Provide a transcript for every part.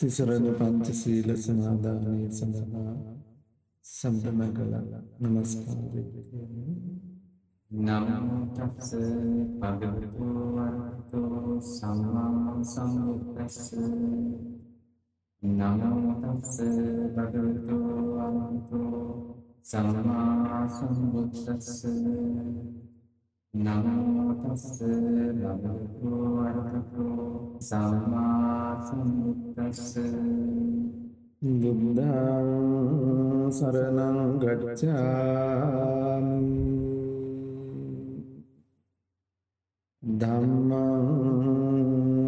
තිසරණ පංච සීල සමාධානය සඳහා සම්පන කළ නමස්කාරය නමතස්ස භගවතු වරහතෝ සම්මා සම්බුද්දස්ස නමතස්ස භගවතු වරහතෝ සම්මා සම්බුද්දස්ස නමතස්ස භගවතු වරහතෝ සම්මා සම්බුද්දස්ස බුද්ධං සරණං ගච්ඡාමි ධම්මං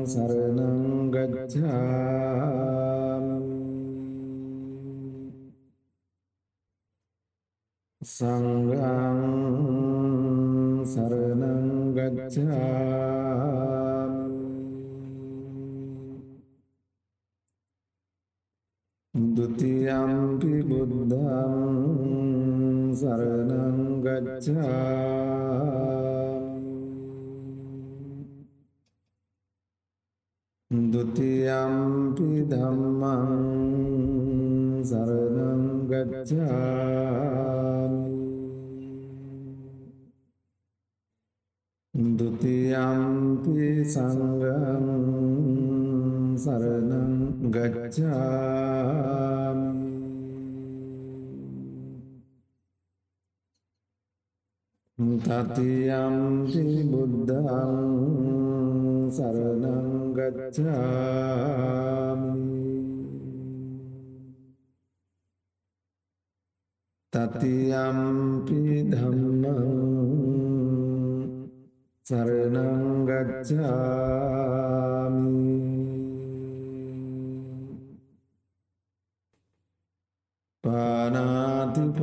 සරණං ගච්ඡාමි සංඝං සරණං ගච්ඡාමි ဒ ුතියම්පි බුද්ධං සරණං ගච්ඡාමි ဒ ුතියම්පි ධම්මං සරණං ගච්ඡාමි ဒ ුතියම්පි සංඝං සරණං ගච්ඡාමි තතියම්පි බුද්ධං සරණං ගච්ඡාමි තතියම්පි ධම්මං සරණං ගච්ඡාමි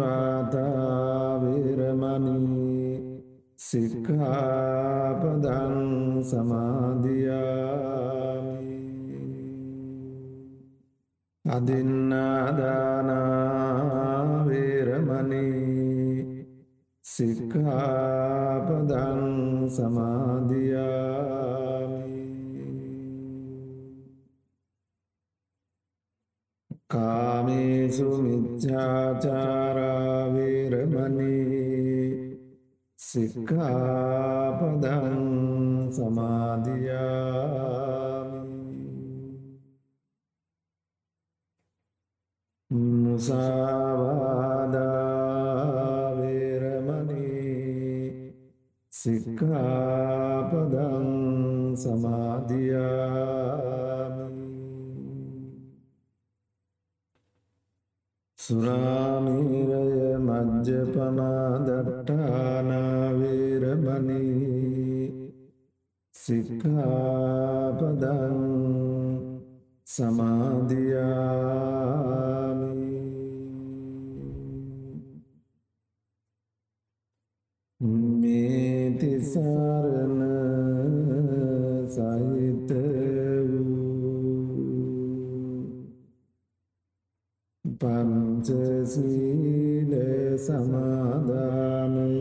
පානාතිපාතා වේරමණී සික්ඛාපදං සමාදියාමි අදින්නාදානා වේරමණී සික්ඛාපදං සමාදියාමි. කාමේසු මිච්ඡාචාරා වේරමණී සික්ඛාපදං සමාදියාමි. මුසාවාදා සික්ඛාපදං සමාදියාමි. සුරාමීරය මජ්්‍යපමාදට්ටානාවේරමණී සික්කාපදං සමාධයාමි පංචසීල සමාධානය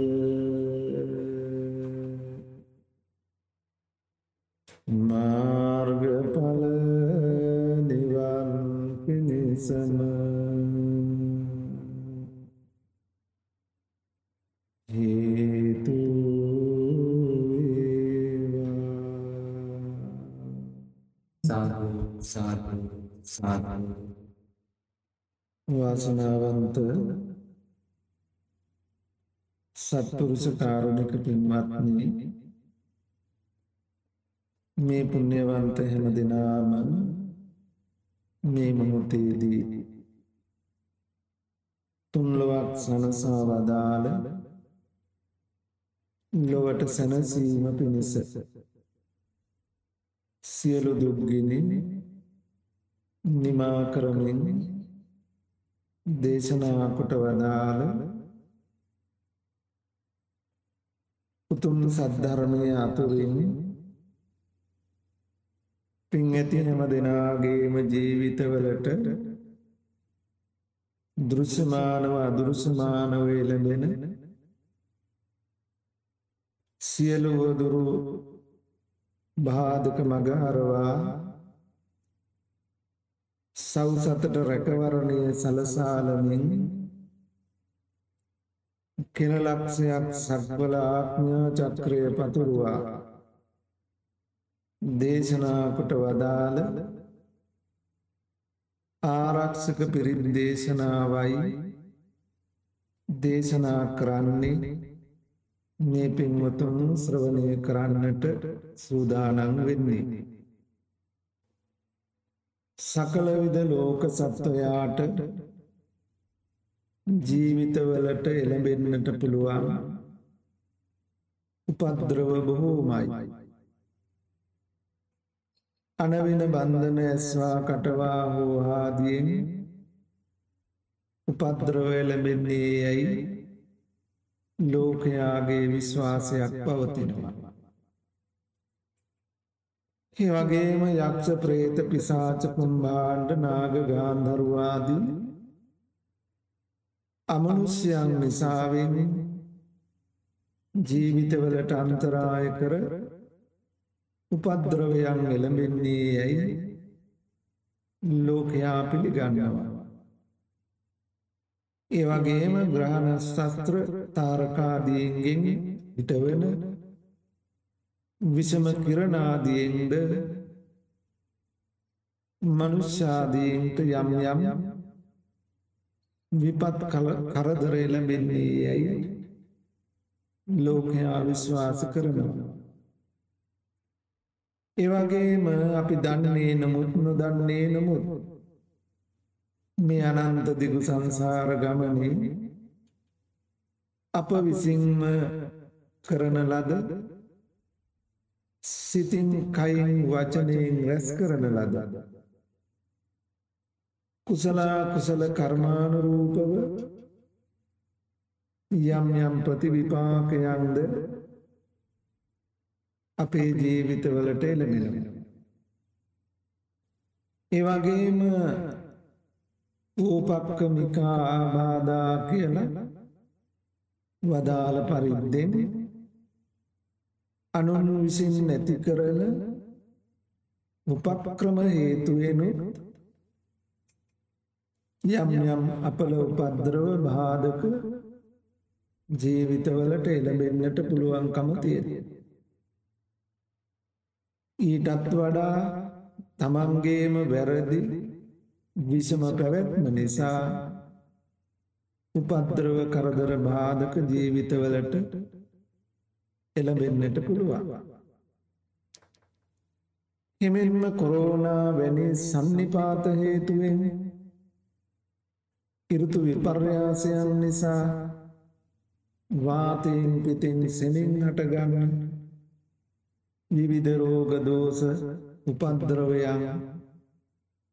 මාර්ගඵල නිවන් පිණිසම. හේතු සාධු සාධු සාධු වාසනාවන්ත සත්පුරුෂ කාරුණික පින්වත්නි මේ පුණ්‍යවන්ත හැම දෙනාම මේ මොහොතේදී තුන්ලොවක් සනසා වදාළ ලොවට සැනසීම පිණිස සියලු දුක්ගිනි නිමා කරමින් දේශනා කොට වදාළ උතුම් සද්ධර්මය අතුරින් පින් ඇති හැම දෙනාගේම ජීවිතවලට දෘශ්‍යමානව අදෘශ්‍යමානව එළඹෙන සියලුවදුරු බාධක මගහරවා සෞසතට රැකවරණය සලසාලමින් කෙනලක්ෂයක් සක්වල ආඥා චක්‍රය පතුරුවා දේශනාකොට වදාළ ආරක්ෂක පිරිත් දේශනාවයි දේශනා කරන්නේ මේ පින්වතුන් ශ්‍රවණය කරන්නට සූදානන් වෙන්නේ. සකලවිද ලෝක සත්වයාට ජීවිතවලට එළඹෙන්නට පුළුවන් උපද්‍රව බොහෝමයි. අනවෙන බන්ධන ඇස්වා කටවා හෝ ආදියෙන් උපද්‍රව එළඹෙන්නේ යැයි ලෝකයාගේ විශ්වාසයක් පවතිනවා. ඒ වගේම යක්ෂ ප්‍රේත පිසාච කුම්භාණ්ඩ නාග ගාන්ධරුවාදී අමනුෂ්‍යයන් නිසාවෙන් ජීවිතවලට අන්තරාය කර උපද්‍රවයන් එළඹෙන්නේ යැයි ලෝකයා පිළිගන්නවා. ඒ වගේම ග්‍රහණස්තස්ත්‍ර තාරකාදීන්ගෙන් හිටවෙන විෂම කිරණාදියෙන්ද මනුෂ්‍යාදීන්ට යම් යම් විපත් කරදර එළඹෙන්නේ යැයි ලෝකයා විශ්වාස කරනවා. ඒවගේම අපි දන්නේ නමුත් නොදන්නේ නමුත් මේ අනන්ත දිගු සංසාර ගමනේ අප විසින්ම කරන ලද සිතින් කයින් වචනයෙන් රැස් කරන ලද කුසලා කුසල කර්මානුරූපව යම් යම් ප්‍රතිවිපාකයන්ද අපේ ජීවිතවලට එළමෙනවා. ඒවගේම ඌපක්කමිකා ආබාධා කියල වදාළ පරිද්දෙන් අනුන් විසින් නැති කරන උපක්‍රම හේතුවෙනුත් යම් යම් අපල උපද්‍රව බාධක ජීවිතවලට එළබෙන්නට පුළුවන්කම තියෙන. ඊටත් වඩා තමන්ගේම වැරදි විෂම පැවැත්ම නිසා උපද්‍රව කරදර බාධක ජීවිතවලට එළබෙන්නට පුළුවන්. එමෙන්ම කොරෝනා වැනි සන්නිපාත හේතුවෙන් ඉරුතු විපර්යාසයන් නිසා වාතයෙන් පිතින් සෙමින් හටගන්න විවිධ රෝග දෝෂ උපද්‍රවයන්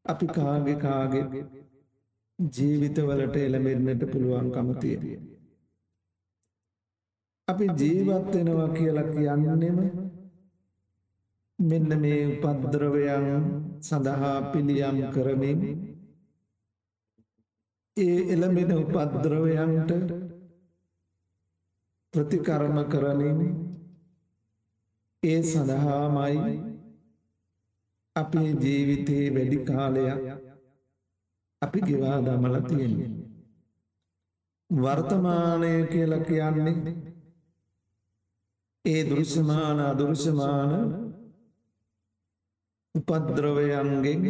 අපි කාගෙ කාගෙ ජීවිතවලට එළඹෙන්නට පුළුවන්කම තියෙන. අපි ජීවත්වෙනවා කියලා කියන්නෙම මෙන්න මේ උපද්‍රවයන් සඳහා පිළියම් කරමින් ඒ එළඹෙන උපද්‍රවයන්ට ප්‍රතිකර්ම කරමින් ඒ සඳහාමයි අපේ ජීවිතයේ වැඩි කාලයක් අපි ගෙවා දමල තියෙන්නේ. වර්තමානය කියල කියන්නේ ඒ දෘශ්‍යමාන අදෘශ්‍යමාන උපද්‍රවයන්ගෙන්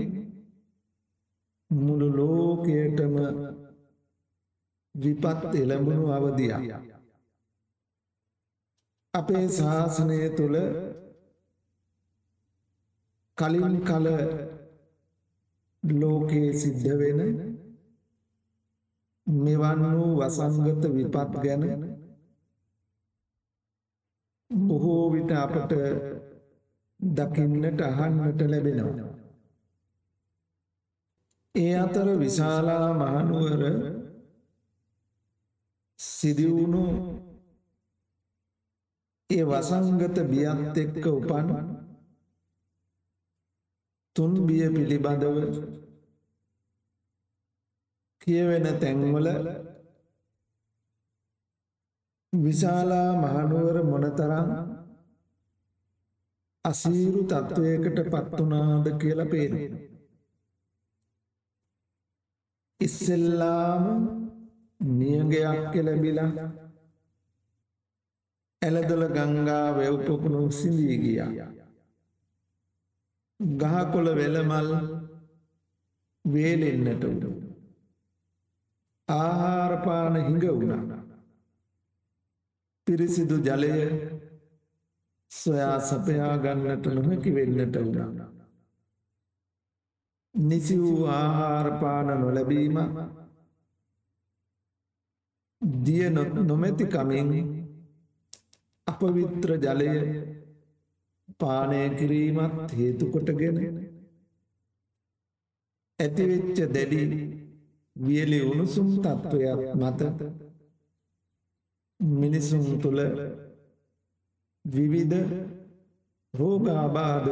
මුළු ලෝකයටම විපත් එළඹුණු අවධියක්. අපේ ශාසනය තුළ කලින් කල ලෝකයේ සිද්ධ වෙන මෙවන් වූ වසංගත විපත් ගැන බොහෝ විට අපට දකින්නට අහන්නට ලැබෙනවා. ඒ අතර විශාලා මහනුවර සිදිවුණු ඒ වසංගත බියත් එක්ක උපන් තුන් බිය පිළිබඳව කියවෙන තැන්වල විශාලා මහනුවර මොනතරම් අසීරු තත්ත්වයකට පත්වනාද කියල පේන. ඉස්සෙල්ලාම නියගයක් කෙලබිලා ඇලදොල ගංගා වැව්පොකුණු සිඳී ගියා. ගහකොළ වෙලමල් වේලෙන්නට උඩ. ආහාරපාන හිඟ වුණා. පිරිසිදු ජලය සොයා සපයා ගන්නට නොහැකි වෙන්නට වුණා. නිසි වූ ආහාරපාන නොලැබීම දිය නොමැතිකමින් අපවිත්‍ර ජලය පානය කිරීමත් හේතුකොටගෙන ඇතිවෙච්ච දැඩි වියලි උණුසුම් තත්ත්වයක් මත මිනිසුන් තුළ විවිධ රෝගාබාධ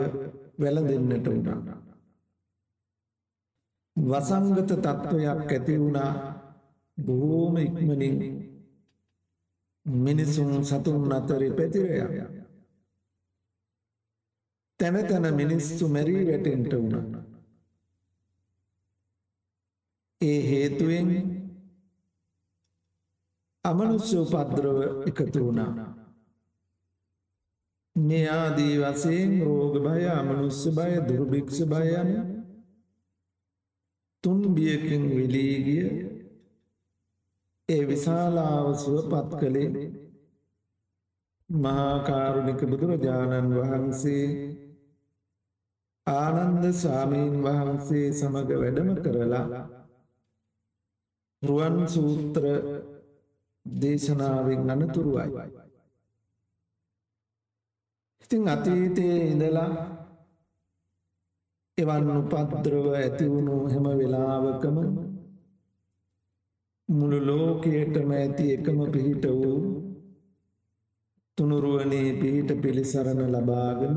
වැළඳෙන්නට වුණා. වසංගත තත්ත්වයක් ඇති වුණා බොහෝම ඉක්මනින් මිනිසුන් සතුන් අතරි පැතිරයක්. තැන තැන මිනිස්සු මැරී වැටෙන්ට වුණා. ඒ හේතුවෙන් අමනුස්්‍ය උපද්‍රව එකතු වුණා. මේ ආදී වසයෙන් රෝග භය අමනුස්්‍ය බය දුර්භික්ෂ භයන තුන් බියකින් විලීගිය ඒ විශාලාව සුව පත් කළේ මහාකාරුණික බුදුරජාණන් වහන්සේ ආනන්ද ස්වාමීන් වහන්සේ සමඟ වැඩම කරලා රුවන් සූත්‍ර දේශනාවෙන් අනතුරුවයි. ඉතිං අතීතයේ ඉඳලා එවන් උපද්‍රව ඇතිවුණු හැම වෙලාවකම මුළු ලෝකයටම ඇති එකම පිහිට වූ තුනුරුවනේ පිහිට පිළිසරණ ලබාගෙන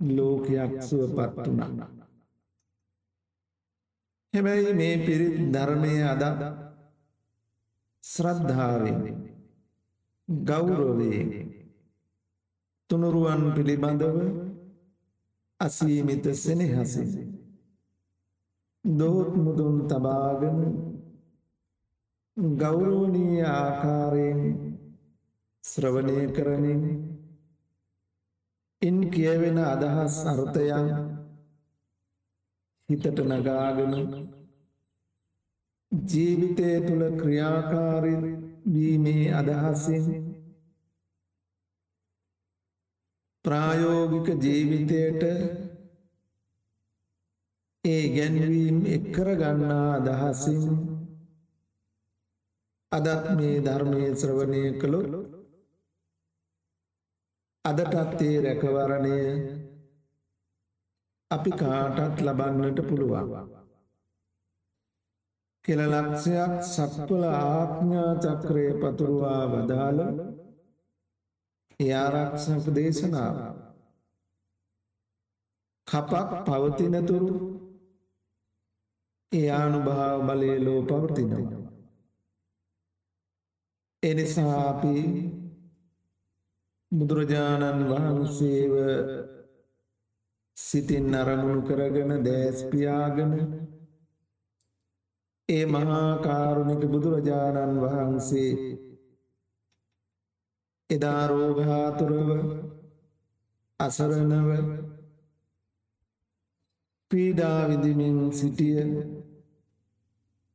ලෝකයක් සුවපත් වුණා. හැබැයි මේ පිරිත් ධර්මය අදත් ශ්‍රද්ධාවෙන් ගෞරවයෙන් තුනුරුවන් පිළිබඳව අසීමිත සෙනෙහසින් දොහොත් මුදුන් තබාගෙන ගෞරෝණීය ආකාරයෙන් ශ්‍රවණය කරමින් ඉන් කියවෙන අදහස් අර්ථයන් හිතට නගාගෙන ජීවිතය තුළ ක්‍රියාකාරී වීමේ අදහසින් ප්‍රායෝගික ජීවිතයට ඒ ගැන්වීම් එක්කර ගන්නා අදහසින් අදත් මේ ධර්මය ශ්‍රවණය කළොත් අදටත්තේ රැකවරණය අපි කාටත් ලබන්නට පුළුවන්. කෙලලක්ෂයක් සක්වල ආඥා චක්‍රය පතුරුවා වදාළ යාරක්ෂක දේශනාව කපක් පවතිනතුරු එයානුභාව බලය ලෝ පවතිනවා. එනිසා අපි බුදුරජාණන් වහන්සේව සිතින් අරමුණු කරගෙන දෑස්පියාගෙන ඒ මහාකාරුණික බුදුරජාණන් වහන්සේ එදා රෝගාතුරව අසරණව පීඩාවිදිමින් සිටිය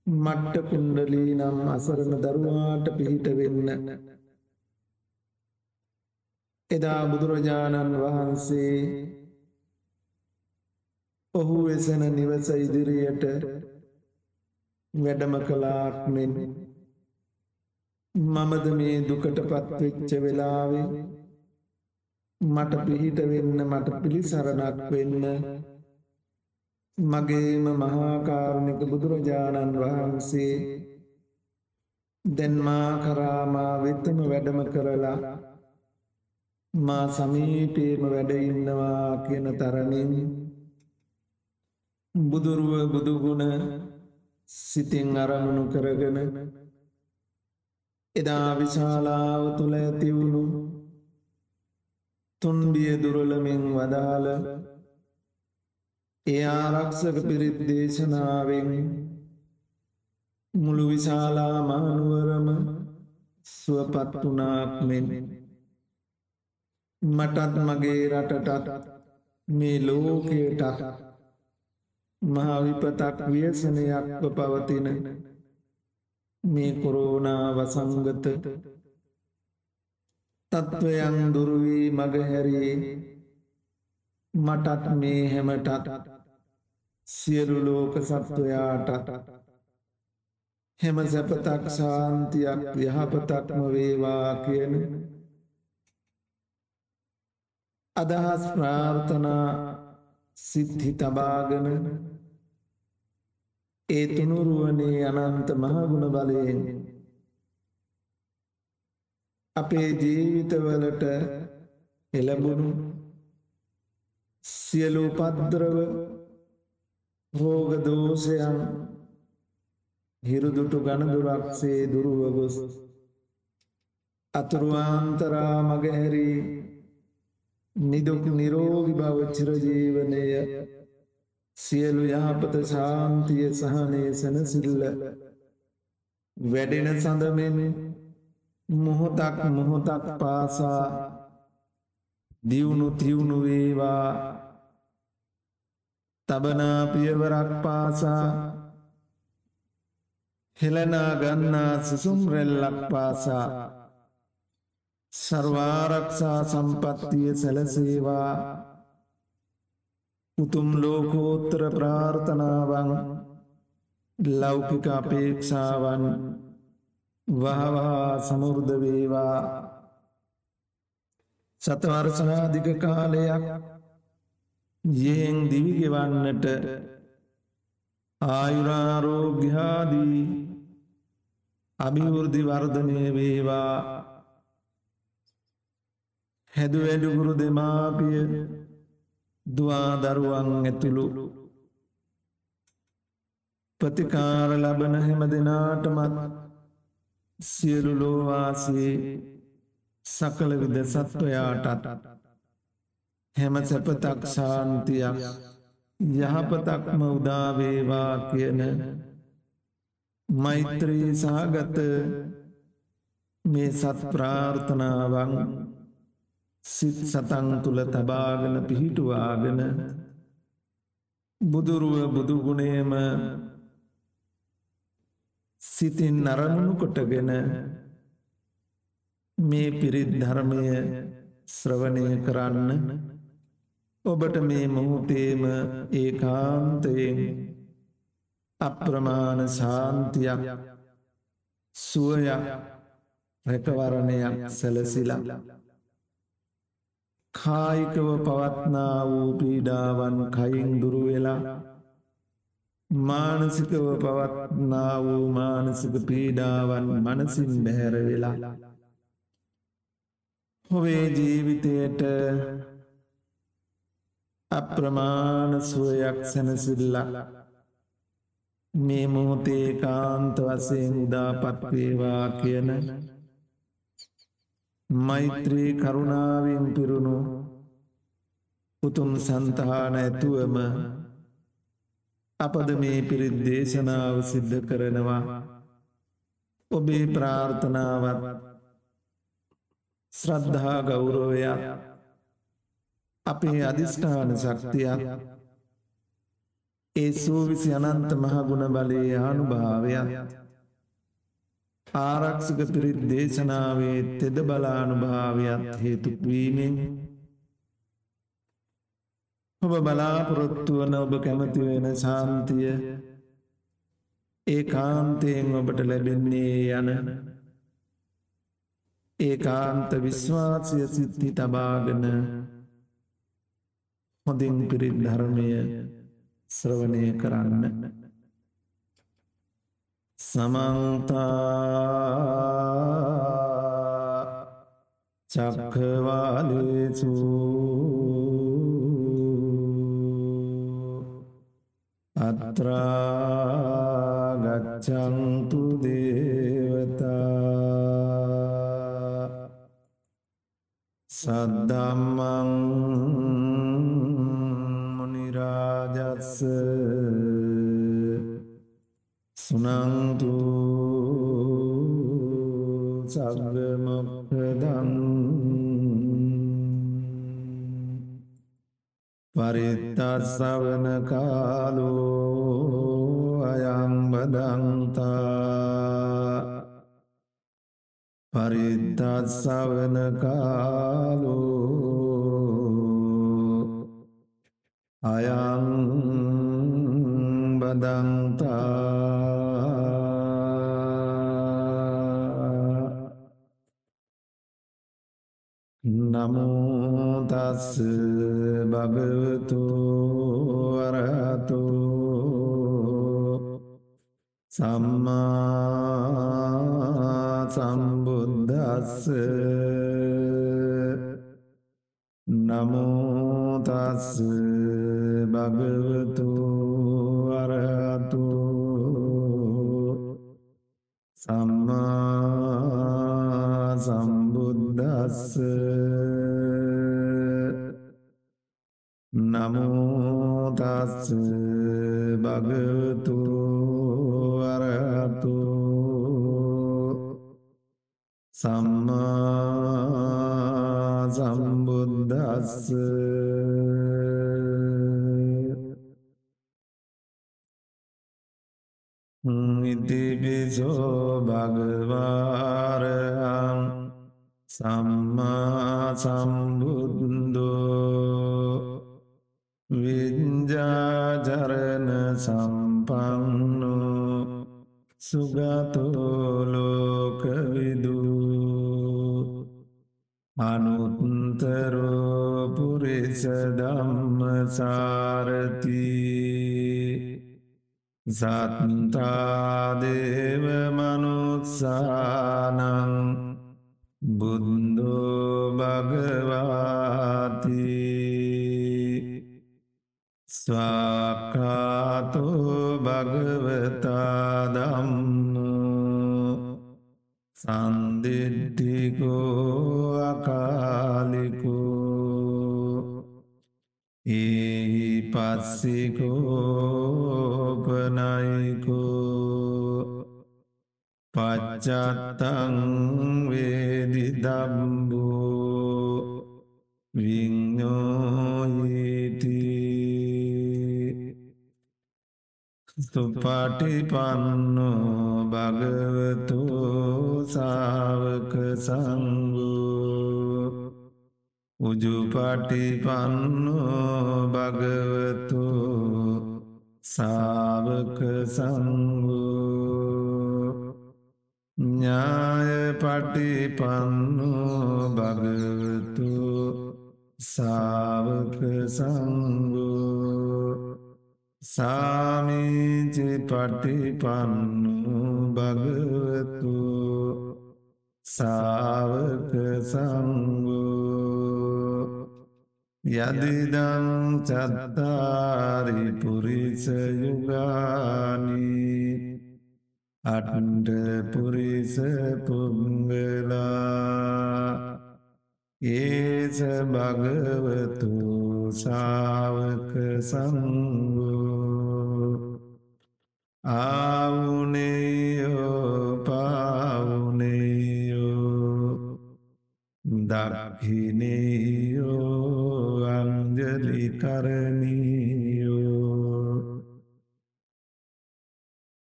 මට්ට කුණ්ඩලී නම් අසරණ දරුවාට පිහිට වෙන්න. එදා බුදුරජාණන් වහන්සේ ඔහු වෙසෙන නිවස ඉදිරියට වැඩම කලාක් මෙන් මමද මේ දුකට පත්වෙච්ච වෙලාවේ මට පිහිට වෙන්න මට පිළිසරණක් වෙන්න මගේම මහාකාරුණික බුදුරජාණන් වහන්සේ දැන්මා කරාමා වෙතම වැඩම කරලා මා සමීපේම වැඩඉන්නවා කියන තරමින් බුදුරුව බුදුගුණ සිතින් අරමුණු කරගෙන එදා විශාලාව තුළ ඇතිවුණු තුන්බිය දුරලමින් වදාළ ඒ ආරක්ෂක පිරිත් දේශනාවෙන් මුළු විශාලා මහනුවරම සුවපත් වුණාක් මෙන්. මටත් මගේ රටටත් මේ ලෝකයටත් මහවිපතක් ව්‍යසනයක්ව පවතින මේ කොරෝනා වසංගත තත්ත්වයන් දුරුවී මගහැරයේ මටත් මේ හැමටත් සියලු ලෝක සත්වයාට හැම සැපතක් ශාන්තියක් යහපතක්ම වේවා කියන අදහස් ප්‍රාර්ථනා සිද්ධි තබාගෙන ඒ තුනුරුවනේ අනන්ත මහගුණ බලයෙන් අපේ ජීවිතවලට එළබුණු සියලු පද්‍රව රෝගදෝෂයන් හිරුදුටු ගණදුරක්සේ දුරුවගොස් අතුරුවාන්තරා මගහැරී නිදුක් නිරෝගි බව චිරජීවනය. සියලු යහපත ශාන්තිය සහනය සැනසිල්ල. වැඩෙන සඳමෙන් මොහොතක් මොහොතක් පාසා දියුණු තියුණු වේවා. තබනා පියවරක් පාසා. හෙළනා ගන්නා සුසුම් රැල්ලක් පාසා. සර්වාරක්ෂා සම්පත්තිය සැලසේවා උතුම් ලෝකෝත්තර ප්‍රාර්ථනාවන් ලෞකික අපේක්ෂාවන් වහවා සමුෘද වේවා සතවර්සනාධික කාලයක් යෙන් දිවිගෙවන්නට ආයුරාරෝග්‍යාදී අභිවෘද්ධි වර්ධනය වේවා හැදු වැඩුගුරු දෙමාපිය දවාදරුවන් ඇතුළු. ප්‍රතිකාර ලබන හැම දෙනාටමත් සියලු ලෝවාසේ සකල විද සත්වයාටත් හැම සැපතක් ශාන්තියක් යහපතක්ම උදාවේවා කියන මෛත්‍රී සහගත මේ සත් ප්‍රාර්ථනාවන් සිත් සතන් තුළ තබාගෙන පිහිටුවාගෙන බුදුරුව බුදුගුණේම සිතින් නරමුණු කොටගෙන මේ පිරිත් ධර්මය ශ්‍රවණය කරන්න ඔබට මේ මොහොතේම ඒ කාන්තයෙන් අප්‍රමාණ ශාන්තියක් සුවයක් රැකවරණයක් සැලසිලා කායිකව පවත්නා වූ පීඩාවන් කයින් දුරුවෙලා මානසිකව පවත්නා වූ මානසික පීඩාවන් මනසින් බැහැරවෙලා හොවේ ජීවිතයට අප්‍රමාණ සුවයක් සැනසිල්ලක් මේ මොහොතේ කාන්ත වසයෙන් උදාපත්වේවා කියන මෛත්‍රී කරුණාවෙන් පිරුණු උතුම් සන්තහාන ඇතුවම අපද මේ පිරිත් දේශනාව සිද්ධ කරනවා. ඔබේ ප්‍රාර්ථනාවත් ශ්‍රද්ධහා ගෞරෝයක් අපේ අධිෂ්ඨාන ශක්තියක් ඒ සූවිසි අනන්ත මහගුණ බලයේ ආනුභාවයක් ආරක්ෂක පිරිත් දේශනාවේ තෙද බලානුභාවයක් හේතුවීමෙන් ඔබ බලාපොරොත්තුවන ඔබ කැමතිවෙන ශාන්තිය ඒ කාන්තයෙන් ඔබට ලැබෙන්නේ යන ඒ කාන්ත විශ්වාසය සිද්ධි තබාගෙන හොඳින් පිරිත් ධර්මය ශ්‍රවණය කරන්න. සමන්තා චක්කවාලසු අත්‍රාගච්චන්තු දේවතා සද්දම්මං මනිරාජස්ස සුනන්තු සග්ගමොක්කදන් පරිත්තස්සවන කාලෝ අයම්බදන්තා පරිත්තස්සවන කාලෝ අයං බදන්තා නමුතස්ස භගවතු වරහතු සම්මා සම්බුද්දස්ස. නමුතස්ස භගවතු වරහතු සම්මා සම්බුද්දස්ස. නමුතස්ස භගවතු වරහතු සම්මා සම්බුද්දස්ස ඉතිබිසෝ භගවාරහං සම්මා සම්බුද්දෝ විඤ්ජාචරණ සම්පන්නු සුගතෝලෝකවිදු අනුත්තරෝ පුරිස ධම්මසාරතිී සත්තාදේව මනුත්සානං බුද්ධෝ භගවාති ස්වාකාතෝ භගවතාදම්මෝ. සන්දිිට්ටිකෝ අකාලිකෝ. ඒ පස්සිකෝපනයිකෝ පච්චත්තං වේදිදම්බෝ. විඤ්ඥෝහිති සුපටිපන්නෝ භගවතු සාවක සංගෝ උජුපටිපන්නෝ භගවතු සාවක සංගෝ ඥාය පටිපන්නෝ භගවතු සාවක සංගෝ සාමීචි පටිපන්නු භගවතු සාවක සංගෝ යදිදං චත්තාරි පුරිස යුගානී අට්ට පුරිස පුංගලා ඒස භගවතු සාවක සංගෝ ආවුනේයෝ පාවුනේයෝ. දක්හිනේයෝ අංජලි කරණීයෝ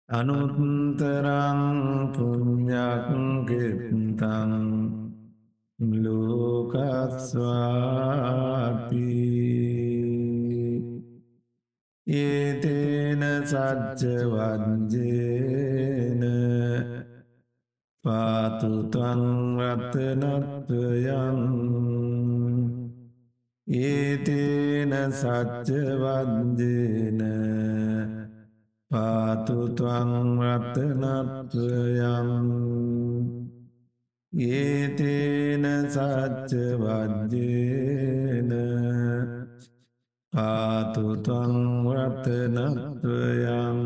අනුත්තරං පුඤ්ඥක්ගෙත්තං ලෝකස්වාති ඒතේන සච්චවන්ජේන පාතුතන් රත්තනත්වයන් ඒතේන සච්චවන්ජේන පාතුත්වං රත්තනත්වයන් ඒතේන සච්චවජ්ජේන පාතුතං රතනත්වයන්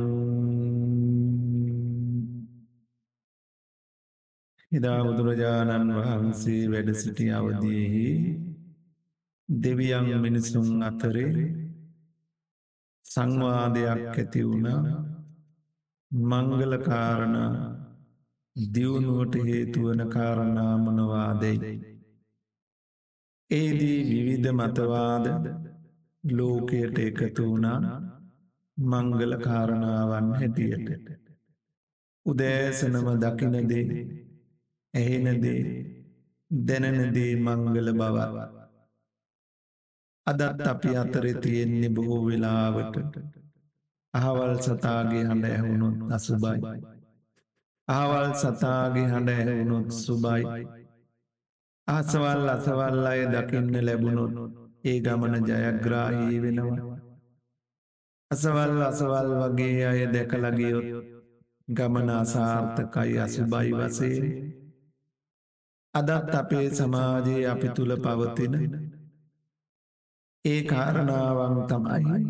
එදා බුදුරජාණන් වහන්සේ වැඩ සිටි අවදයෙහි දෙවියන් මිනිසුන් අතරේ සංවාදයක් ඇති වුණ මංගල කාරණ දියුණුවට හේතුවන කාරණා මොනවාදයි. ඒදී විවිධ මතවාද ලෝකයට එකතු වුණා මංගල කාරණාවන් හැටියට. උදෑසනම දකිනදේ ඇහෙනදේ දැනනදේ මංගල බවත්. අදත් අපි අතරෙ තියෙන්නේ බොහෝ වෙලාවට අහවල් සතාගේ හඬ ඇහුණුත් අසුබයි. ආවල් සතාගේ හඬ ඇහුණුත් සුබයි. ආසවල් අසවල් අය දකින්න ලැබුණොත් ඒ ගමන ජයග්‍රාහී වෙනවා. අසවල් අසවල් වගේ අය දැකලගියොත් ගමන අසාර්ථකයි අසුබයි වසේ අදත් අපේ සමාජයේ අපි තුළ පවතින ඒ කාරණාවන් තමයි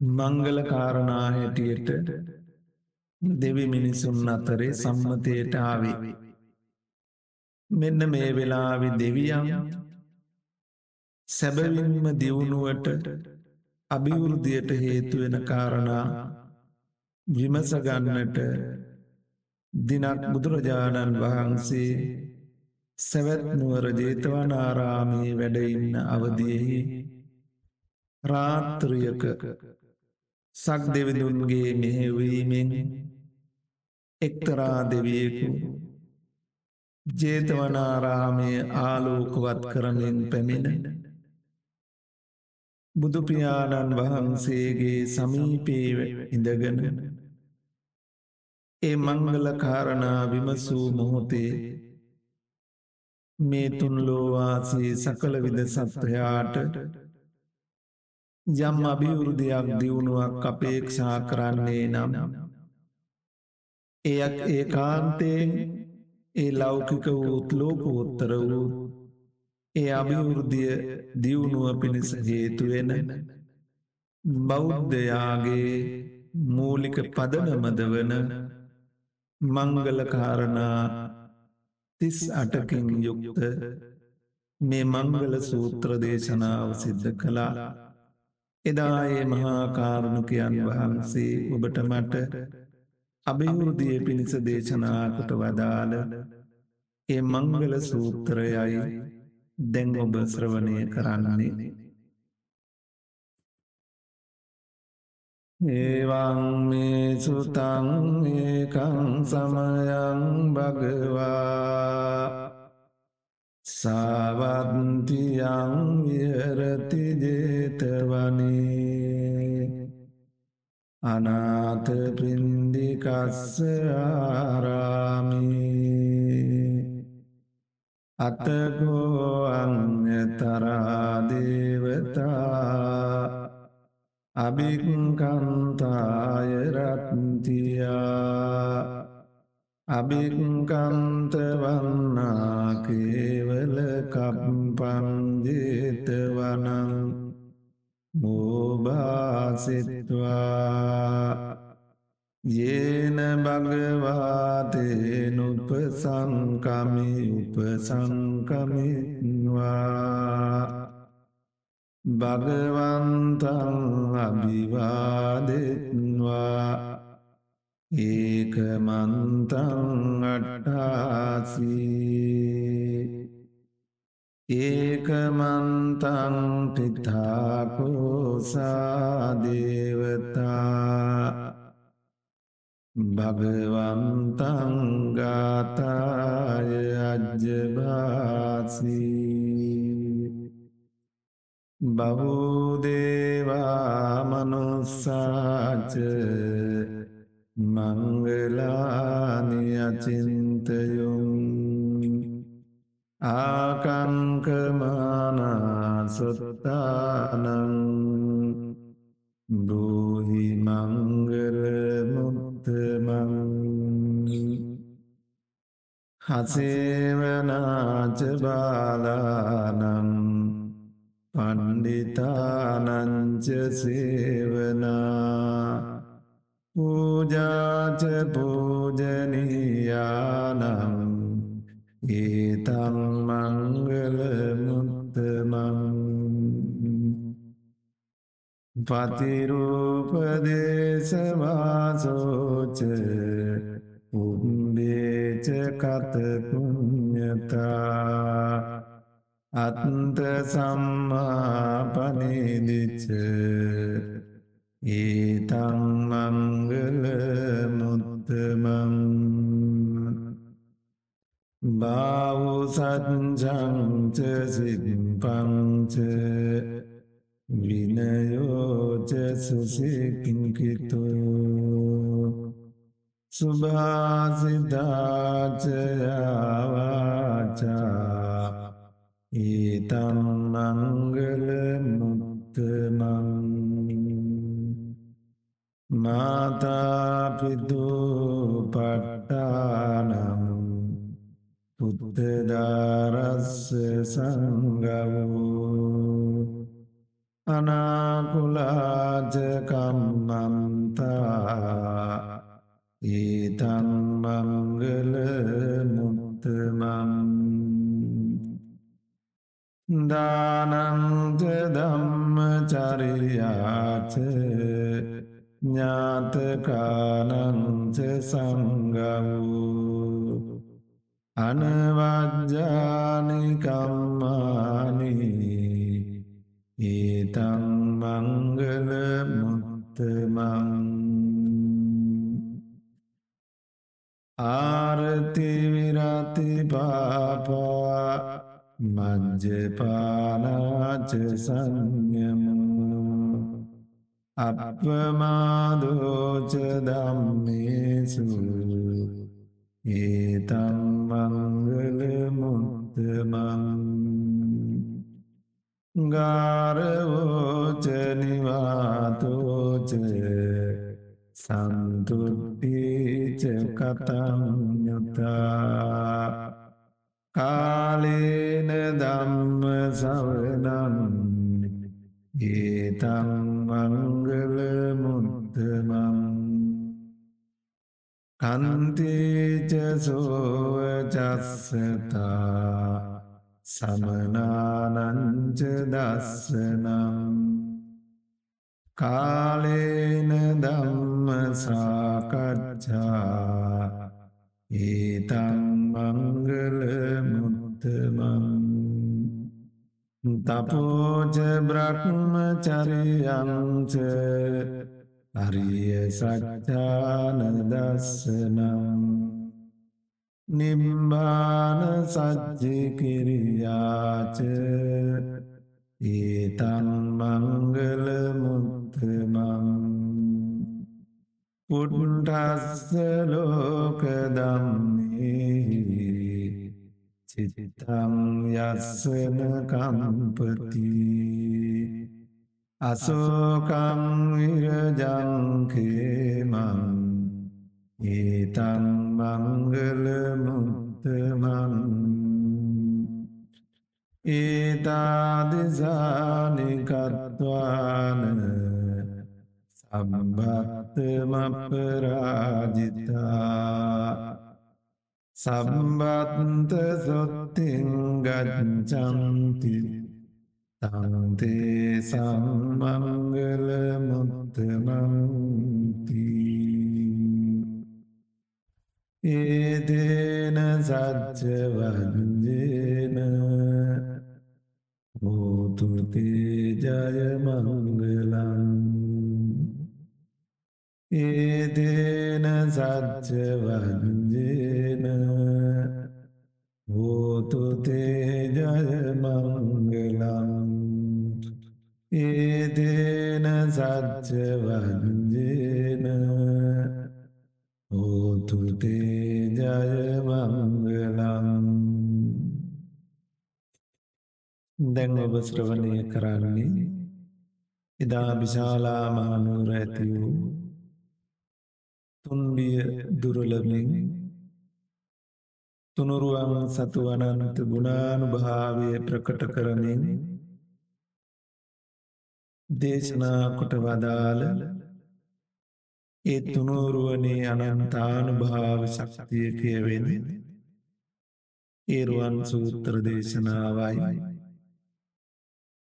මංගල කාරණා හැටියට දෙවි මිනිසුන් අතරේ සම්මතයට ආවේ. මෙන්න මේ වෙලාවි දෙවියන් සැබවින්ම දියුණුවට අභිවෘද්ධියට හේතුවෙන කාරණා විමසගන්නට දිනක් බුදුරජාණන් වහන්සේ සැවැත්නුවර ජේතවනාරාමී වැඩඉන්න අවදියෙහි රාත්‍රියක සක් දෙවිදුන්ගේ මෙහෙවීමෙන් එක්තරා දෙවියෙකු ජේතවනාරාමය ආලෝකවත් කරමින් පැමිණ බුදුපියාණන් වහන්සේගේ සමීපේව ඉඳගෙන ඒ මංගල කාරණා විමසූ මොහොතේ මේ තුන්ලෝවාසේ සකල විද සත්වයාට යම් අභිවෘදයක් දියුණුවක් අපේක්ෂා කරන්නේ නම් එයක් ඒ කාන්තයෙන් ඒ ලෞකික වූත් ලෝකෝත්තර වූ ඒ අභිවෘද්ධිය දියුණුව පිණිස හේතුවෙන බෞද්ධයාගේ මූලික පදනමද වන මංගලකාරණා තිස් අටකින් යුක්ත මේ මංගල සූත්‍ර දේශනාව සිද්ධ කළා. එදායේ මහාකාරුණකයන් වහන්සේ ඔබට මට අභිවෘදිය පිණිස දේශනාකොට වදාළ ඒ මංගල සූත්‍රයයි දැන් ඔබ ශ්‍රවණය කරන්නේ. ඒවං මේ සුතං ඒකං සමයං භගවා සාවන්තියං විහරති ජේතවනේ අනාත පින්දිකස්ස ආරාමී අතගෝ අං්‍යතරාදේවතා අභිකන්තාය රත්තියා අභිකන්ත වන්නා කේවල කප්පංජේතවනං මෝබාසිත්වා යේන භගවාතේනුප සංකමි උපසංකමින්වා. භගවන්තං අභිවාදෙත්වා ඒකමන්තං අට්ටාසී ඒකමන්තං පිතාකෝසාදේවතා භගවන්තං ගාතාය අජ්ජභාසී බහුදේවා මනුස්සාච මංගලානි අචින්තයුම්. ආකංකමානාසොත්තානං. බූහිමංගලමුත්තමං හසේවනාච බාලානං පණ්ඩිතානංච සේවනා පූජාච පූජනීයානම් ඒතන් මංගල මුත්තමං පතිරූපදේශවාසෝච උම් උම්බේච කතපුඥතා අත්ත සම්මාපනිදිච්ච ඒතං මංගල මුත්තමං බාවුසත්ජංච සිපංච විනයෝච සුසිකින්කිතු සුභාසිතාචයාවාචා ඒතං මංගල මුත්තමං මාතාපිදු පට්ටානම් පුත්තදාරස්ස සංගවූ අනාකුලාජකම්මන්තා ඒතන් මංගල මුත්තමං දානංජ දම්මචරියාච ඥාතකානංච සංගවූ අනවජ්ජානිකම්මානී ඒතං මංගල මුත්තමං ආරතිවිරති පාපා මජ්්‍යපානාච සංයමු අපමාදෝච දම්මේසු ඒතම් මංගල මුත්තමං ගාරවෝචනිවාතෝච සන්තුට්ටිච කතංයුතා කාලේන දම්ම සවනන් ඒතං මංගල මුත්තමං කන්තිච සෝවචස්සතා සමනානංච දස්සනම් කාලේන දම්ම සාකච්ඡා ඒතං මංගල මුත්තමං। තපෝජ බ්‍රහ්මචරියංච අරිය සච්චාන දස්සනම් නිම්බාන සච්චිකිරියාච ඒතන් මංගල මුත්තමං පුට්ටස්ස ලෝක දම්මේ චිත්තං යස්සන කම්පති අසෝකං විරජංකේමං ඒතන් මංගල මුත්තමං ඒතාදිසානිකත්වාන සම්බත්තමපරාජිතා සම්බත්ත සොත්තිං ගච්චන්ති තන්තේ සම්මංගල මුත්තමන්ති ඒදේන සච්චවන්ජේන හෝතුතේ ජයමංගලන් ඒදේන සච්චවන්ජේන හෝතුතේ ජයමංගලන් ඒදේන සච්චවන්ජේන හෝතුතේ ජයමංගලන් දැන් ඔබ ශ්‍රවණය කරන්නේ එදා විශාලා මහනුවර ඇති වූ තුන්බිය දුරලමින් තුනුරුවන් සතු අනන්ත ගුණානු භාවය ප්‍රකට කරමින් දේශනා කොට වදාළ ඒ තුනුරුවනේ අනන්තානු භාව ශක්තිය කියවෙන ඒරුවන් සූත්‍ර දේශනාවයි.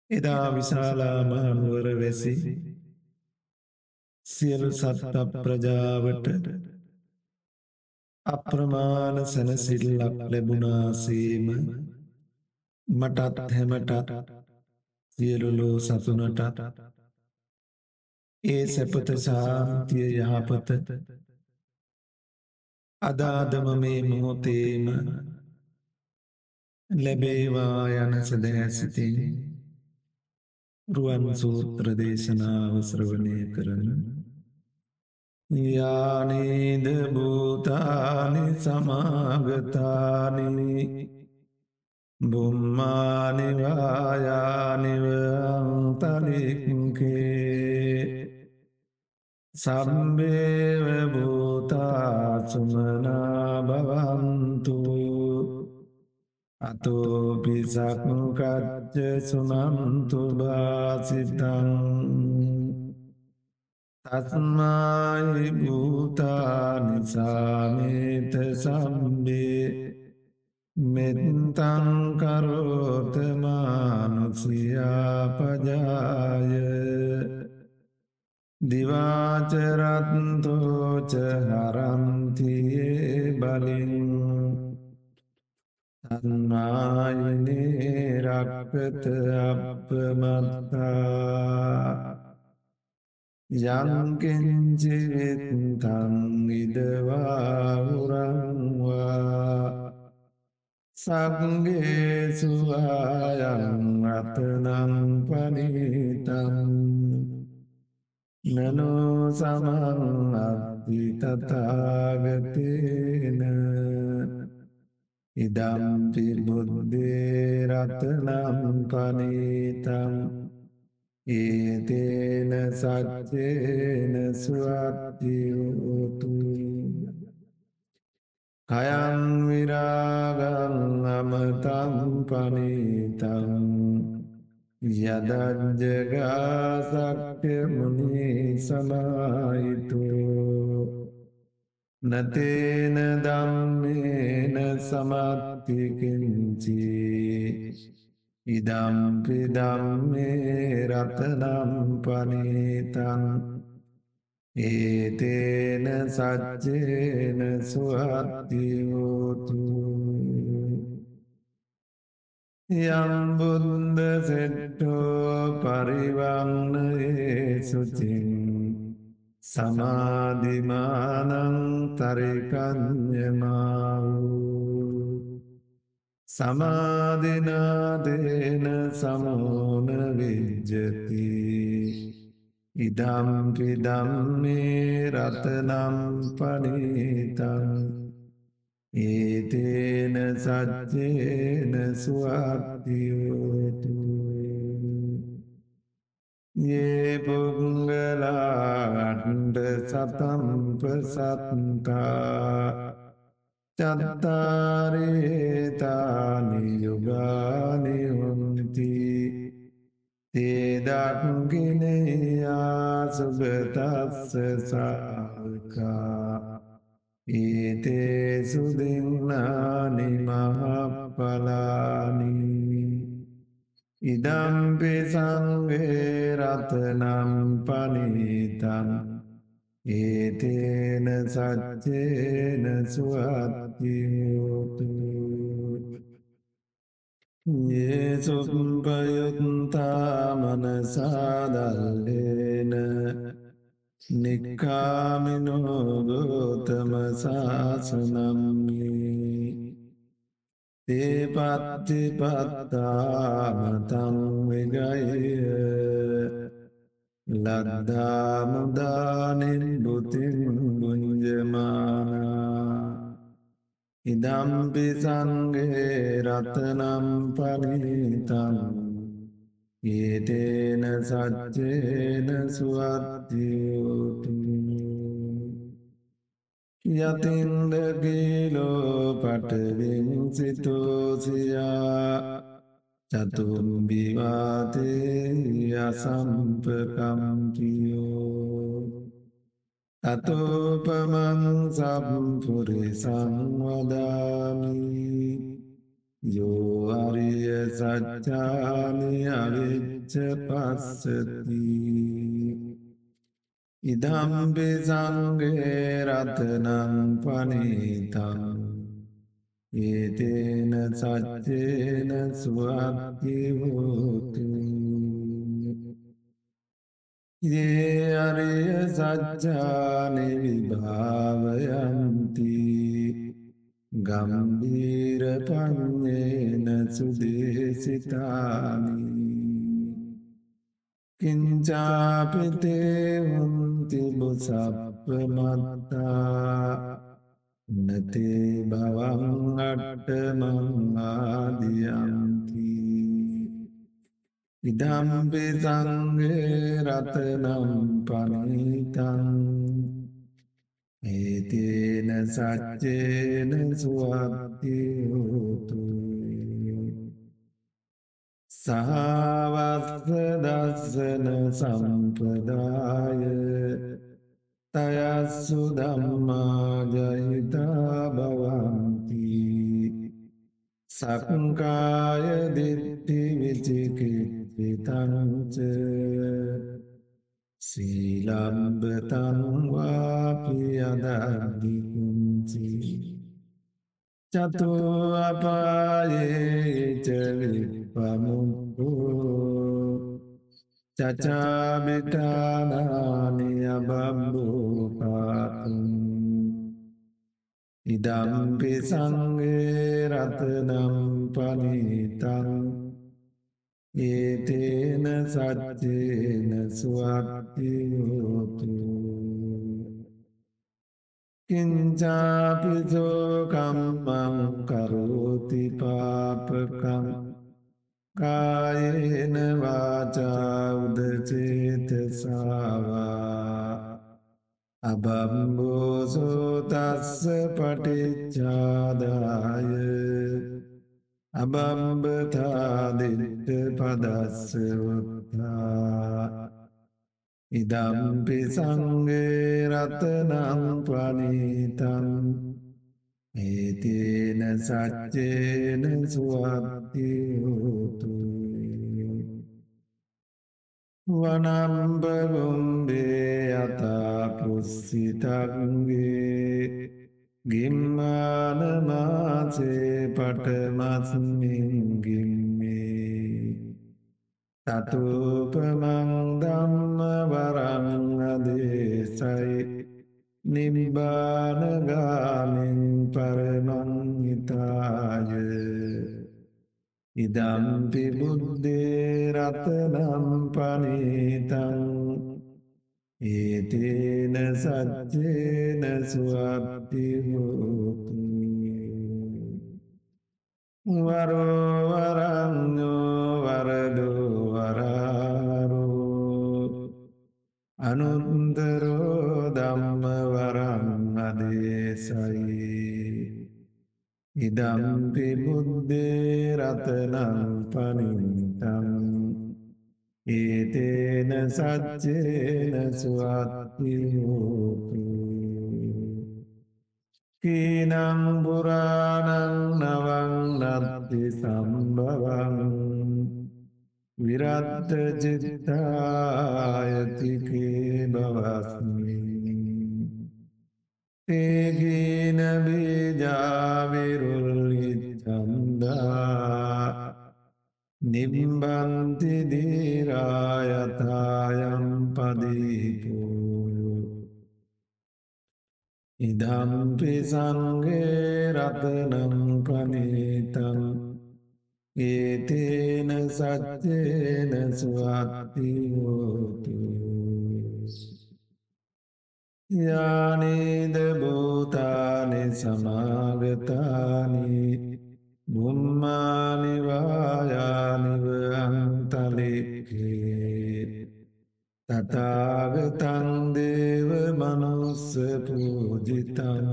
එදා විශාලාමහනුවර වැසි සියලු සත්ත ප්‍රජාවට අප්‍රමාණ සැනසිල්ලක් ලැබුණාසේම මටත් හැමටත් සියලුලෝ සතුනටත් ඒ සැපත සාන්තිය යහපත අදාදම මේ මොහොතේම ලැබේවා යන සදහැසිතින් රුවන් සූත්‍ර දේශනාව ශ්‍රවණය කරන යානේද භූතානි සමාගතානි? බුම්මානිවායානිවන්තලික්කේ සම්බේව භූතාසුමනා බවන්තු අතෝපිසක්කච්ච සුනන්තු භාසිතං තස්මායි භූතානිසාමේත සම්බේ මෙත්තංකරෝතමානුසියාපජාය දිවාචරත්තෝච හරන්තියේ බලින් තන්නායනේ රක්කත අපමත්තා යංකෙන්ජිවිත්තං ඉදවාවුරංවා සග්ගේසුවායන් අතනං පනිතම් නනෝ සමං අධිතතාගතේන ඉදම්පි බුද්ධේ රතනම් පනිතම්. ඒතේන සච්චේන ස්වත්තියෝතු. කයන් විරාගන් අමතම් පනිතම්. යදජ්ජගාසක්්‍යමුණි සමාහිතු. නතේන දම්මේන සමත්තිකින්චී ඉදම්පි දම්මේ රතනම් පනීතන් ඒතේන සච්චේන සුවත්තියෝතු යම්බුන්ද සෙට්ටෝ පරිවන්නයේ සුචින් සමාධිමානං තරිකඥමාවූ සමාධනාදේන සමෝන විජ්ජති ඉදම්පි දම්මේ රතනම් පනිතන් ඒතේන සච්චේන ස්වත්තියෝතු ඒ පුංගලාගට්ට සතම්පසත්තා චත්තාරේතානි යුගානිහොන්ති තේදක්ගිනයා සුගතස්ස සාකා ඒතේ සුදින්නානි මහපලානි ඉදම්පි සංගේ රතනම් පනිතන් ඒතේන සච්චේන සුවත්තියෝතු ඒසුම්පයුත්තා මනසාදල්ලේන නික්කාමිනෝගෝතම සාසනම්මී. තේපත්තිපත්තාමතං විගය. ලද්දාමුදානෙන් බුතින් ගුංජමානා. ඉදම්පි සංගේ රතනම් පනිතන් ඒතේන සච්චේන සුවත්තියෝතු යතින්දගීලෝ පටවින් සිතෝසියා චතුම්බිවාතේ අසම්පකම්පියෝ. තතෝපමං සම්පුරි සංවදාමී. යෝ අරිය සච්චානි අවිච්ච පස්සති. ඉදම්පි සංගේ රතනං පනීතං ඒතේන සච්චේන සුවත්තිවෝතු ඒ අරය සච්චානෙ විභාවයන්ති. ගම්බීර පඥේන සුදේසිතානී කිංචාපිතේ හොන්ති බුසප්ප මත්තා නතේ බවං අට්ට මංආදියන්ති ඉදම්පි සංගේ රතනම් පනිතං ඒතේන සච්චේන සුවත්තියෝතුයි සහවස්ස දස්සන සම්පදාය තයස්සු දම්මාජයිතා බවන්ති සකංකාය දිට්ටි විචිකිච්චිතංච සීලම්බතංවාපි අදර්දිකුංචි චතු අපායේචලිපමුක්කු චචාමිටානානිය බම්බූපාතුන් ඉදම්පි සංගේ රතනම් පනිතන් ඒතේන සච්චේන සුවත්තියෝතුූ කිංචාපිසෝකම්මං කරෝති පාපකං කායේන වාචාඋදචේතසාවා අබම්බෝසෝතස්ස පටිච්චාදාය අබම්බතාදිට්ට පදස්සවත්තා ඉදම්පි සංගේ රතනම් පනීතන් ඒතියන සච්චේන සුවත්තියෝතු වනම්බගුම්බේ අතාපුස්සිතක්ගේ ගිම්මානමාසේ පටමස්මින් ගිම්මේ තතුපමං දම්ම වරංගදේශයි නිබ්බානගාමින් පරමංහිතාය. ඉදම්පි බුද්ධේ රතනම් පනීතං. ඒතේන සච්චේන සුවත්තිහෝතු වරෝවරංඥෝ වරඩුවරාරෝ අනුන්දරෝ දම්ම වරං අදේශයි ඉදම්පි බුද්ධේ රතනං පනිතං. ඒතේන සච්චේන සුවත්තිහෝතු කීනං පුරාණං නවං නත්ති සම්බවං විරත්ත චිත්තායතිකේ බවස්මින් ඒගීන බීජාවිරුල්ලි චන්දා නිම්බන්ති දීරායතායම් පදීපූ ඉදම්පි සංගේ රතනම් පනීතම් ඒතේන සච්චේන සුවත්තියෝතු යානීද භූතානි සමාගතානී බුම්මානිවායානිව අන්තලික්කේ. තතාගතන් දේව මනුස්ස පූජිතන්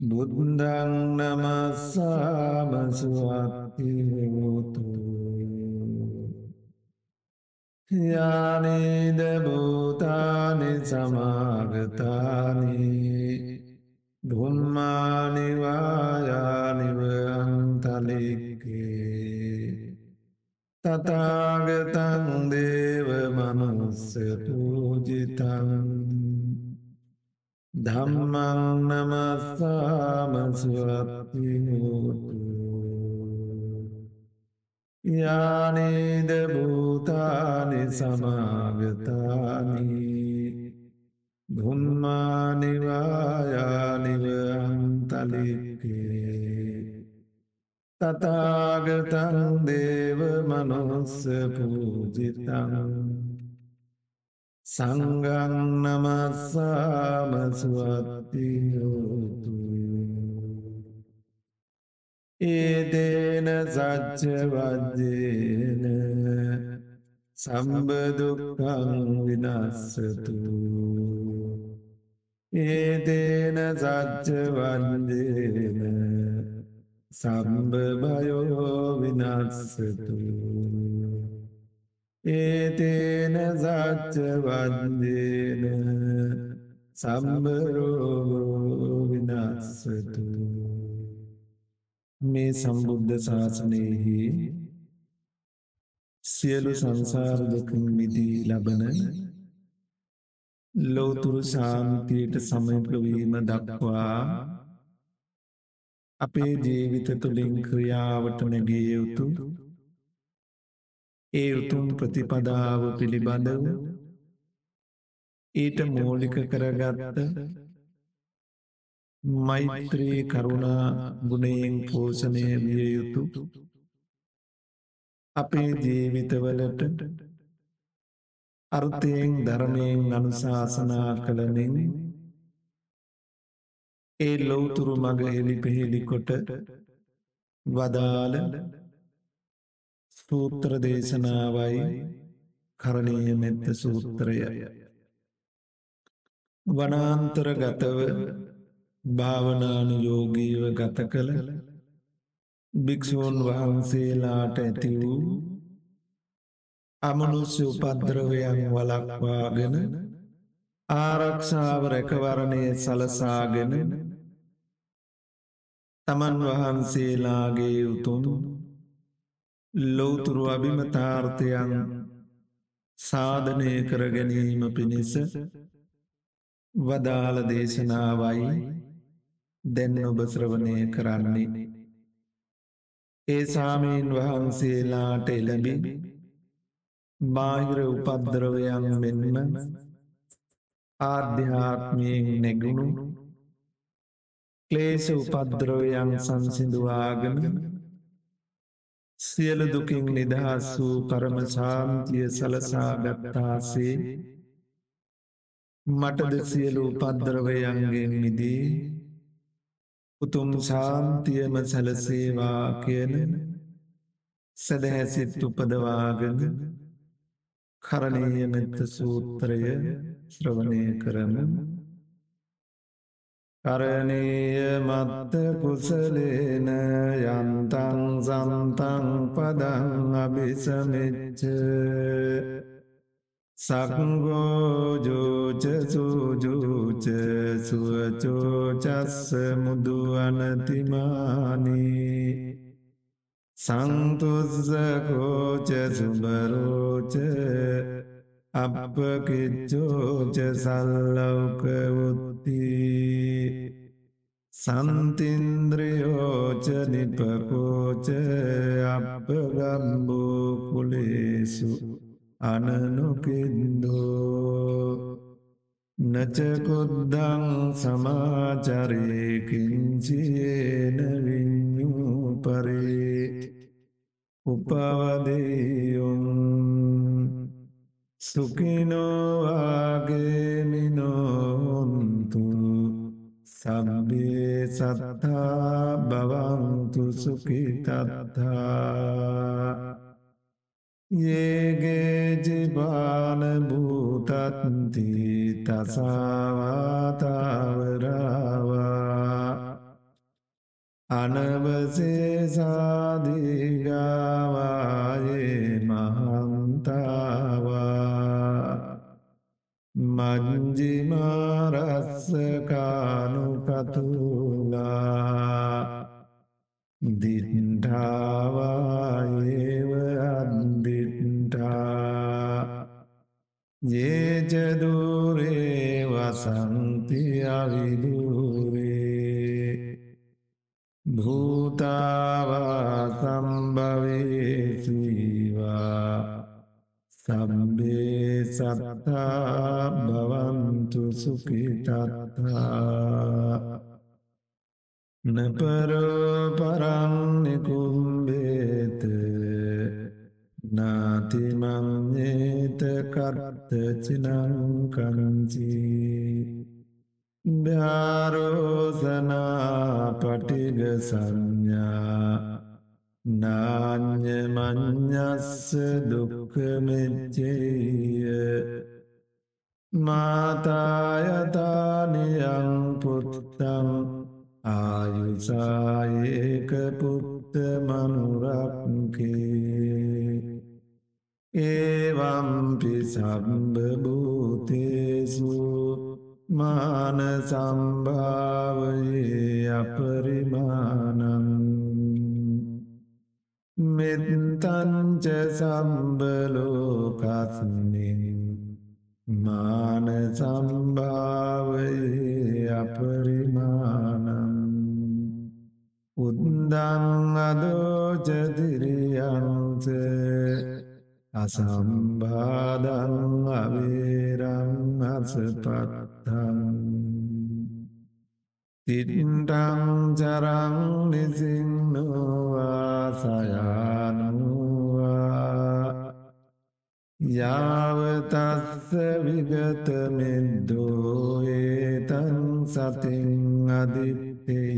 බුද්ධං නමස්සාමසුවත්තිහෝතු යානීද භූතානි සමාගතානී බුම්මානිවායානිව අන්තලික්කේ තතාගතන් දේව මනුස්ස පූජිතන් ධම්මං නමස්සාමසුවත්තිහෝතු යානේද භූතානි සමාගතානී. දුන්මානිවායානිව අන්තලික්කේ තතාගතන් දේව මනුස්ස පූජිතන් සංගං නමස්සාමසුවත්තියෝතු ඒදේන සච්චවජ්‍යේන සම්බදුක්කං විනස්සතු. ඒදේන සච්චවන්දේන සම්බභයෝ විනස්සතු ඒතේන සච්චවන්දේන සම්බරෝගෝ විනස්සතු මේ සම්බුද්ධ ශාසනයෙහි සියලු සංසාරදකින් මිදී ලබන ලෝතුරු ශාන්තියට සමයපවීම දක්වා අපේ ජීවිත තුළින් ක්‍රියාවට නැගිය යුතු ඒ උතුම් ප්‍රතිපදාව පිළිබඳව ඊට මූලික කරගත්ත මෛත්‍රී කරුණා ගුණයෙන් පෝෂණය විය යුතු අපේ ජීවිතවලට අර්ථයෙන් ධර්මයෙන් අනුශාසනා කළනෙන් ඒ ලොවතුරු මග හෙළි පෙහෙළි කොට වදාළ සූත්‍ර දේශනාවයි කරණීය මෙත්ත සූත්‍රය. වනාන්තර ගතව භාවනානු යෝගීව ගත කළ භික්‍ෂූන් වහන්සේලාට ඇති වූ අමනුස්්‍ය උපද්‍රවයන් වලක්වාගෙන ආරක්ෂාව රැකවරණය සලසාගෙන තමන් වහන්සේලාගේ උතුම් ලෝතුරු අභිමතාර්ථයන් සාධනය කර ගැනීම පිණිස වදාළ දේශනාවයි දැන් ඔබ ශ්‍රවණය කරන්නේ. ඒ සාමීන් වහන්සේලාට එළබි බාහිර උපද්දරවයන් මෙන්ම ආධ්‍යාත්මයෙන් නැගුණු ක්ලේෂ උපද්‍රවයන් සංසිදුවාගම සියලු දුකින් නිදහස් වූ පරම ශාන්තිය සලසා ගත්තාසේ මටද සියලු උපද්‍රවයන්ගෙන් මිදී උතුම් ශාන්තියම සැලසේවා කියන සැදහැසිත් උපදවාගෙන කරණීය මෙත්ත සූත්‍රය ශ්‍රවණය කරම. කරණීය මත්ත කුසලේන යන්තන් සම්තන් පදං අභිසමිච්ච සක්ගෝජෝච සූජූච සුවචෝචස්ස මුදුවනතිමානී සංතුස්සකෝච සුබරෝච අපකිච්චෝච සල්ලවකවුත්ති සන්තින්ද්‍රයෝච නිපකෝච අපගම්බෝ කුලේසු අනනුකින්දෝ. නචකොද්දං සමාචරයකින්චියන විඤ්ඥූ පරේ උපවදයුන් සුකිනෝවාගේමිනෝන්තු සබ්බේ සත්තා බවන්තු සුකිතත්තා ඒගේජිපාන භූතත්ති තසාවාතාවරාවා අනවසේසාදිගාවායේ මහන්තාවා මජ්ජිමාරස්සකානුකතුලා දිට්ඨාවායේව අද්දිට්ඨා යේජදූරේ වසන්ති අවිදූරේ භූතාවා සම්භවේසීවා සම්බේ සත්තා භවන්තු සුකිටත්තා නපරපරන්නිකුම්බේත නාතිමං්ඥේත කත්තචිනංකංචී භාරෝසනා පටිග සංඥා නාඥමං්ඥස්ස දුක්කමෙච්චේය මාතායතානයං පුත්තං ආයුසායේක පුත්ත මනුරක්කේ ඒවම්පි සම්බභූතේසු මාන සම්භාවයේ අපරිමානං මෙත්තංච සම්බලෝකස්මින් මාන සම්භාවයේ අපරිමානං උද්දං අදෝචදිරියන්ස අසම්බාධං අවේරං අසපත්තං තිරින්ටං චරං නිසිංනුවාසයානුවා යාවතස්ස විගතමෙද්දෝ ඒතන් සතින් අදිත්තෙය.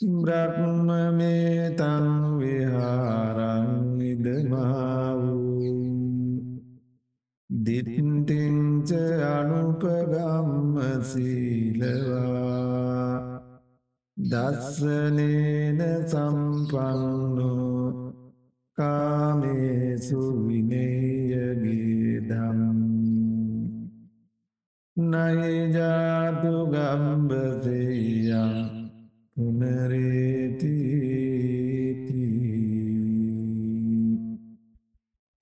බ්‍රහ්ම මේතං විහාරං ඉදමාවූ දිට්ටිංච අනුපගම්ම සීලවා දස්සනේන සම්පන්නෝ කාමේසු විනේයගේදම් නයිජාතු ගම්බසෙයම් පුනරේතිී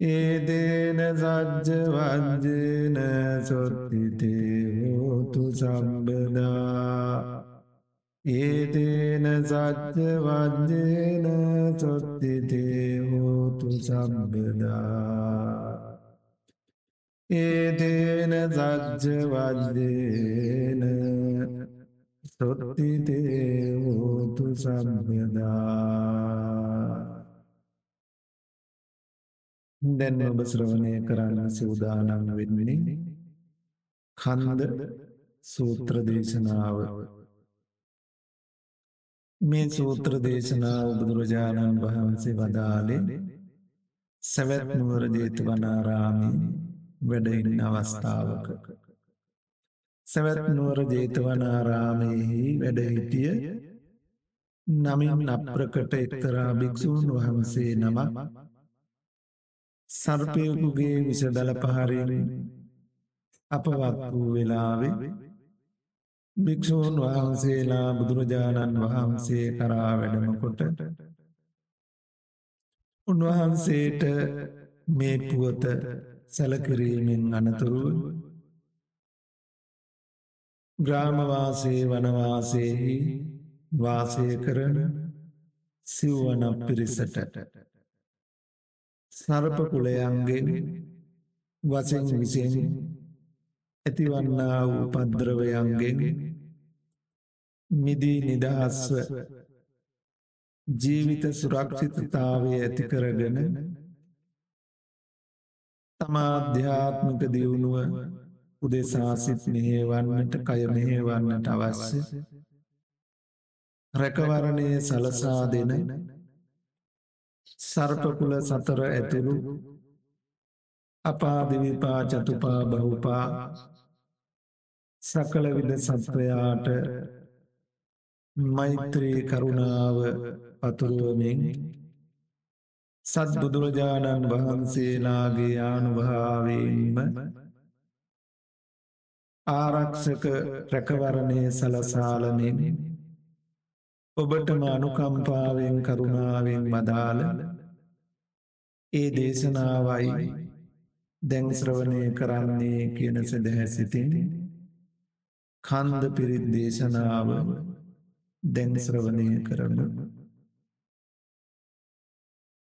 ඒදේන සජ්ජ වජ්ජන සොත්තිතේ හෝතු සම්බදා. ඒදේන සච්ච වජ්ජන සොත්තිතේ හෝතු සම්බදා. ඒදේන සච්ච වජ්ජන සොත්තිතේ හෝතු සම්බදා. දැන් ඔබ ශ්‍රවණය කරන්න සූදානන් වෙන්නේ කන්ද සූත්‍ර දේශනාව. මේ සූත්‍ර දේශනාව බුදුරජාණන් වහන්සේ වදාලේ සැවැත් නුවර ජේතවනාරාමී වැඩඉන්න අවස්ථාවක. සැවැත් නුවර ජේතවනාරාමයෙහි වැඩහිටිය නමින් අප්‍රකට එක්තරා භික්‍ෂූන් වහන්සේ නමක් සර්පයකුගේ විස දලපහරෙන් අපවත් වූ වෙලාවෙ භික්‍ෂූන් වහන්සේලා බුදුරජාණන් වහන්සේ කරා වැඩමකොට උන්වහන්සේට මේ පුවත සැලකිරීමෙන් අනතුරුව ග්‍රාමවාසේ වනවාසයෙහි වාසය කරන සිව්වන පිරිසට සරප කුලයන්ගෙන් වසෙන් විසෙන් ඇතිවන්නා වූ පද්‍රවයන්ගෙන් මිදී නිදහස්ව ජීවිත සුරක්ෂිතතාවය ඇති කරගෙන තමාධ්‍යාත්මික දියුණුව උදෙසාසිත් මෙහේවන්නට කය මෙහේවන්නට අවශ්‍ය. රැකවරණය සලසා දෙන සර්පකුල සතර ඇතුළු අපාදිවිපා චතුපා බහුපා සකල විද සත්වයාට මෛත්‍රී කරුණාව පතුරුවමින් සත් බුදුරජාණන් වහන්සේලාගේ ආනුභාවයෙන්ම ආරක්ෂක රැකවරණය සලසාලමින් ඔබටම අනුකම්පාවෙන් කරුණාවෙන් මදාල ඒ දේශනාවයි දැන් ශ්‍රවණය කරන්නේ කියන සදහැ සිතින් කන්ද පිරිත් දේශනාව දැන් ශ්‍රවණය කරනු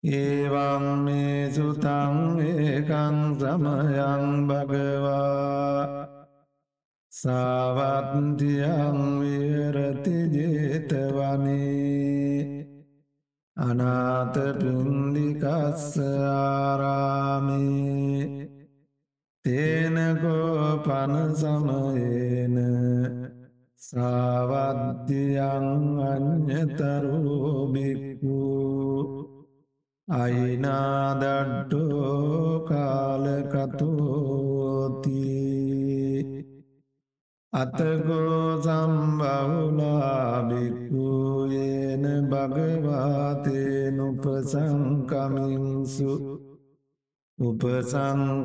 ඒවං මේ සුතං ඒකං සමයං භගවා සාවත්තියං විහරති ජේතවනේ අනාත පින්ඩිකස්ස ආරාමේ තේනකෝ පන සමයේන සාවද්‍යයන් අඥතරෝබික්කු අයිනාදඩ්ඩෝ කාලකතෝති අතගෝ සම්බවුලාබික්කූයේන භගවාතයනුපසංකමින්සු උපසංකමිත්වා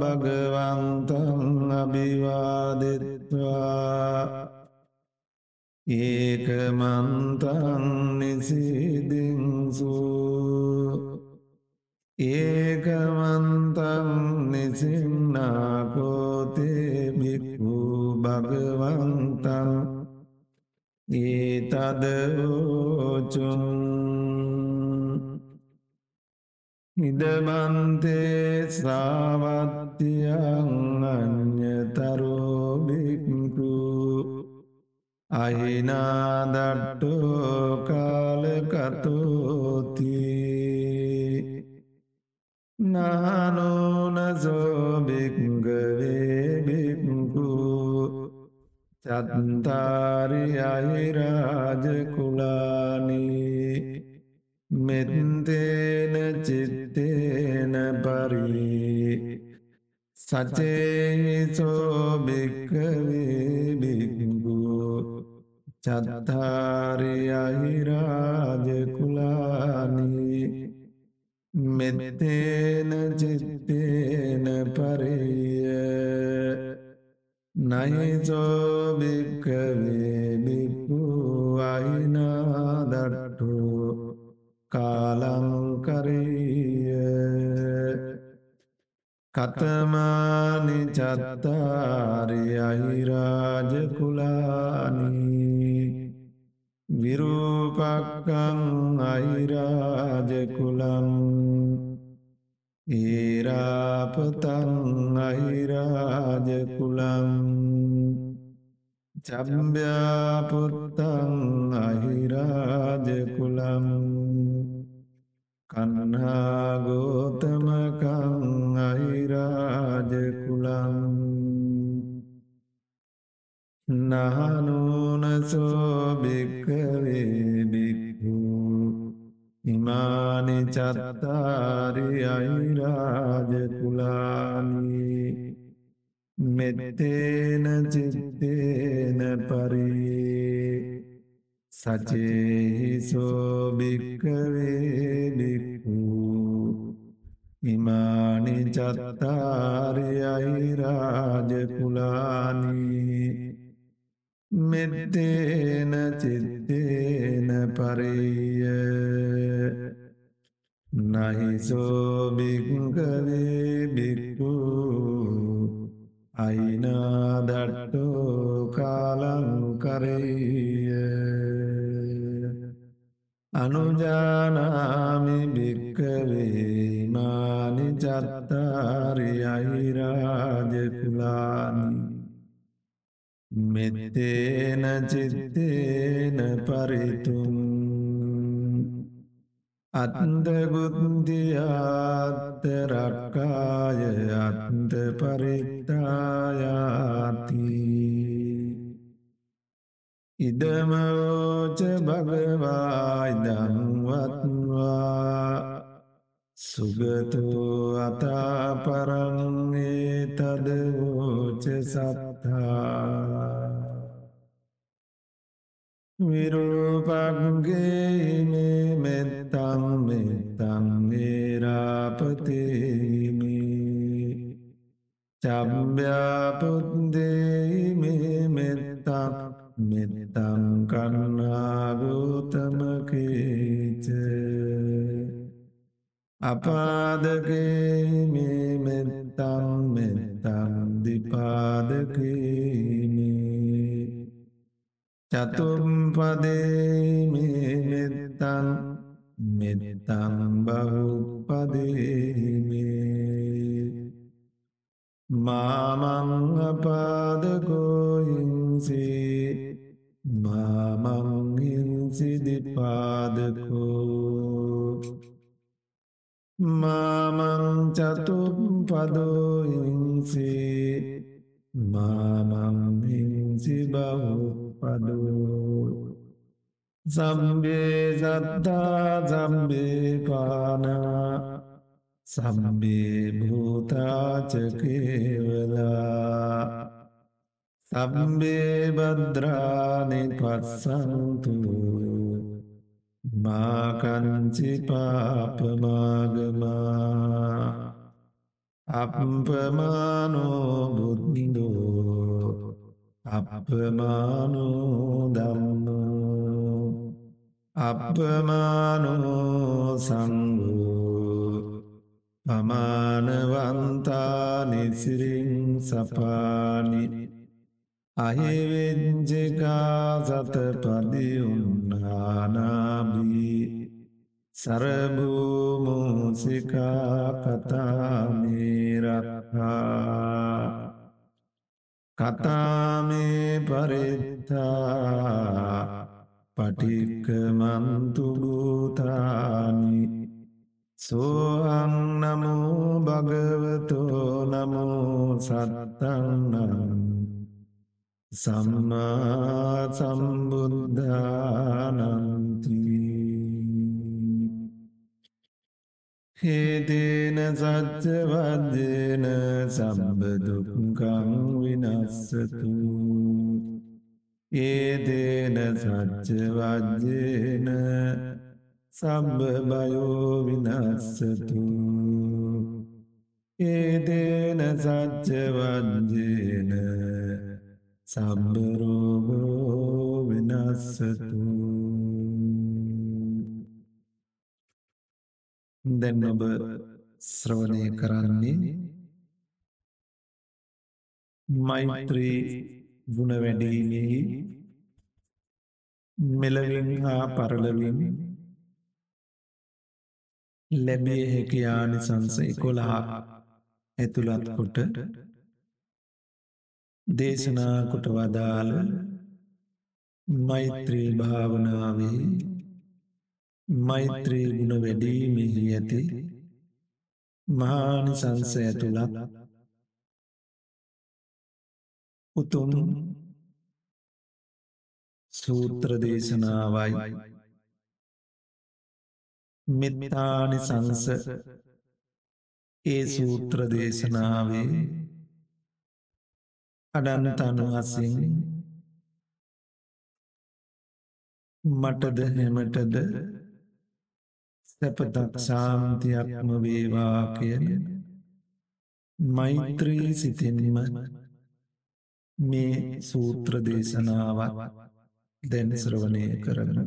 භගවන්තන් අභිවාදෙත්වා. ඒකමන්තන් නිසිදිංසු ඒකමන්තන් නිසින්නාකෝතේ බික්කු භගවන්තන් ඒතදෝචුන් ඉදමන්තේ සාවත්තියන් අඥතරෝබික්කු අහිනාදට්ටෝ කාලකතෝති. නානෝනසෝභික්ගවේබික්කු චත්තාරි අහිරාජකුලානී මෙත්තේන චිත්තේන පරී සචේසෝභික්කවේබික්ගු චත්තාරි අහිරාජකුලානී මෙත්තේන චිත්තේන පරිය නයිසෝභික්කවේබික්කු අයිනාදට්ටු කාලංකරීය කතමානි චත්තාරි අහිරාජකුලානී විරූපක්කං අහිරාජකුලම් ඒරාපතං අහිරාජකුලම් චම්්‍යාපුත්තං අහිරාජකුලම් කන්හාගෝතමකං අහිරාජකුලම් නහනුනසෝභික්කවේබික්කු ඉමානි චත්තාරි අයිරාජකුලානී මෙත්තේන චිත්තේන පරී සචේහිසෝභික්කවේබික්කු ඉමානි චත්තාරි අයිරාජකුලානී මෙත්තේන චිත්තේන පරිය. නහිසෝභික්කවේ බික්කු අයිනාදට්ටෝ කාලංකරය අනුජානාමි භික්කවේ මානි චත්තාරි අහිරාජකුලානි මෙත්තේන චිත්තේන පරිතුම් අත්දගුද්දියාත්තරක්කාය අත්ද පරිත්තායාති. ඉදමෝච භගවායිදංවත්වා සුගතෝ අතාපරංගේ තදවෝච සත්තා. විරූපක්ගේමේ මෙත්තං මෙත්තං ඒරාපතේමේ චම්්‍යාපුද්දේමේ මෙත්තක් මෙත්තං කන්නාගෝතමකේච. අපාදකේමේ මෙත්තම් මෙත්තම් දිපාදකේමේ. චතුම්පදේමේ මෙත්තන් මෙත්තම් බහුපදේමේ. මාමං අපාදකෝයින්සේ මාමංහිසිදිපාදකෝ මාමං චතුම් පදෝයින්සේ මාමංහිංසි බවපදෝ සම්බේ සත්තා සම්බේ පානා සම්බේ භූතාචකේවලා සම්බේ බද්‍රානි පත්සන්තු මාකංචි පාපමාගමා අපපමානෝ බුද්ධෝ අපපමානෝ දම්මෝ අපපමානෝ සංගෝ පමානවන්තා නිසිරින් සපානි අහිවෙච්ජිකා සතපදිඋන්නානාබී සරභූමූසිකා කතාමේරක්හා කතාමේ පරිත්තා පටික්කමන්තුභූතානි සෝහං නමෝ භගවතෝ නමෝ සත්තන්නම් සම්මා සම්බුද්ධානන්ති. හේතේන සච්ච වජ්ජේන සම්බදුක්කං විනස්සතු. ඒතේන සච්ච වජ්ජේන සම්බ බයෝ විනස්සතු. ඒතේන සච්ච වජ්ජේන සම්බරෝගෝ වෙනස්සතු දැන් ඔබ ශ්‍රවණය කරන්නේ මෛත්‍රී ගුණ වැඩීමෙහි මෙලවින් හා පරලවින් ලැබිය හැකි ආනිසංස එකොළහක් ඇතුළත් කොට දේශනා කොට වදාළ මෛත්‍රී භාවනාවේ මෛත්‍රී ගුණ වැඩීමෙහි ඇති මහානිසංස ඇතුළත් උතුම් සූත්‍ර දේශනාවයි. මෙත්තානි සංස ඒ සූත්‍ර දේශනාවේ අඩන්තනු හසින් මටද හෙමටද? සැපතක් සාන්තියක්ම වේවා කියන මෛත්‍රී සිතෙන්ම මේ සූත්‍ර දේශනාවත් දැන්ස්රවනය කරන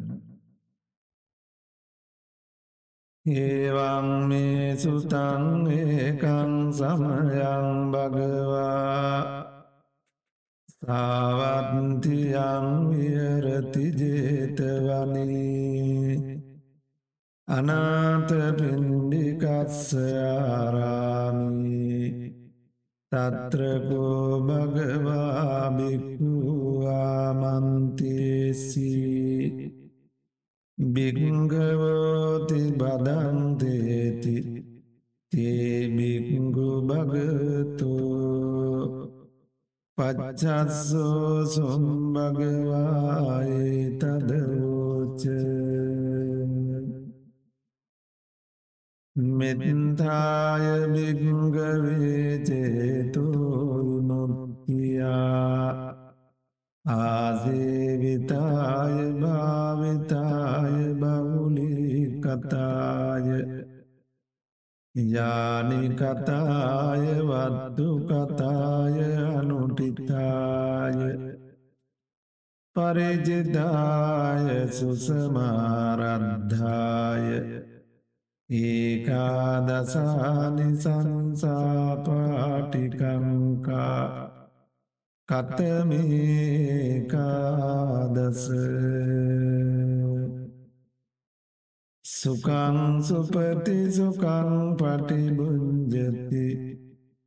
ඒවං මේ සුතං ඒකං සමයං භගවා සාවත්තියං විහරති ජේතවනී. අනාතපින්ඩිකස්සයාරාමී තත්‍රකෝ භගවාභික්කුවාමන්තේසී බිංගවෝති බදන්තේති තේබිංගු භගතෝ පච්චස්සෝ සුම්භගවායි තදවෝච මෙතින්තාය භිංගවේචේතුනුත්තියා ආසේවිතාය භාවිතාය බවුලි කතාය යානි කතාය වත්තු කතාය අනුටිතාය. පරජදාය සුසමාරද්ධාය. ඒකාදසානි සංසාපාටිකංකා. කතමේකාදස. සුකං සුපති සුකං පටිබුංජති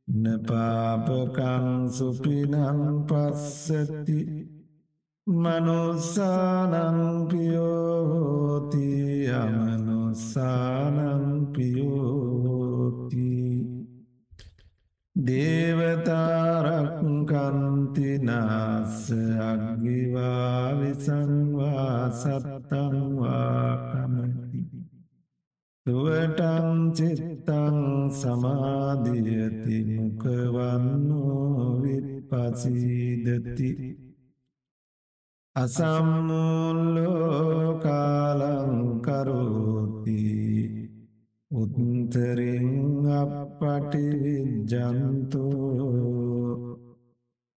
නපාපකං සුපිනං පස්සති. මනුස්සානංපියෝති අමනුස්සානංපියෝති දේවතාරක්කන්තිනාස අග්ගිවා විසංවා සත්තංවා කමති තුවටං චිත්තං සමාධියති මුකවන්නෝ විපසීදති. අසම්මුල්ලෝ කාලංකරෝති උත්තරින් අපපටිවිජ්ජන්තු.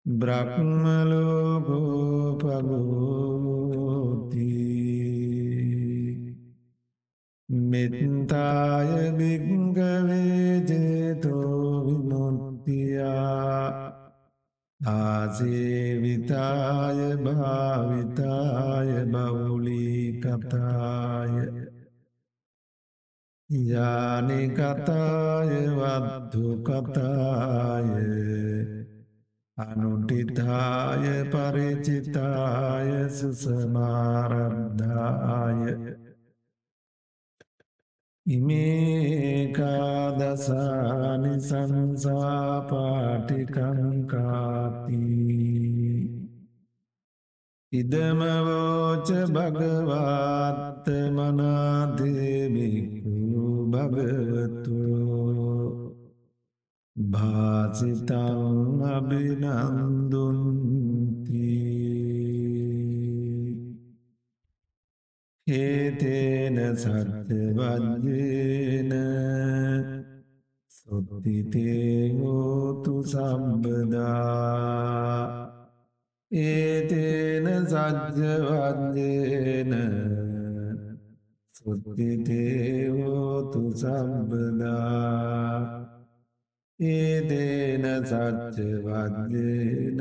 බ්‍රහ්මලෝකෝපගෝති මෙත්තාය භික්ගවේජේතෝ විමුත්තියා ආසේවිතාය භාවිතාය බවුලී කතාය යානිකතාය වත්තු කතාය අනුටිතාය පරිචිතාය සුසමාරද්ධාය ඉමේකාදසානි සංසාපාටිකංකාති ඉදමවෝච භගවාත්ත මනාදේබිකු භගවතු. භාසිතං අභිනන්දුන්තිී. හේතේන සත්‍යවජ්‍යේන සුද්ධිතේහෝතු සම්බදා ඒතේන සජ්‍යවජ්‍යේන සුද්ධිතේහෝතු සම්බදා ඒදේන සච්චවජ්‍යේන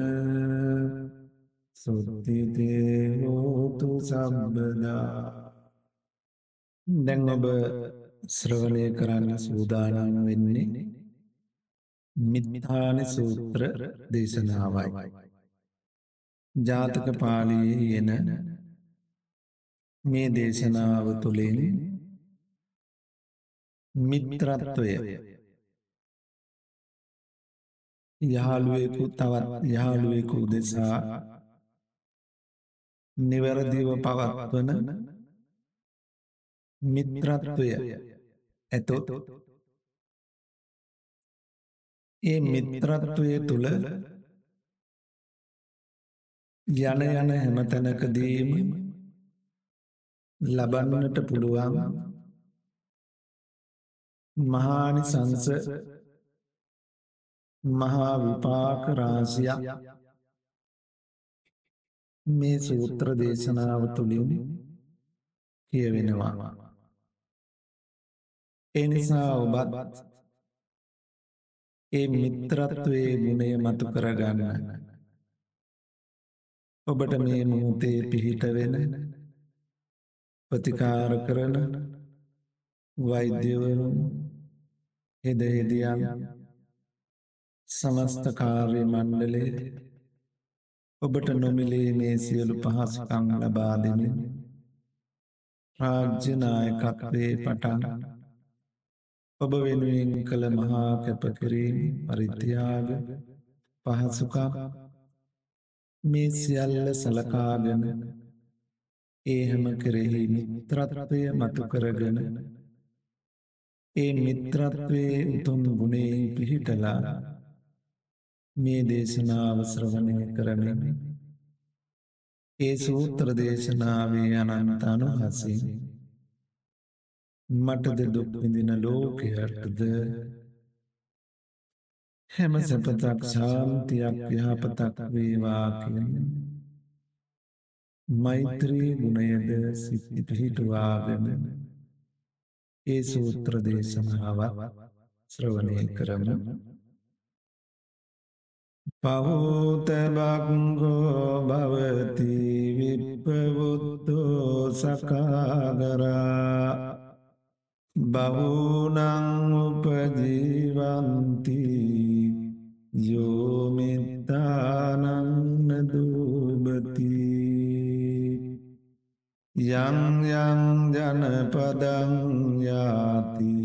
සුද්ධිතේහෝතු සම්බදා දැන් ඔබ ශ්‍රවණය කරන්න සූදානන් වෙන්නේ මිත්තාන සූත්‍ර දේශනාවයි. ජාතක පාලයේ එන මේ දේශනාව තුළින් මිත්‍රත්වය යහළුවෙකු තවත් යහළුවෙකු දෙසා නිවැරදිව පවත්වන මිත්‍රත්වය ඇතොත් ඒ මිත්‍රත්වය තුළ යන යන හැමතැනකදීම ලබන්නට පුළුවන් මහානි සංස මහා විපාක රාසියක් මේ සූත්‍ර දේශනාව තුළින් කියවෙනවා. එනිසා ඔබත් ඒ මිත්‍රත්වයේ ගුණය මතු කරගන්න. ඔබට මේ මුහතේ පිහිට වෙන ප්‍රතිකාර කරන වෛද්‍යවරුන් හෙදහෙදියන් සමස්ත කාර්ය මණ්ඩලේ ඔබට නොමිලේ මේ සියලු පහසුකං ලබා දෙමින් රාජ්‍යනායකත්වේ පටන් ඔබ වෙනුවෙන් කළ මහා කැපකිරීම පරිත්‍යාග පහසුකම් මේ සියල්ල සලකාගෙන ඒ හැම කෙරෙහි මිත්‍රත්වය මතු කරගෙන ඒ මිත්‍රත්වයේ උතුම් ගුණයෙන් පිහිටලා මේ දේශනාව ශ්‍රවණය කරමින් ඒ සූත්‍ර දේශනාවේ අනන්ත අනුහසින් මටද දුක්විඳින ලෝකයටද? හැම සැපතක් ශාන්තියක් යහපතක් වේවා කියන මෛත්‍රී ගුණයද සිත්ති පිහිටුවාගෙන ඒ සූත්‍ර දේශනාවත් ශ්‍රවණය කරමු. පහෝතබක්ගෝ භවති විප්පවුත්තෝ සකාගරා බහුනං උපජීවන්ති යෝමිතානන්න දූබති යං යං ජනපදං යාති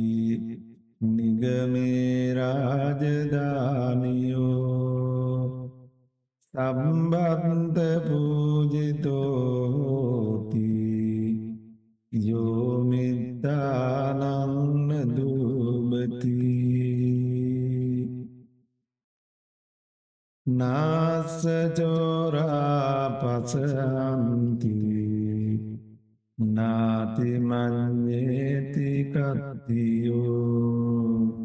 නිගමේ රාජධානියෝ සම්බන්ත පූජිතෝති යෝමිතානන්න නාසචෝරා පසහන්ති නාතිමං්්‍යේතිකත්තියෝ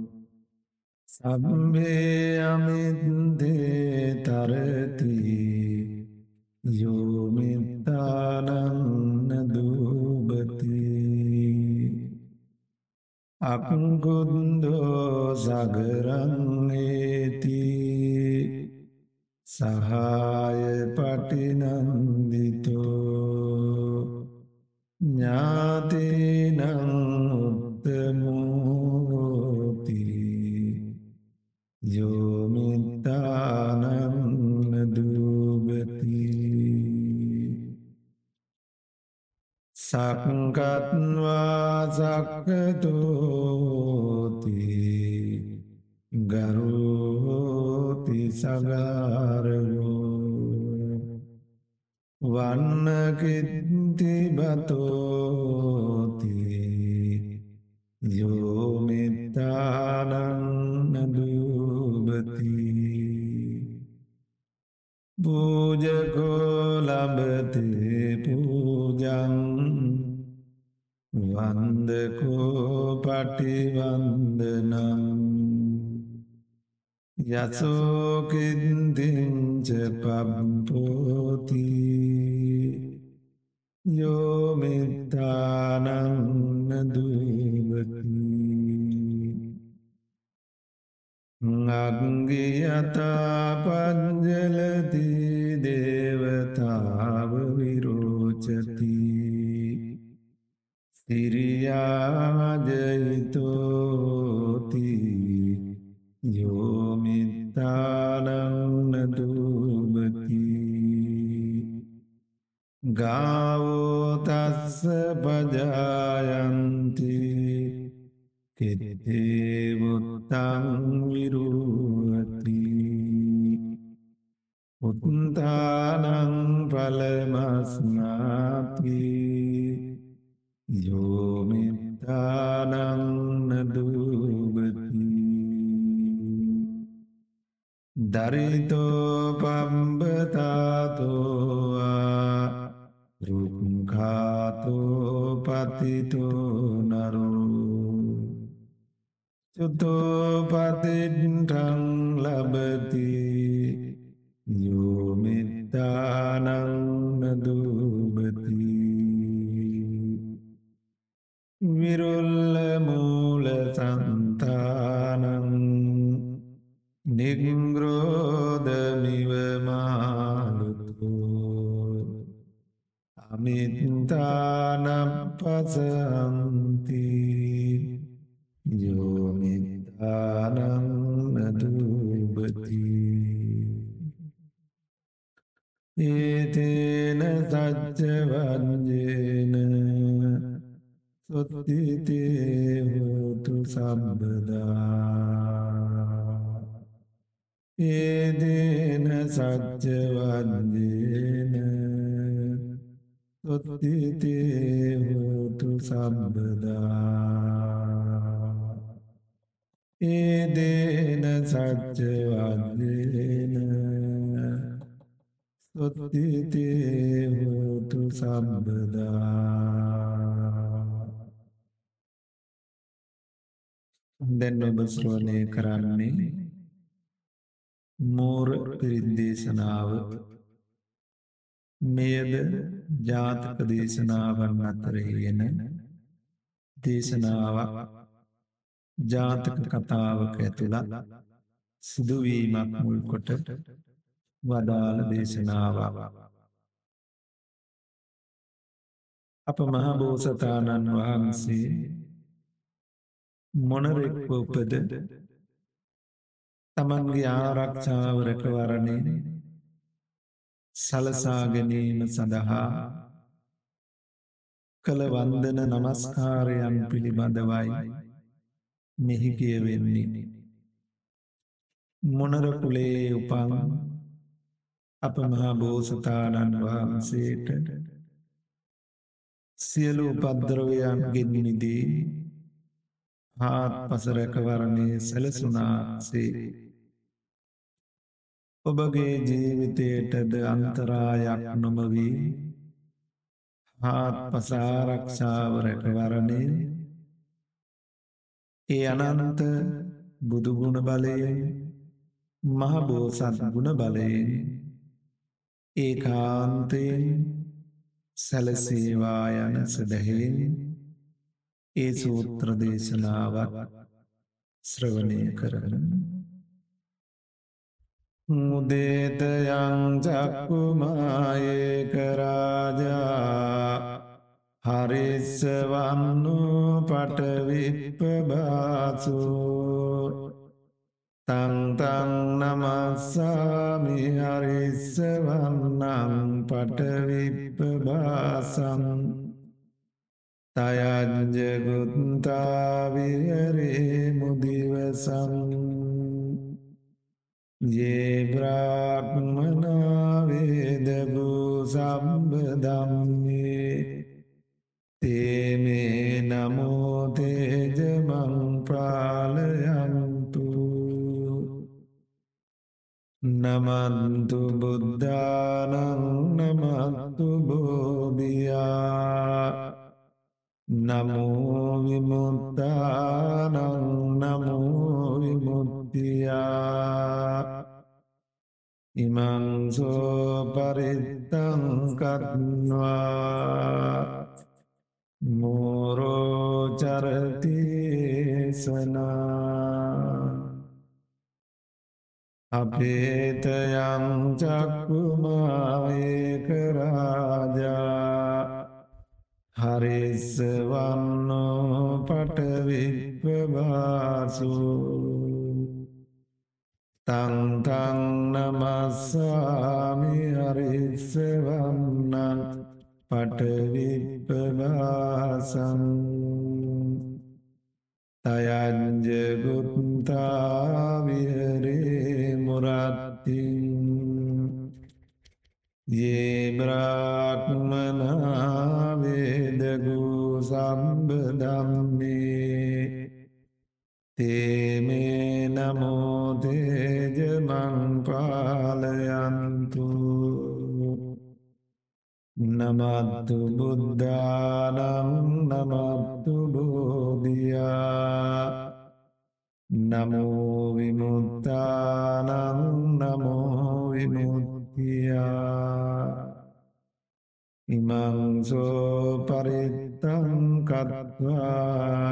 සම්බේ අමින්දේ තරති යෝමිතානන්න දූබති අකුකුන්දෝ සගරන්නේති සහාය පටිනන්දිතෝ ඥාතිනං උත්තමෝති යෝමිතානන්න දූගති සක්කත්වා සක්කතෝති ගරුති සගාරගෝ වන්නකිත්ති බතෝති යෝමිතානන්න දූබති පූජකෝ ලබතේ පූජන් වන්දකෝ පටිවන්දනම් යසෝකින්දිංච පබ්බෝති යෝමිතානන්න දූවති අග්ගියතා පංජලති දේවතාව විරෝචති සිරියාජයිතෝති යෝමිතානන්න දූබති ගාවෝතස්ස පජායන්ති කෙතේවුත්තං විරුවති උත්තානං පලමස්නාති යෝමිතානන්න දූබති දරිතෝ පම්බතාතෝවා රුක්ඛාතෝ පතිතෝ නරෝ. චුතෝ පතිට්ඨං ලබති යෝමිත්තානං නදූබති විරුල්ල මූල සන්තානං නිග්‍රෝධමිව මාලුතෝ අමිත්තානපසන්ති යෝමිත්තානන්නදූබති ඒතේන සච්චවන්ජේන සොත්තිතේ හෝතු සම්බදා ඒදේන සච්චවන්ජේන සොත්තිතේ හෝතු සම්බදා ඒදේන සච්චවන්ජේන සොත්තිතේ හෝතු සම්බදා දැන් ඔබ ශ්‍රවණය කරන්නේ මෝර පිරිද්දේශනාව මෙයද ජාතක දේශනාවන් අතරගෙන දේශනාවක් ජාතක කතාවක ඇතුළත් සිදුවීමක් මුල්කොට වදාළ දේශනාවක්. අප මහබෝසතාණන් වහන්සේ මොනරෙක්ව උපද තමන්ගේ ආරක්ෂාව රැකවරණය සලසා ගැනීම සඳහා කළ වන්දන නමස්කාරයන් පිළිබඳවයි මෙහි කියවෙන්නේ. මොනරකුලේ උපන් අප මහා බෝසතාණන් වහන්සේට සියලු උපද්‍රවයන්ගෙන් නිදී හාත් පසරැකවරණය සැලසුනාසේ ඔබගේ ජීවිතයටද අන්තරායක් නොමවී හාත් පසාරක්ෂාව රැකවරණය ඒ අනන්ත බුදුගුණ බලයෙන් මහබෝසත් ගුණ බලයෙන් ඒ කාන්තයෙන් සැලසේවා යන සදහෙන් ඒ සූත්‍ර දේශනාවත් ශ්‍රවණය කරන මුදේතයං චක්කුමායේ කරාජා හරිස්සවන්නු පටවිප්පබාසු තන්තං නමස්සාමි හරිස්සවන්නං පටවිප්පබාසං තයජ්ජගුත්තාවිහරේ මුදිවසං ජේබ්‍රාක්්මනාවේදබූ සම්බදම්මේ තේමේ නමෝතේජමං ප්‍රාලයන්තු නමන්තු බුද්ධානං නමත්තු බෝධයා නමෝ විමුත්තානං නමෝ විමුත්තියා ඉමංසෝ පරිත්තංකත්වා මෝරෝචරතිසනා අපේතයං චක්කුමායකරාජා හරිස්සවන්නෝ පටවිප්පබාසූ තංතං නමස්සාමි අරිස්සවන්නන් පටවිප්පවාසං තයංජගුත්තාවිහරේ මුරත්තින් ඒබ්‍රාක්්මනාවේදගූ සම්බදම්මේ තේමේ නමෝතේජමං නමත්තු බුද්ධානං නමත්තු බෝධයා. නමෝවිමුත්තානං නමෝවිමුත්තියා ඉමංසෝ පරිත්තං කත්වා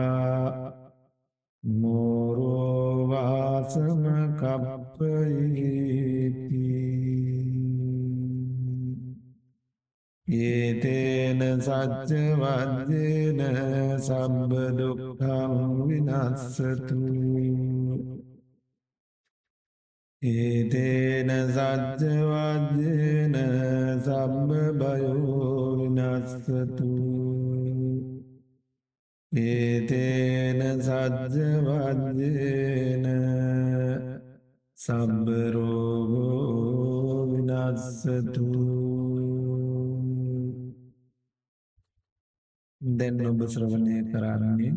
මෝරෝවාසම කප්පයිති ඒතේන සච්ච වජ්‍යන සබ්බදුක්කං විනස්සතු ඒතේන සච්ච වජ්‍යන සබ්බ බයෝ විනස්සතු ඒතේන සජ්ජවජ්‍යේන සම්බරෝගෝ විනස්සතු දැන් ඔබ ශ්‍රවණය කරන්නේ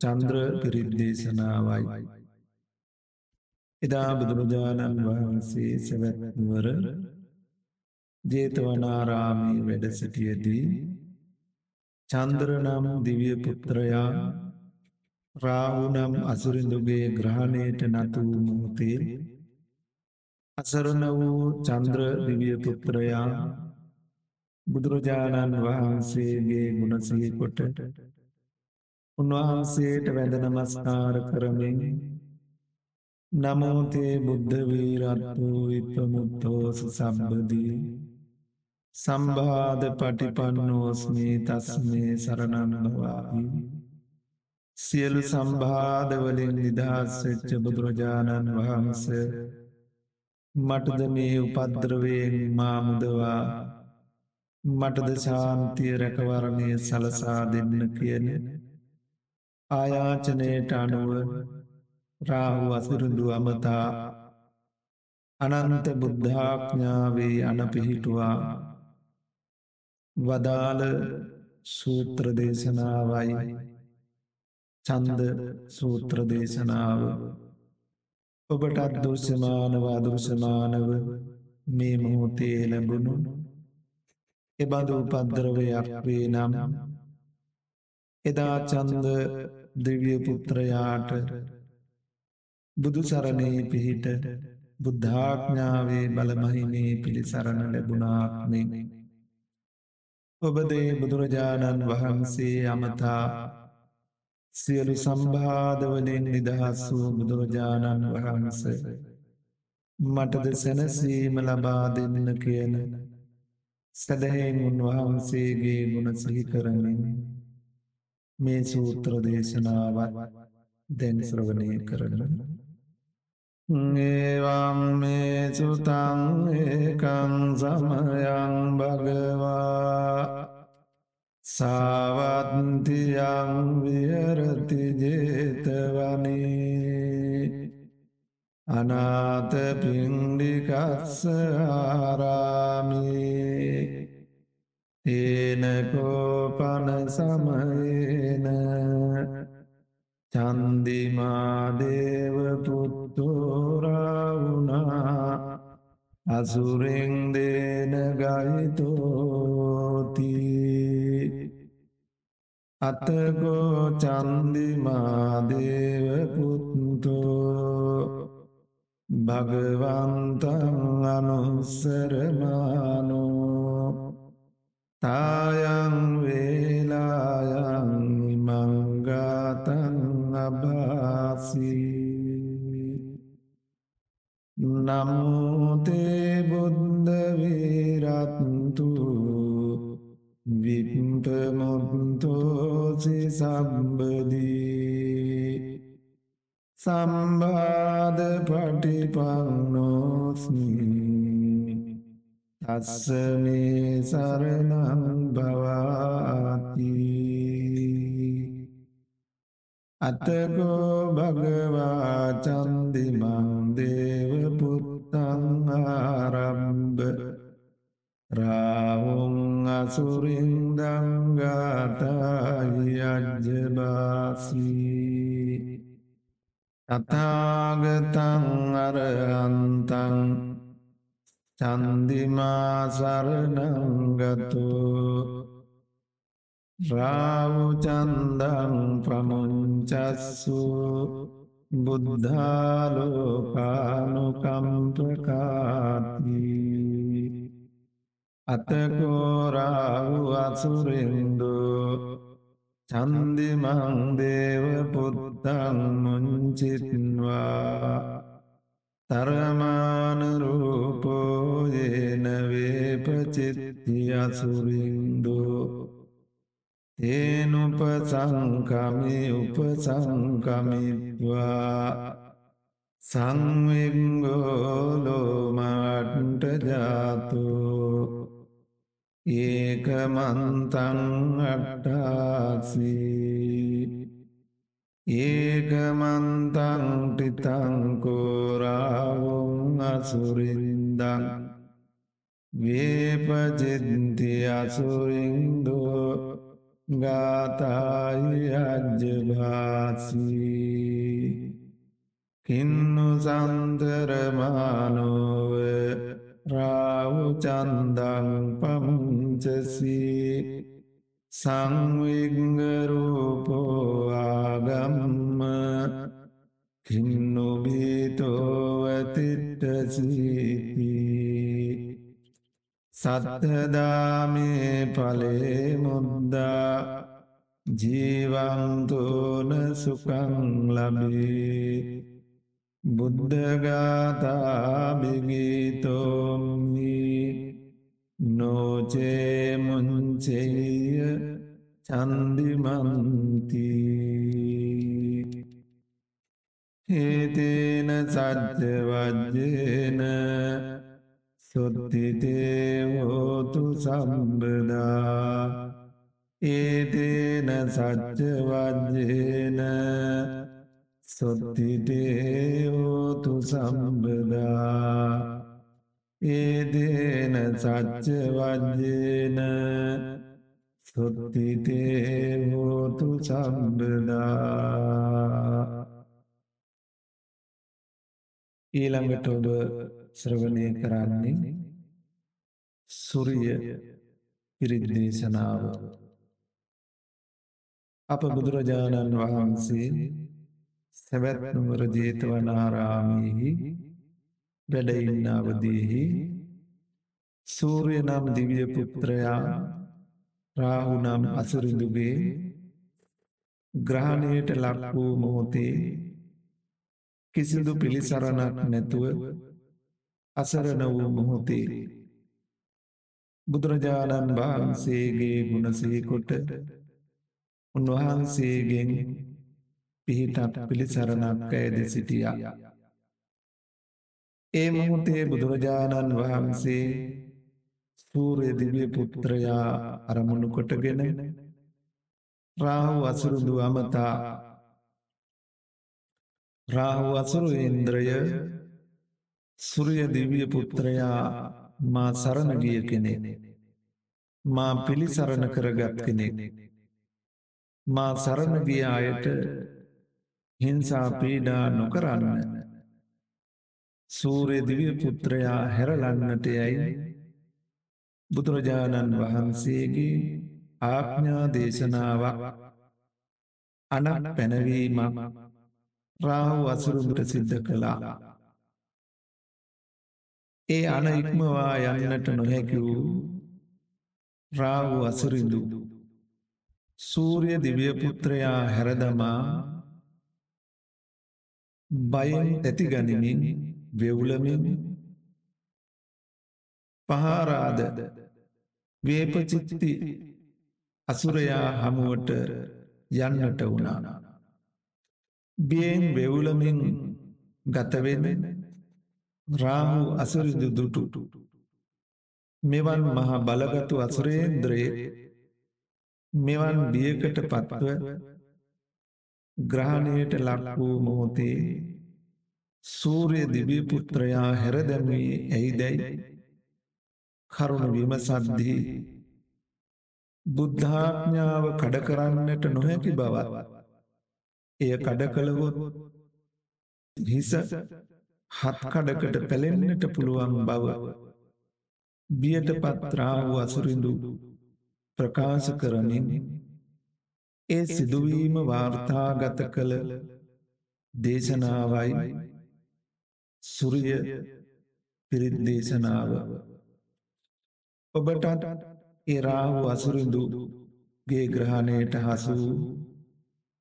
චන්ද්‍ර පිරිද්දේශනාවයි එදා බුදුරජාණන් වහන්සේ සැවැත්නුවර ජේතවනාරාමී වැඩ සිටියදී චන්ද්‍රනම් දිවිය පුත්‍රයා රාවුනම් අසුරිඳුගේ ග්‍රහණයට නතු මුහතේ අසරණ වූ චන්ද්‍ර දිවිය පුත්‍රයා බුදුරජාණන් වහන්සේගේ ගුණසහි කොට උන්වහන්සේට වැඳ නමස්කාර කරමින් නමෝතේ බුද්ධවීරත්වූ විපමුත්තෝස සම්බදී සම්බාධ පටිපන්නෝස්මී තස්මේ සරණන්නවාවී සියලු සම්බාධවලින් නිදහස්වෙච්ච බුදුරජාණන් වහන්ස මටද මේ උපද්‍රවයෙන් මාමුදවා මටද ශාන්තිය රැකවරණය සලසා දෙන්න කියන ආයාචනයට අනුව රාහු අසුරුදු අමතා අනන්ත බුද්ධාඥාවේ අනපිහිටුවා වදාළ සූත්‍ර දේශනාවයි චන්ද සූත්‍ර දේශනාව. ඔබටත් දුර්ශමානව අදුර්ශමානව මේ මොහොතේ ලැබුණු එබඳු උපද්දරවයක් වේ නම් එදා චන්ද දෙවිය පුත්‍රයාට බුදු සරණයේ පිහිට බුද්ධාඥාවේ බලමහිනේ පිළිසරණ ලැබුණාක්මෙන් ඔබදේ බුදුරජාණන් වහන්සේ අමතා සියලු සම්බාධවලින් නිදහස් වූ බුදුරජාණන් වහන්ස මටද සැනසීම ලබා දෙන්න කියන සැදහෙන් උන්වහන්සේගේ ගුණ සිහි කරමින් මේ සූත්‍ර දේශනාවත් දැන්ශ්‍රවනය කරන. ඒවම් මේ සුතං ඒකං සමයං භගවා සාවත්තියං විහරති ජේතවනේ අනාත පින්ඩිකස්ස ආරාමී. ඒනකෝපන සමයන. චන්දිමාදේව පුත්තෝරාවුණා අසුරෙන් දේන ගයිතෝති. අතගෝ චන්දිමාදේව පුත්තෝ භගවන්තං අනුස්සරමානෝ තායං වේලායන් මංගාතන් අභාසී නමුතේ බුද්ධවීරත්තු විප්පමුත්තෝසි සම්බදී සම්බාධ පටිපන්නෝස්මී. තස්ස මේ සරණං භවාති. අතකෝ භගවා චන්දිමං දේව පුත්තං ආරම්භ. රාවුං අසුරින්දංගාතායි අජ්ජබාසී. තථාගතං අරහන්තං චන්දිමා සරණංගතු රාවුචන්දං ප්‍රමුංචස්සු බුද්ධාලෝකානුකම්පකාති. අතකෝරාවු අසුරෙන්දු චන්දිමං දේව පුත්තං මුංචිත්වා තරමානරූපෝයේන වේපචිත්ති අසුරින්දු තේනුප සංකමි උපසංකමිත්වා සංවිංගෝලෝමට්ට ජාතෝ ඒකමන්තං අට්ටාසී ඒකමන්තං ටිතංකෝරාවුන් අසුරින්දං. වේපජෙන්ති අසුරින්දෝ ගාතායි අජ්ජභාසී. කින්නු සන්තරමානෝව රාවුචන්දං පමුංචසී සංවිංගරූපෝ ආගම්ම කින්නුබීතෝවතිට්ටසීති සත්තදාමේ පලේ මුද්දා ජීවන්තෝන සුකං ලබී බුද්ධගාතාබිගීතෝම්හි නෝචේමුංචෙය චන්දිමන්ති. හේතේන සච්චවජ්ජේන සොත්තිතේවෝතු සම්බදා. ඒතේන සච්චවජ්ජේන සොත්තිතේවෝතු සම්බදා ඒදේන සච්චවජ්ජේන සොත්තිතේවෝතු සම්බදා. ඊළඟට ඔබ ශ්‍රවණය කරන්නේ සුරිය පිරිදේශනාව අප බුදුරජාණන් වහන්සේ සැවැත්නුවර ජේතවනාරාමයෙහි වැඩඉන්න අවදීහි සූරය නම් දිවිය පුත්‍රයා රාහු නම් අසුරිඳුගේ ග්‍රහණයට ලක් වූ මොහොතේ කිසිදු පිළිසරණක් නැතුව අසරණ වූ මොහොතේ බුදුරජාණන් වහන්සේගේ ගුණසේකොට උන්වහන්සේගෙන් පිහිටත් පිළිසරණක් ඇද සිටියා. ඒ මොහොතේ බුදුරජාණන් වහන්සේ සූරය දිවිය පුත්‍රයා අරමුණු කොටගෙන රාහු අසුරුදු අමතා රාහු අසුරු ඉන්ද්‍රය සුරිය දිවිය පුත්‍රයා මා සරණගිය කෙනෙ මා පිළිසරණ කරගත් කෙනෙක් මා සරණගිය අයට හිංසා පීඩා නොකරන්න. සූරය දිවිය පුත්‍රයා හැරලන්නට යැයි. බුදුරජාණන් වහන්සේගේ ආඥා දේශනාවක් අනක් පැනවීමක් රාහු අසුරුදුට සිද්ධ කළා. ඒ අන ඉක්මවා යන්නට නොහැකි වූ රාහු අසුරිඳු සූරිය දිවියපුත්‍රයා හැරදමා බයෙන් ඇතිගනිමින් වෙවුලමින් පහාරාද වේපචිත්ති අසුරයා හමුවට යන්නට වුණා. බියෙන් වෙවුලමින් ගතවෙන රාහු අසුරිදු දුටු මෙවන් මහ බලගතු අසුරේන්ද්‍රයේ මෙවන් බියකට පත්ව ග්‍රහණයට ලක් වූ මොහොතේ සූරය දිවී පුත්‍රයා හැරදැමී ඇයිදැයි? කරුණු විමසද්දී බුද්ධාඥාව කඩකරන්නට නොහැකි බවත්. එය කඩ කළහොත් හිස හත්කඩකට පැළෙන්නට පුළුවන් බව. බියට පත්‍රාව අසුරිඳු ප්‍රකාශ කරමින් ඒ සිදුවීම වාර්තාගත කළ දේශනාවයි සුරිය පිරිත් දේශනාව. ඔබටත් එරාහු අසුරිඳුගේ ග්‍රහණයට හසු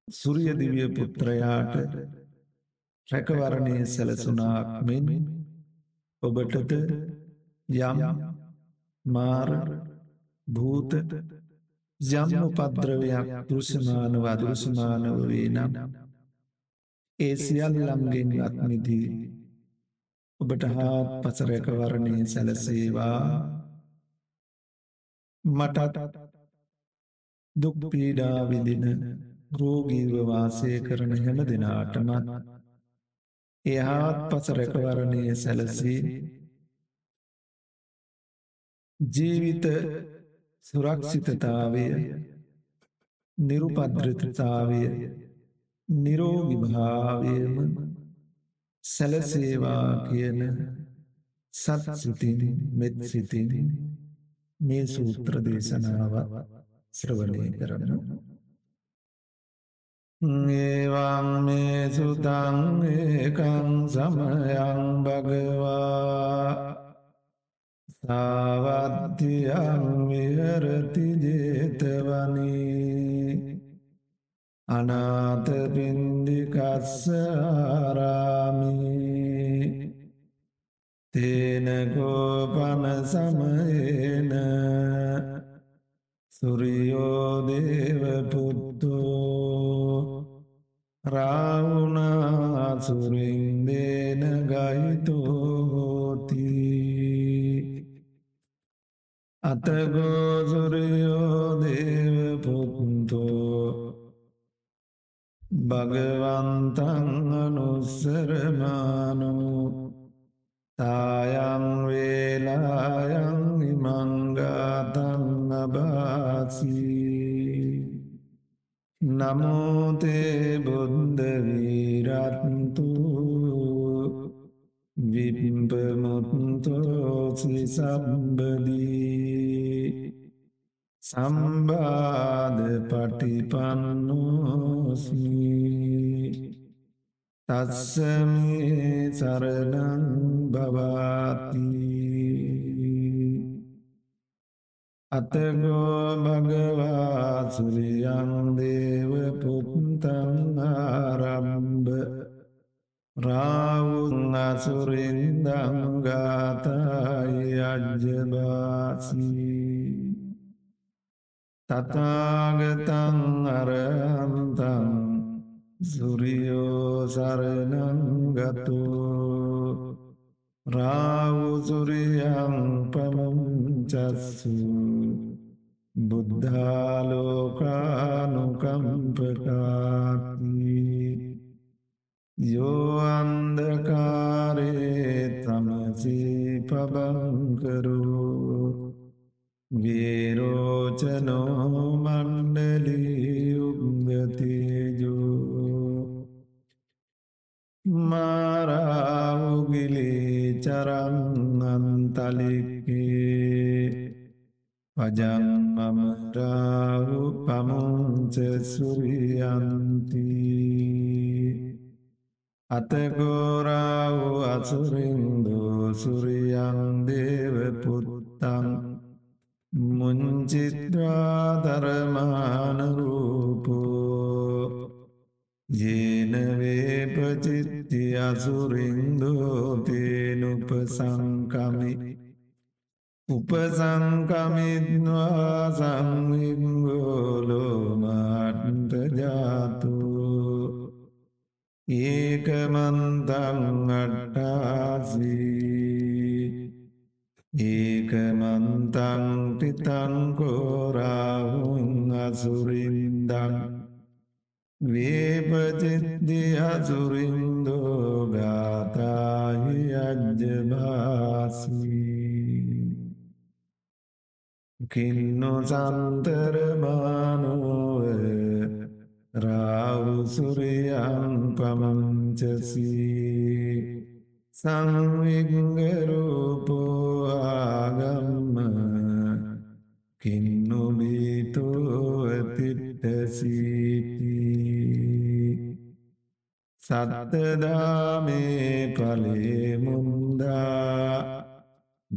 සුරියදිවිය පුත්‍රයාට රැකවරණය සැලසුනාක් මෙන් ඔබටද යම් මාර භූත යම් උපද්‍රවයක් දෘෂමානව අදෘෂමානව වේ නම් ඒ සියල්ලම්ගෙන් අත්මිදී ඔබට හාත් පසරැකවරණය සැලසේවා මටත් දුක්පීඩා විදින රෝගීව වාසය කරන හැම දෙනාටමත් එහාත් පස රැකවරණය සැලසී ජීවිත සුරක්ෂිතතාවය නිරුපද්‍රතතාවය නිරෝගිභාවයම සැලසේවා කියන සත්සිතින් මෙත් සිතින් මේ සූත්‍ර දේශනාව ශ්‍රවණය කරනවා. ඒවං මේ සුතං ඒකං සමයං සාවත්තියං විහරති ජේතවනී. අනාතපින්දිකස්සාරාමී තේනකෝපන සමයන. සුරියෝදේවපුත්තෝ රාවුනාසුරින්දේන ගයිතෝහෝති අතගෝසුරයෝදේවපුත්තෝ භගවන්තං අනුස්සරමානෝ තායං වේලායන් ඉමංගාතන්න බාසී නමෝතේ බුද්ධවීරත්තු විපිම්පමුත්තෝසි සම්බදී සම්බාධ පටිපන්නෝස්මී තත්සමේ සරණං භවාති. අතගෝ භගවා සුරියං දේව පුත්තං ආරම්භ. රාවුන් අසුරින්දං ගාතයි අජ්ජබාසී. තතාගතං අරහන්තං සුරියෝ සරණංගතු රාවුසුරියං පමංචස්සු බුද්ධාලෝකානුකම්පකාති යෝ අන්දකාරේ තමසී පබංකරෝ වේරෝචනෝ මණ්ඩලී උගතේජෝ මාරාවුගිලේ චරන්නන්තලික්කේ පජන් මමරාවු පමුංච සුරියන්ති අතගෝරාවු අසුරින්දෝ සුරියන් දේව පුත්තන් මුංචිත්‍රාධරමානරූපෝ යේනවේපචිත්ති අසුරින්දෝතේනුපසංකමි උපසංකමිත්වා සංවිංගෝලෝමාට්ටජාතු ඒකමන්තං අට්ටාසී ඒකමන්තං ටිතංකෝරාවුන් අසුරින්දං වේපචිද්දි අසුරින්දෝ ගාතාහි අජ්ජභාසී කින්නු සන්තරමානුව රාවුසුරියන් පමංචසී සංවිංගරූපෝ ආගම්ම කින්නුබීතෝතිට්ටසීති සත්තදාමේ පලේමුන්දා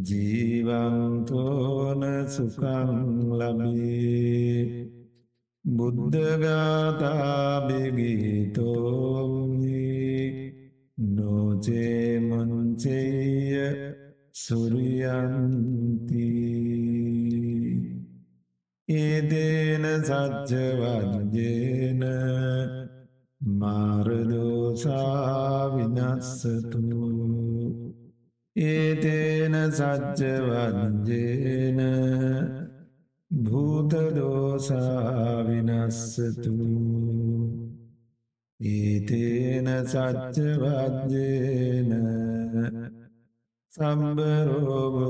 ජීවන්තෝන සුකංලබී බුද්ධගාතාබිගීතෝමී නොචේමංචෙය සුරියන්ති. ඒදේන සච්චවජ්ජේන මාරදෝසාවිනස්සතු ඒතේන සච්චවජ්ජේන භූතදෝසාවිනස්සතු ඒතේන සච්චවජ්ජේන සම්බරෝගෝ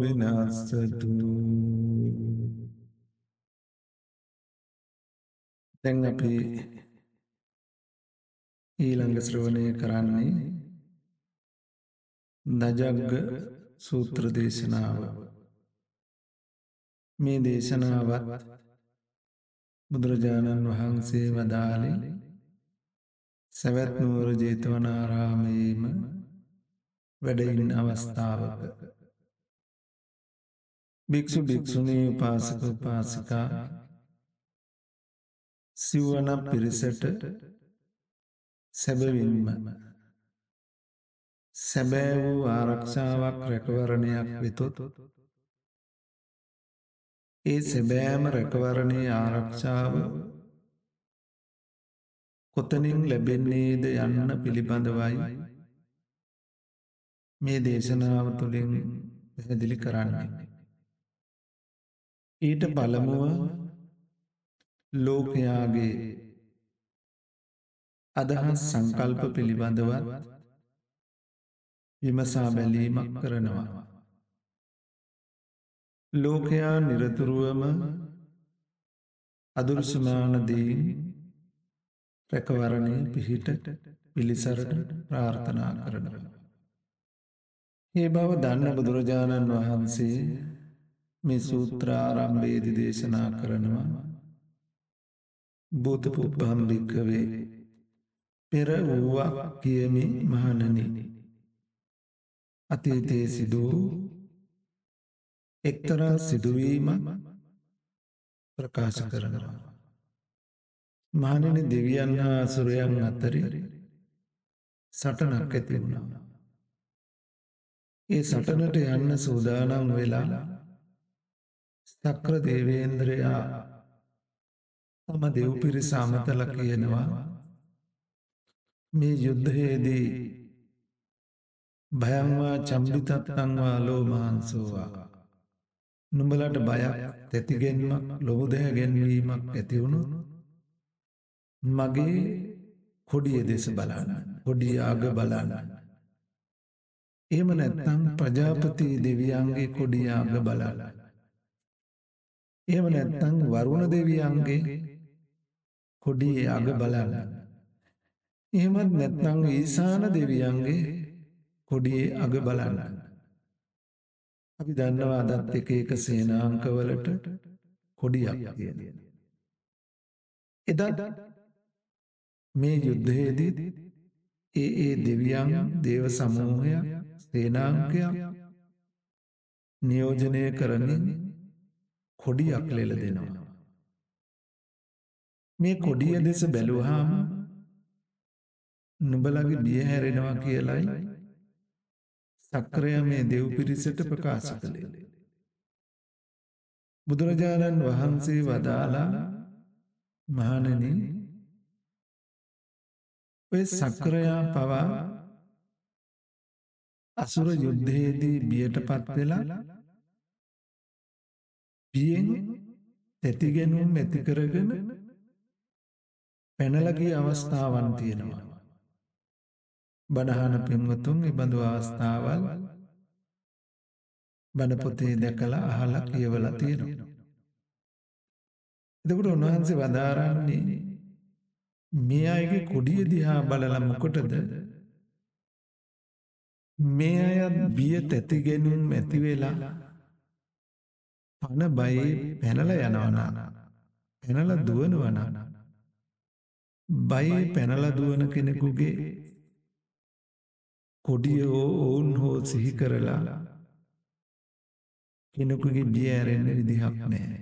විනස්සතු දැන් අපි ඊළඟ ශ්‍රවණය කරන්නේ දජග්ග සූත්‍ර දේශනාව. මේ දේශනාවත් බුදුරජාණන් වහන්සේ වදාළේ සැවැත්නුවර ජේතවනාරාමයේම වැඩඉන්න අවස්ථාවක. භික්‍ෂු භික්‍ෂුණී පාසක පාසිකා සිව්වන පිරිසට සැබවින්ම සැබෑ වූ ආරක්ෂාවක් රැකවරණයක් වෙතොත් ඒ සැබෑම රැකවරණය ආරක්ෂාව කොතනින් ලැබෙන්නේද යන්න පිළිබඳවයි මේ දේශනාව තුළින් පැහැදිලි කරන්නේ. ඊට බලමුව ලෝකයාගේ අදහස් සංකල්ප පිළිබඳවත් විමසා බැලීමක් කරනවා. ලෝකයා නිරතුරුවම අදුරුසුමානදීන් රැකවරණය පිහිට පිළිසරට ප්‍රාර්ථනා කරනවා. ඒ බව දන්න බුදුරජාණන් වහන්සේ මේ සූත්‍රාරම්භේදි දේශනා කරනවා බුදුපුප්පම්භික්කවේ පෙර වූවක් කියමි මහනනි අතීතයේ සිදූ එක්තරා සිදුවීම ප්‍රකාශ කරනවා. මානන දෙවියන් හා සුරයන් අතරි සටනක් ඇති වුණා. ඒ සටනට යන්න සූදානම් වෙලා සක්‍ර දේවේන්ද්‍රයා තම දෙව්පිරි සාමතල කියනවා මේ යුද්ධයේදී භයංවා චම්බිතත්තංවා ලෝමාන්සෝවා නුඹලට බයක් තැතිගෙන්මක් ලොබුදෑ ගැන්වීමක් ඇතිවුණු මගේ කොඩිය දෙස බලන්න කොඩිය අග බලන්න. එහෙම නැත්තම් ප්‍රජාපති දෙවියන්ගේ කොඩියාග බලන්න. එහෙම නැත්තං වරුණ දෙවියන්ගේ කොඩියේ අග බලන්න. එහෙමත් නැත්නං ඊසාන දෙවියන්ගේ කොඩියේ අග බලන්න. අපි දන්නවා අදත් එක එක සේනාංකවලට කොඩියක් තියෙන. එදා මේ යුද්ධයේදී ඒ ඒ දෙවියන් දේව සමූහයක් සේනාංකයක් නියෝජනය කරමින් කොඩියක් ලෙල දෙනවා. මේ කොඩිය දෙස බැලුවහාම නුබලගේ බිය හැරෙනවා කියලයි සක්‍රය මේ දෙව් පිරිසට ප්‍රකාශ කළේ. බුදුරජාණන් වහන්සේ වදාලා මහණන ඔය සක්‍රයා පවා අසුර යුද්ධයේදී බියට පත්වෙලා පියෙන් තැතිගෙනුම් ඇතිකරගෙන පැනලගේ අවස්ථාවන් තියෙනවා. බණහන පින්වතුන් ඉබඳු අවස්ථාවල් බණපොතේ දැකලා අහලා කියවල තියෙනවා. එතකට උන්වහන්සේ වදාරන්නේ මේ අයගේ කොඩිය දිහා බලල මොකොටද? මේ අයත් බිය තැතිගෙනුම් ඇතිවෙලා පන බයි පැනල යනවනා පැනල දුවනවනා බයි පැනල දුවන කෙනෙකුගේ කොඩිය ඔවුන් හෝ සිහි කරලා කෙනෙකුගේ බිය ඇරෙන්න විදිහක් නෑ.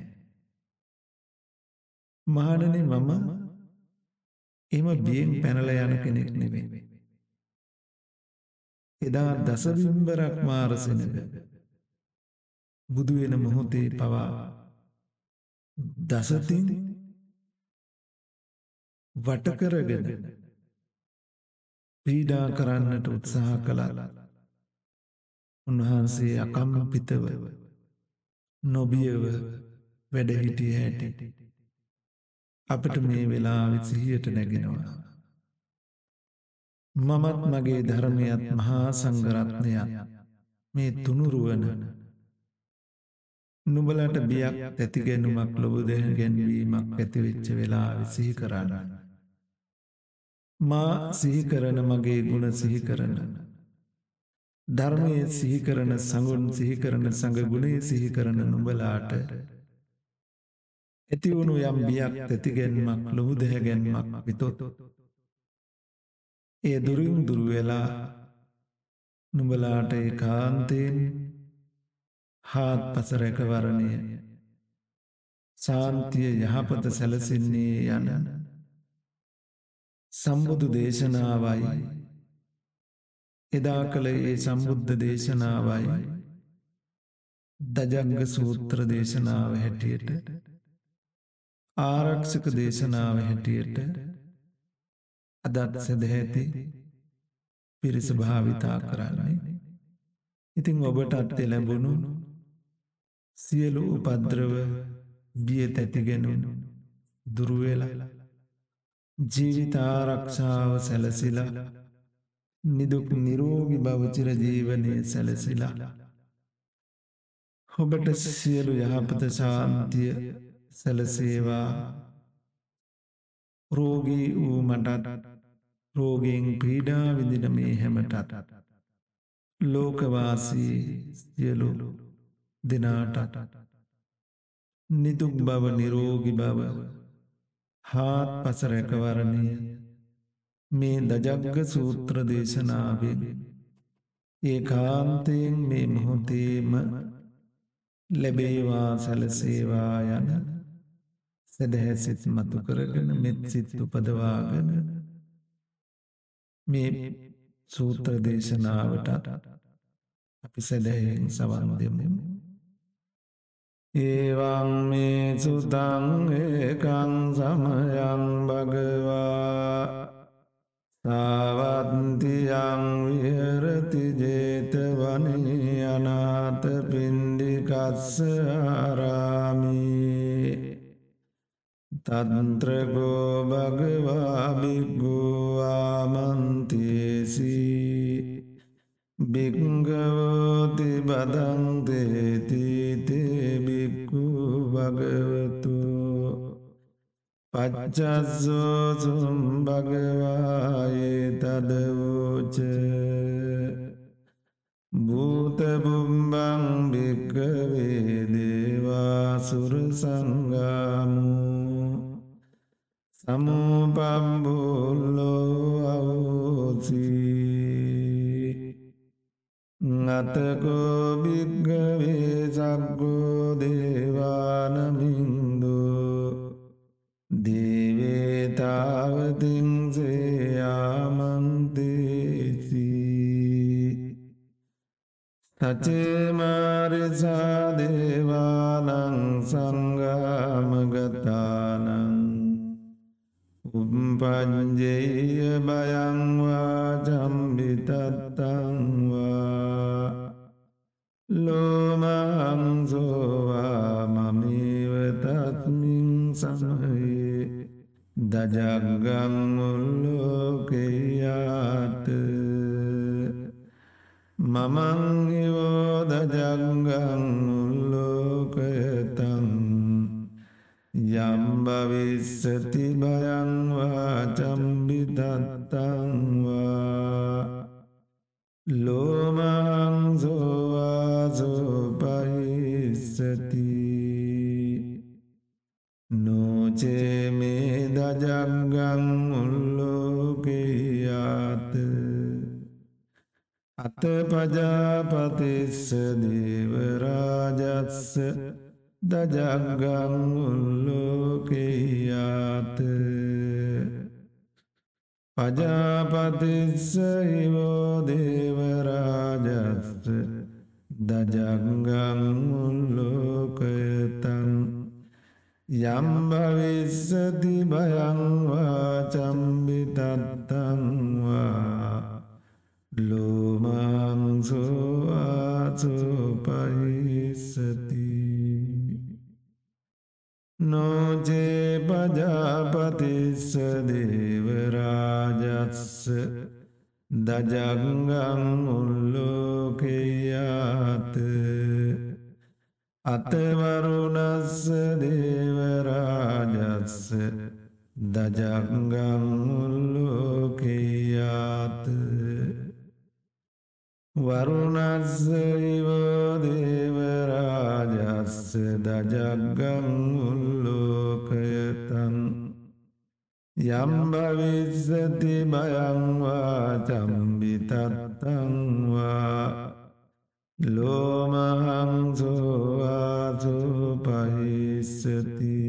මහණන මම එම බියෙන් පැනල යන කෙනෙක් නෙවේ. එදා දසවිම්බරක් මාරසනක බුදුවෙන මොහොතේ පවා දසතින් වටකරගෙන පීඩා කරන්නට උත්සාහ කළලා උන්වහන්සේ අකම්පිතව නොබියව වැඩහිටිය හැටි අපට මේ වෙලා විසිහියට නැගෙනවා. මමත් මගේ ධර්මයත් මහා සංගරත්නයක් මේ තුනුරුවන. නුබලට බියක් ඇතිගැනුමක් ලොබුදහ ගැන්වීමක් ඇතිවෙච්ච වෙලා විසිහි කරන්න. මා සිහිකරන මගේ ගුණ සිහිකරන. ධර්මය සිහිකරන සඟුන් සිහිකරන සඟ ගුණේ සිහිකරන නුඹලාට ඇතිවුණු යම් බියක් තැතිගැන්මක් ලොහුදැහැගැන්මක් විතොත්. ඒ දුරින් දුරුවෙලා නුඹලාට ඒ කාන්තයෙන් හාත් පසරැකවරණය සාන්තිය යහපත සැලසින්නේ යන සම්බුදු දේශනාවයි. එදා කළ ඒ සම්බුද්ධ දේශනාවයි. දජංග සූත්‍ර දේශනාව හැටියට ආරක්ෂක දේශනාව හැටියට අදත් සැදහැති පිරිස භාවිතා කරන්නේ. ඉතිං ඔබට අත්තේ ලැබුණු සියලු උපද්‍රව බිය තැතිගෙනුණු දුරුවෙලා ජීවිතාරක්ෂාව සැලසිලා නිදුක් නිරෝගි භවචිර ජීවනය සැලසිලා ඔබට සියලු යහපත ශාන්තිය සැලසේවා. රෝගී වූ මටත් රෝගෙන් පීඩා විදින මේ හැමටත්. ලෝකවාසී සියලු දෙනාටට නිදුක් බව නිරෝගි බව හාත් පසරැකවරණය මේ දජග්ග සූත්‍ර දේශනාවෙන් ඒ කාන්තයෙන් මේ මොහොතේම ලැබේවා සැලසේවා යන සැදහැසිත් මතු කරගෙන මෙත් සිත් උපදවාගෙන මේ සූත්‍ර දේශනාවට අපි සැදැහෙන් සවන් දෙමු. ඒවං මේ සුතං ඒකං සමයං භගවා සාවන්තියං විහරති ජේතවනී අනාත පින්ඩිකස්ස ආරාමී තන්ත්‍රගෝ භගවා බිග්ගුවාමන්තේසී බිංගවෝති බදන්තේතිතේ බික්කු භගවතු පච්චස්සෝසුම් භගවායේ තදවෝච භූතබුම්බං භික්කවේ දේවාසුර සංගාමූ සමුපම්බුල්ලෝ අවෝසී. අතකෝ භික්ගවේ සක්ගෝ දේවානමින්දු. දේවතාවතිංසයාමන්තේසී සචේමාරිසා දේවානං සංගාමගතානං උම්පංජෙය බයංවා ජම්බිතත්තංවා ලෝමංසෝවා මමීවතත්මින් සමයේ දජගංමුල්ලෝකයාත මමංගිවෝ දජංගංමුල්ලෝකයතන් යම්භවිස්සති භයංවා චම්බිතත්තංවා ලෝමංසෝවාසෝපහිස්සති නෝචේමේ දජග්ගං උල්ලෝකයාත අතපජාපතිස්ස දේවරාජත්ස දජග්ගං උල්ලෝකයාත පජාපතිස්ස හිවෝ දේවරාජස්ස දජග්ගං උල්ලෝකයතන් යම්භවිස්සති භයංවා චම්බිතත්තංවා ලෝමංසෝවාසෝපහිස්සති නොජේ පජාපතිස්ස දේවරාජස්ස දජගංගං උල්ලෝකයාත අතවරුණස්ස තස්ස දජග්ගං උල්ලෝකයතං යම් භවිස්සති භයං වා චම්බිතත්තං වා ලෝමහං සෝවාසෝ පහිස්සති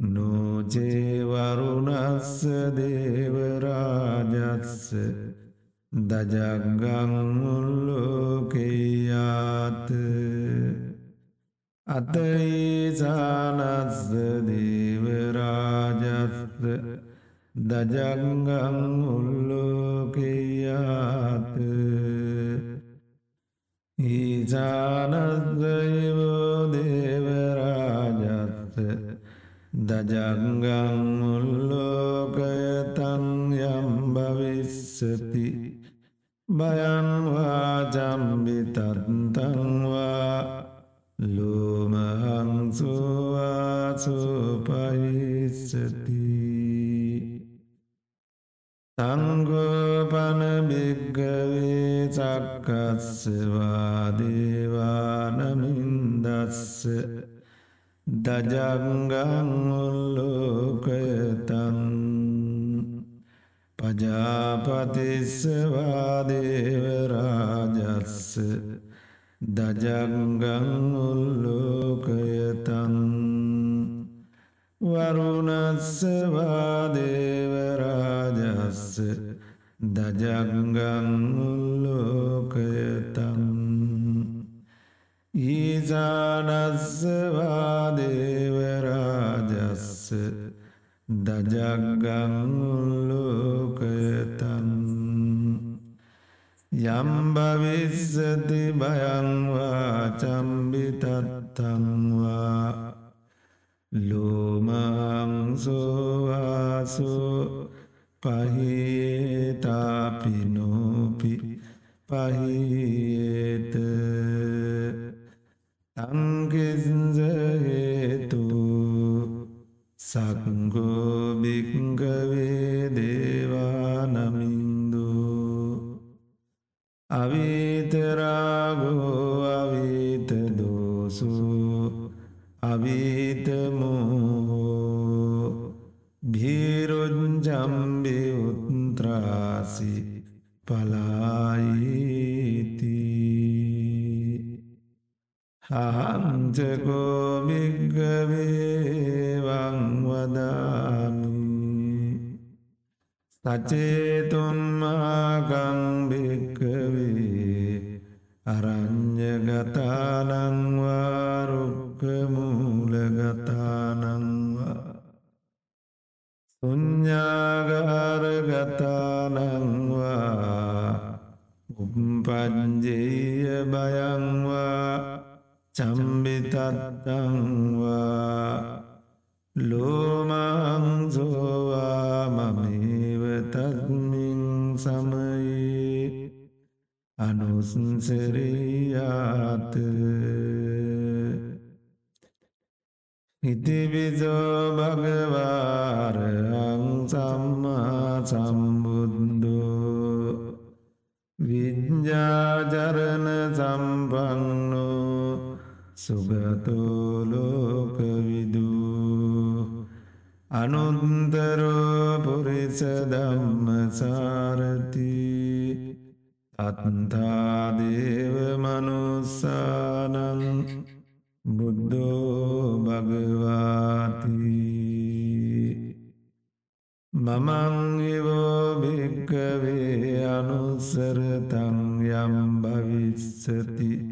නෝජේ වරුණස්ස දේවරාජස්ස දජගංමුල්ලෝකයාත අතයිසානස්ස දේවරාජස්ස දජංගං උල්ලෝකයාත ඊසානස්දයෝ දේවරාජස්ස දජංගං උල්ලෝකයතං යම් භවිස්සති බයන්වා ජම්බිතත්තංවා ලෝමහංසුවාසුපයිස්සති සංගෝපන භිග්ගවේ සක්කස්සවාදේවානමින්දස්ස දජංගංඋල්ලෝකයතන් පජාපතිස්සවාදේවරාජස්ස දජංගංඋල්ලෝකයතන් වරුණස්සවාදේවරාජස්ස දජංගංඋල්ලෝකයතන් ඊසානස්සවාදේවරාජස්ස දජගංඋල්ලෝකයතන් යම්භවිස්සති භයංවා චම්බිතත්තංවා ලෝමංසෝවාසු පහිතාපිනෝපි පහිත තංකින්සහේතු සක්ගෝභික්ගවේ දේවානමින්දු අවිතරාගෝ අවිතදෝසු අවිතමෝ භීරුංජම්බි උත්ත්‍රාසි පලායිති හංචකෝමිග්ගවේවංවදාමි සචේතුන්මාගංභික්කවේ අරං්ඥගතානංවාරුක්කමූලගතානංවා සුඤ්ඥාගාරගතානංවා උම්පජ්ජේය බයංවා චම්බිතත්තංවා ලෝමංසෝවා මමේවතත්මින් සමයේ අනුසරියාත ඉතිවිසෝ භගවාරං සම්මා සම්බුද්ධෝ විඤ්ඥාචරණ සම්පන්නෝ සුගතෝලෝකවිදු අනුන්තරෝ පුරිස දම්ම සාරති අත්තාදේව මනුස්සානං බුද්ධෝ භගවාති මමංගිවෝ භික්කවේ අනුසරතං යම් භවිස්සති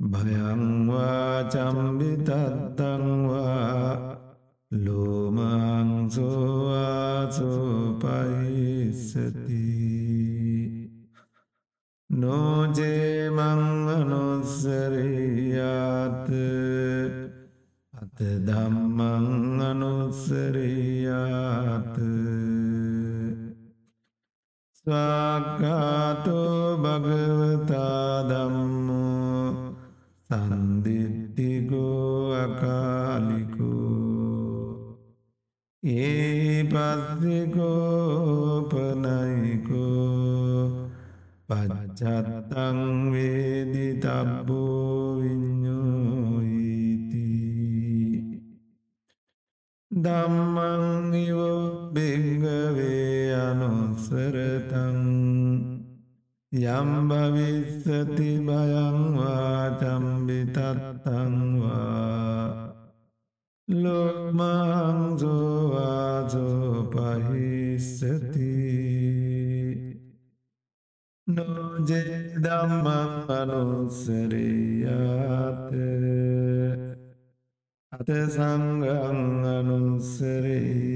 භයංවා චම්බිතත්තංවා ලෝමංසෝවාසෝපයිස්සති නෝජේමං අනුස්සරියාත අත දම්මං අනුස්සරියාත ස්වාගාතෝ භගවතා දම්මෝ සන්දිිට්ටිගෝ අකාලිකෝ. ඒ පස්සිකෝපනයිකෝ පච්චත්තං වේදි තබ්බෝ විඤ්ඥෝයිති දම්මං ඉවෝ බිංගවේ අනුසරතං. යම් භවිස්සති භයංවා චම්බිතත්තංවා ලොමංසෝවාසෝ පහිස්සති නොජේ දම්මං අනුස්සරයාත අත සංගං අනුස්සරයාත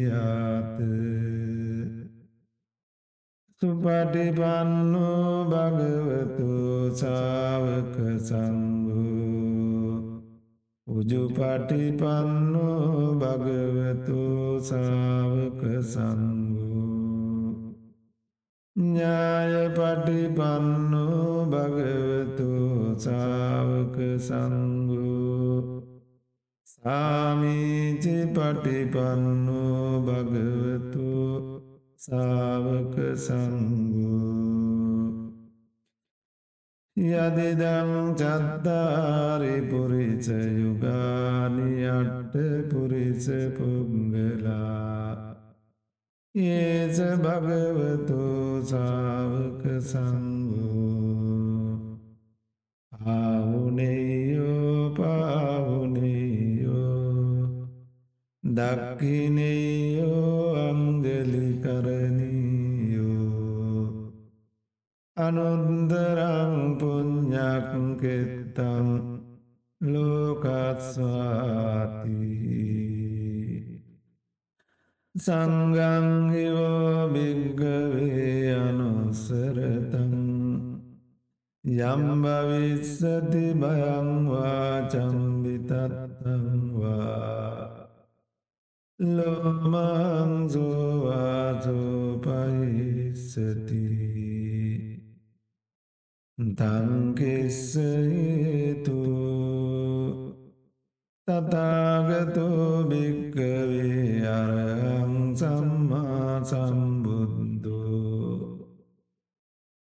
සුපටිපන්නු භගවතු සාවක සංගෝ උජුපටිපන්නු භගවතු සාවක සංගෝ ඥාය පටිපන්නු භගවතු සාවක සංගෝ සාමීචි පටිපන්නු භගවතු සාවක සංගෝ යදිදං චත්තාරි පුරිස යුගානියට්ට පුරිස පුංගලා ඒස භගවතු සාවක සංගෝ ආවුනෙයෝ පාවුනෙයෝ දක්කිනෙයෝ අංගලි කරණීයෝ අනුන්දරං පුං්ඥක්කෙත්තං ලෝකත්ස්වාතිී සංගංහිවෝ භිග්ගවේ අනුසරතන් යම්භවිස්සති භයංවා චම්බිතත්තංවා ලෝමංසෝවාසෝපයිස්සති තංකිස්සේතු තතාගතු භික්කවේ අරහං සම්මා සම්බුද්ධෝ.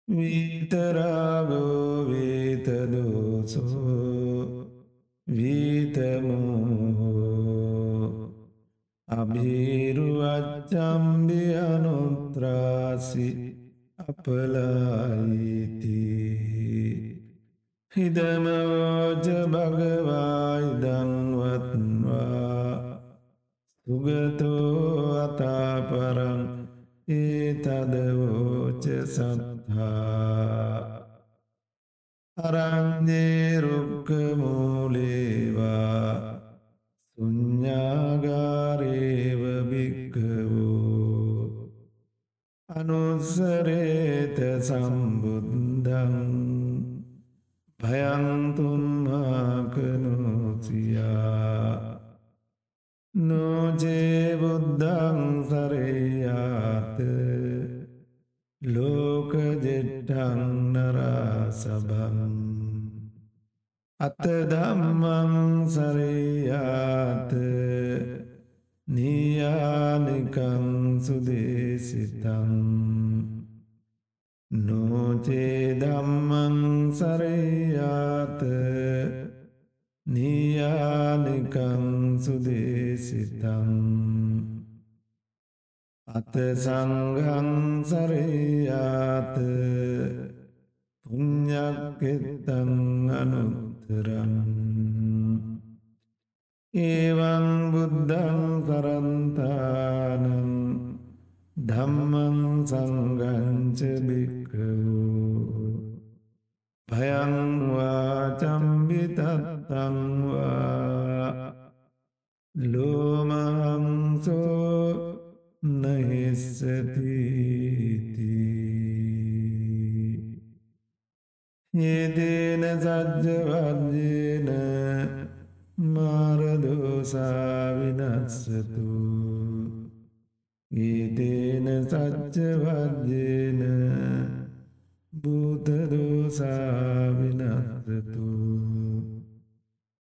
විතරාගෝ වීතදෝසෝ. වීතමෝ අභීරුවච්චම්බි අනුත්‍රාසි අපලායිති. හිදමවෝජ භගවායිදංවත්වා. සුගතෝ අතාපරං ඒතදවෝච සත්හා අරංජේ රුක්කමූලේවා අනුස්සරේත සම්බුද්ධං භයන්තුන්මාකනෝසියා නොජේබුද්ධං සරයාත ලෝකජෙට්ටං නරාසබං අතදම්මං සරයාත නීයානිකං සුදේසිතං නෝචේදම්මං සරයාත නීයානිකං සුදේසිතං අත සංගං සරයාත පුං්ඥක්කෙත්තං අනුත්තරං ඒවං බුද්ධං කරන්තානං ධම්මං සංගංච භික්කවෝ භයංවා චම්බිතත්තංවා ලෝමහංසෝ නහිස්සතිී ඒදේන සජ්ජවද්‍යේන මාරදෝසාවිනස්සතු ඒතේන සච්චවද්‍යේන භූතදෝසාවිනස්සතු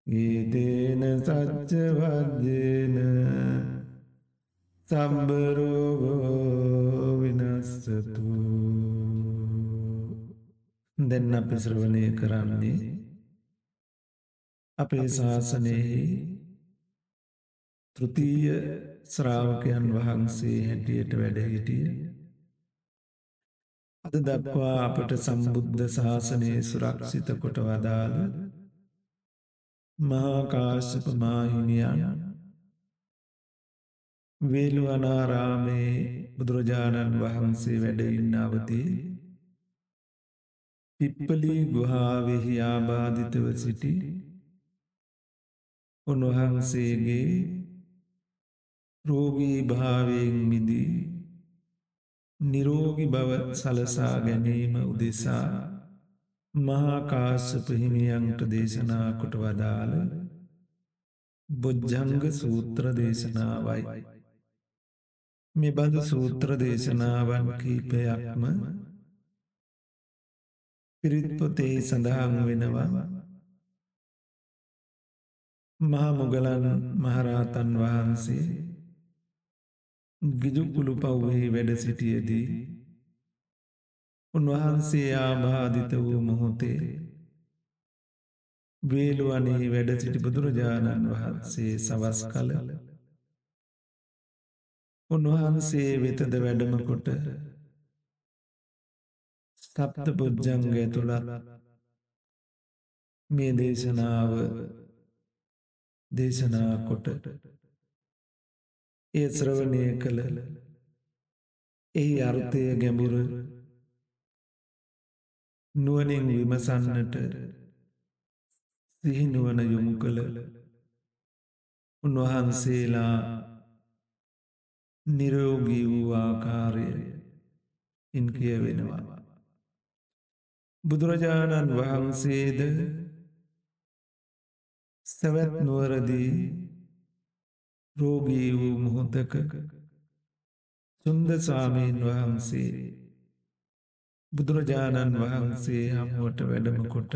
ඒතේන සච්චවද්‍යේන සම්බරෝගෝ විනස්සතු. දෙන්න අපි ශ්‍රවණය කරන්නේ අපේ ශාසනයෙහි තෘතීය ශ්‍රාවකයන් වහන්සේ හැටියට වැඩ හිටිය අද දක්වා අපට සම්බුද්ධ ශාසනයේ සුරක්ෂිත කොට වදාළ මහාකාශප මාහිමියන් වේළුවනාරාමේ බුදුරජාණන් වහන්සේ වැඩඉන්න අවතිී පිප්පලී ගුහාවෙහි ආබාධිතව සිටි උන්වහන්සේගේ රෝගී භාවයෙන් මිදී නිරෝගි බව සලසා ගැනීම උදෙසා මහාකාශප හිමියන්ට දේශනා කොට වදාළ බොජ්ජංග සූත්‍ර දේශනාවයි. මෙබඳු සූත්‍ර දේශනාවන් කීපයක්ම පිරිත්පොතේ සඳහන් වෙනවා මහමුගලන් මහරහතන් වහන්සේ ගිජුකුළු පව්වෙහි වැඩ සිටියදී උන්වහන්සේ ආබාධිත වූ මොහොතේ වේළුවනේ වැඩ සිටි බුදුරජාණන් වහන්සේ සවස් කළ උන්වහන්සේ වෙතද වැඩමකොට ස්ථප්ත පුද්ජංග ඇතුළත් මේ දේශනාව දේශනා කොට ඒ ශ්‍රවණය කළ එහි අර්ථය ගැඹුර නුවනින් විමසන්නට සිහිනුවන යොමු කළ උන්වහන්සේලා නිරෝගී වූ ආකාරය ඉන් කියවෙනවා. බුදුරජාණන් වහන්සේද සැවැත් නුවරදී රෝගී වූ මොහොතක සුන්ද සාමීන් වහන්සේ බුදුරජාණන් වහන්සේ හමුවට වැඩම කොට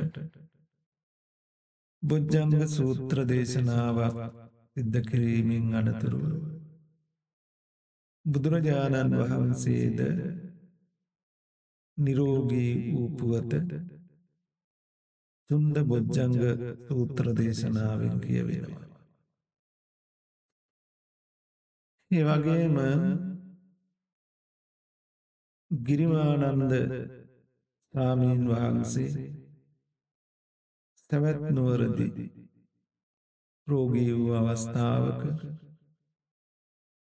බොජ්ජංග සූත්‍ර දේශනාවක් සිද්ධ කිරීමෙන් අනතුරුව බුදුරජාණන් වහන්සේද නිරෝගී වූපුවත තුන්ද බොජ්ජංග සූත්‍ර දේශනාවෙන් කියවෙනවා. ඒ වගේම ගිරිමානන්ද ස්වාමීන් වහන්සේ තැවැත් නුවරදි රෝගී වූ අවස්ථාවක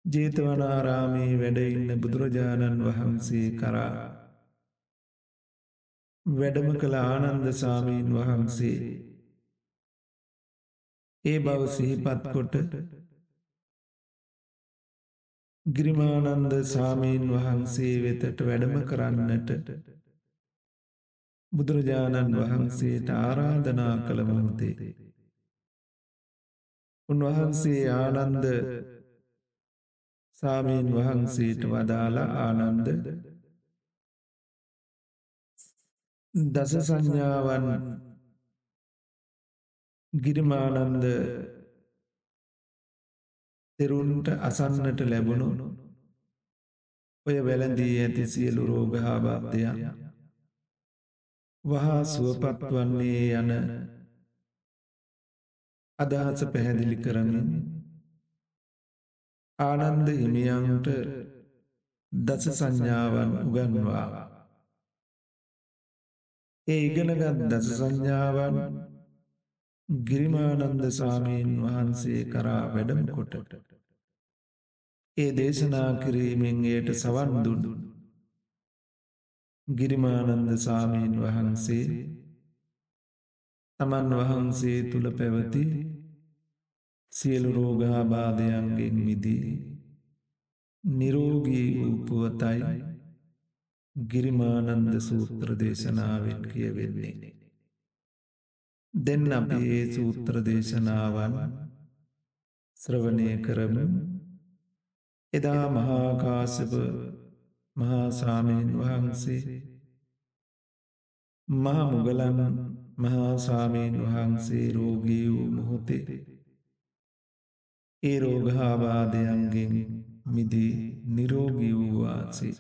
ජේතවනාරාමේ වැඩඉන්න බුදුරජාණන් වහන්සේ කරා වැඩම කළ ආනන්ද සාමීන් වහන්සේ ඒ බව සිහිපත් කොට ගිරිමානන්ද සාමීන් වහන්සේ වෙතට වැඩම කරන්නට බුදුරජාණන් වහන්සේට ආරාධනා කළ මොහොතේ. උන්වහන්සේ ආනන්ද සාමීන් වහන්සේට වදාළ ආනන්ද දස සංඥාවන් ගිරිමානන්ද තෙරුන්ට අසන්නට ලැබුණු ඔය වැළඳී ඇති සියලු රෝගහාබාධයක් වහා සුවපත් වන්නේ යන අදහස පැහැදිලි කරමින් ආනන්ද හිමියන්ට දස සංඥාවන් උගන්වා ඒ ඉගෙනගත් දස සංඥාවන් ගිරිමානන්ද සාමීන් වහන්සේ කරා වැඩම කොට ඒ දේශනා කිරීමෙන් එයට සවන් දුඩු ගිරිමානන්ද සාමීන් වහන්සේ තමන් වහන්සේ තුළ පැවති සියලු රෝගාබාධයන්ගෙන් මිදී නිරෝගී වූපුවතයි ගිරිමානන්ද සූත්‍ර දේශනාවෙන් කියවෙන්නේ. දෙන්න අපි ඒ සූත්‍ර දේශනාවන් ශ්‍රවණය කරමු එදා මහාකාසප මහාසාමීන් වහන්සේ මහමුගලන් මහාසාමීන් වහන්සේ රෝගී වූ මොහොතේ ඒ රෝගහාබාධයන්ගෙන් මිදී නිරෝගී වූවාසේ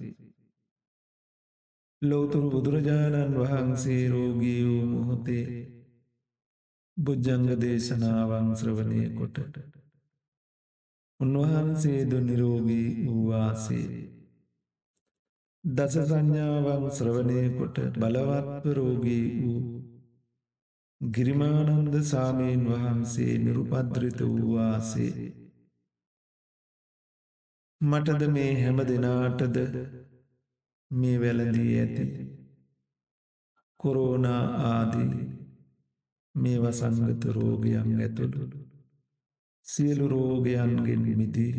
ලෝතුරු බුදුරජාණන් වහන්සේ රෝගී වූ මොහොතේ බුද්ධංග දේශනාවන් ශ්‍රවණය කොට උන්වහන්සේද නිරෝගී වූවාසේ දස සංඥාවන් ශ්‍රවණය කොට බලවත්ව රෝගී වූ ගිරිමානන්ද සාමීන් වහන්සේ නිරුපද්‍රිත වූවාසේ මටද මේ හැම දෙනාටද මේ වැළඳී ඇති. කොරෝනා ආදී මේ වසංගත රෝගයන් ඇතුළු සියලු රෝගයන්ගෙන් මිදී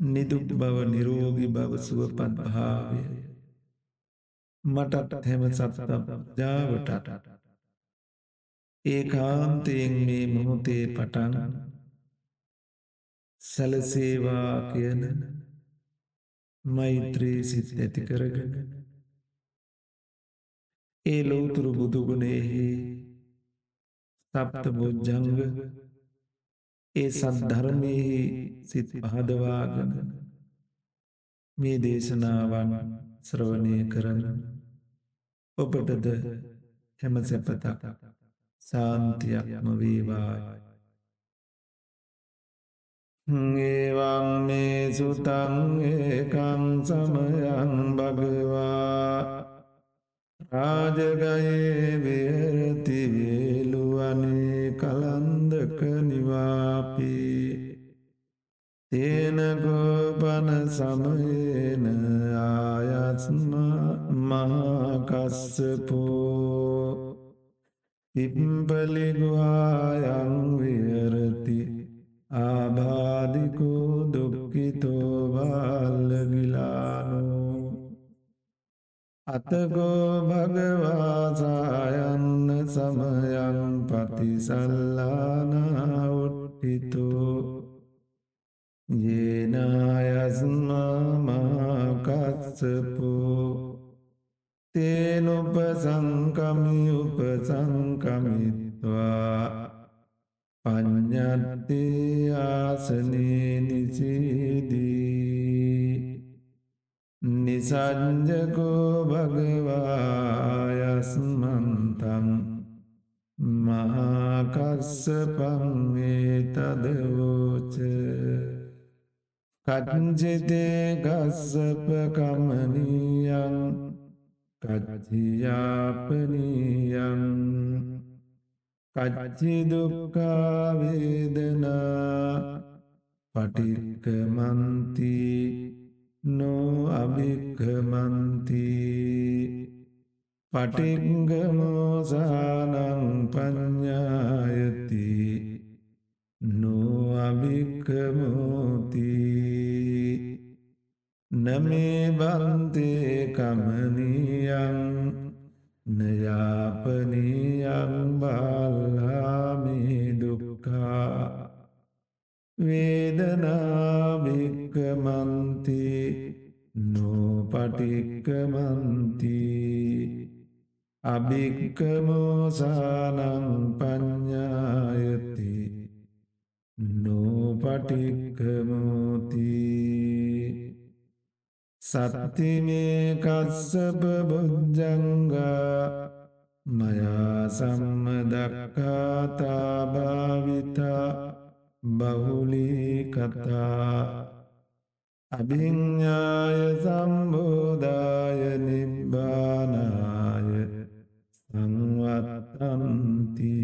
නිදුක් බව නිරෝගි බව සුවපත් භාවය මටත් හැම සත්ත ජාවටට ඒ කාන්තයෙන් මේ මොහොතේ පටන් සැලසේවා කියන මෛත්‍රී සිත් ඇති කරගෙන. ඒ ලෝතුරු බුදුගුණෙහි සප්ත බොජ්ජංග ඒ සද්ධර්මයෙහි සිත් පහදවාගෙන මේ දේශනාවන් ශ්‍රවණය කරන ඔබටද හැම සැපතක් සාන්තියක්ම වේවායි. ඒවං මේ සුතං ඒකං සමයං භගවා රාජගයේ විහරති වේලුවනේ කලන්දක නිවාපී තේනගෝපන සමයන ආයත්ම මහකස්සපෝ ඉම්පලිගවායං විහරති ආබාධිකෝ දුක්කිතෝ බාල්ලගිලානෝ අතගෝ භගවාසායන්න සමයන් පතිසල්ලානාවුට්ටිතෝ යේනායස්මාමාකත්සපෝ තේනුප සංකමි උපසංකමිත්වා පඥත්තේ ආසනේ නිසිදී නිසංජකෝ භගවායස්මන්තන් මහාකස්ස පංගේ තදවෝච කච්චිතේ ගස්සප කමනියන් කච්චියාපනියන් කච්චිදුක්කාවේදනා පටික්කමන්ති නෝ අභික්කමන්ති පටික්ගමෝසානං පඤ්ඥායති නෝ අභික්කමෝති නමේ බන්තේ කමනියන් නයාපනීයන් බල්ලාමි දුක්කා වේදනාභික්කමන්ති නෝපටික්කමන්ති අභික්කමෝසානං පඤ්ඥායති නෝපටික්කමෝති සත්තිමේ කස්සප බුද්ධංගා මයා සම්මදක්කාතාභාවිතා බහුලී කතා අභිඤ්ඥාය සම්බෝධාය නිබ්බානාය සංවත්තන්ති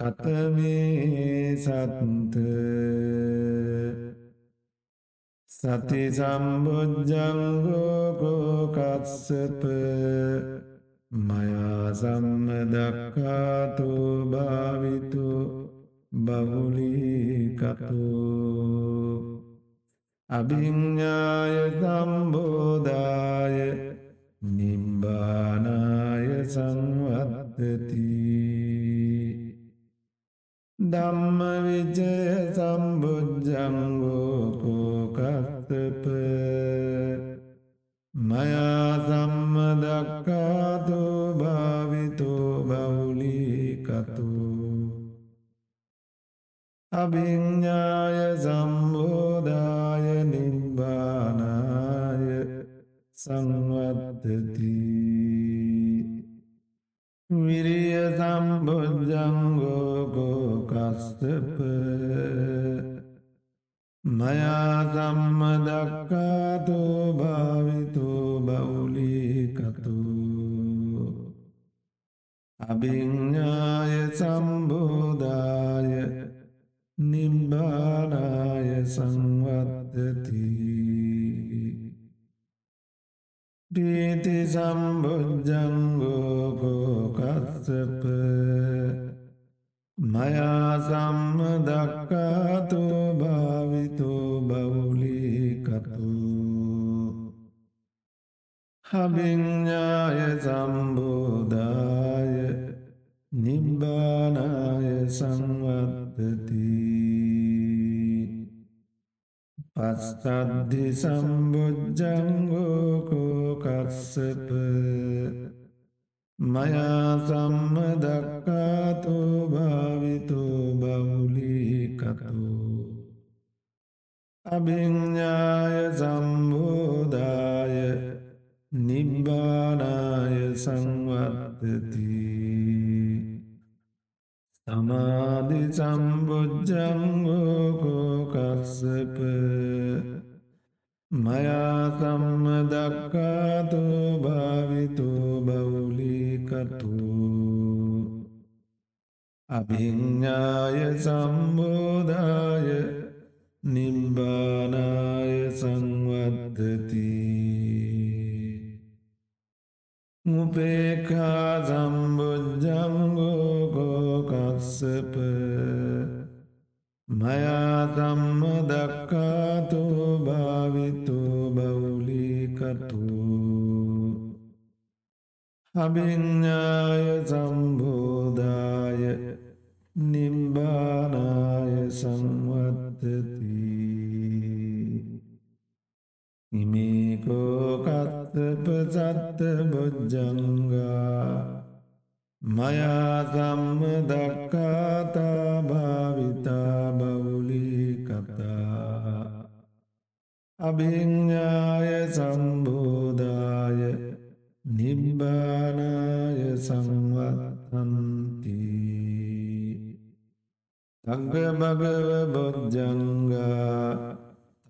කතමේ සත්ත සති සම්බුද්ධංගෝකෝකත්සප මයා සම්මදක්කාතු භාවිතු බහුලිකතු අභිඤ්ඥාය සම්බෝධාය නිම්බානාය සංවත්තති ධම්ම විජය සම්බුද්ධංගෝකෝකත්තප මයා සම්මදක්කාතු භාවිතු බවුලිකතු අභිඤ්ඥාය සම්බෝධාය නිබ්බානාය සංවත්තති. විරිය සම්බුද්ධංගෝගෝකස්සප මයා සම්මදක්කාතු භාවිතු බවුලිකතු අභිඤ්ඥාය සම්බෝධාය නිම්බානාය සංවත්තති පීති සම්බුද්ධංගෝකෝකස්සප මයා සම්ම දක්කාතු භාවිතු බවුලිකතු හබිඤ්ඥාය සම්බෝධාය නිබ්බානාය සංවත්තති. පස්සද්ධි සම්බුද්ධංගෝකෝකස්සප මයා සම්ම දක්කාතු භාවිතු බවුලිකතු අභිඤ්ඥාය සම්බෝධාය නිබ්බානාය සංවත්තති. සමාධි සම්බුද්ධංගෝකෝකස්සප මයා සම්ම දක්කාතු භාවිතු අභිඤ්ඥාය සම්බෝධාය නිම්බානාය සංවත්තති උපේකා සම්බුද්ධංගෝකෝකස්සප මයා සම්ම දක්කාතු භාවිතු බවුලිකතු අභිඤ්ඥාය සම්බෝධාය සංවත්තති ඉමේකෝකත්තප සත්ත බොජ්ජංගා. මයා සම්ම දක්කාතා භාවිතා බවුලි කතා අභිඤ්ඥාය සම්බෝධාය. නිබ්බානාය සංවත්තන්ති තග භගව බොජ්ජංගා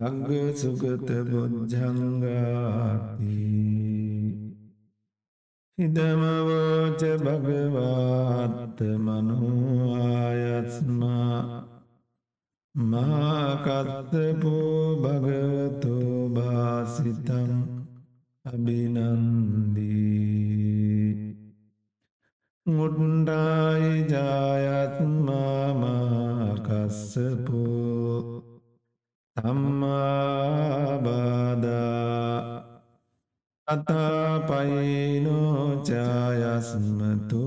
තග සුගත බොජ්ජංගාතිී ඉදමවෝච භගවාත්ත මනුආයස්මා මාකත්තපෝ භගවතු භාසිතං අභිනන්දී මුඩ්ඩායි ජායත්මාමාකස්සපෝ තම්මාබාදා අතාපයිනෝචායස්මතු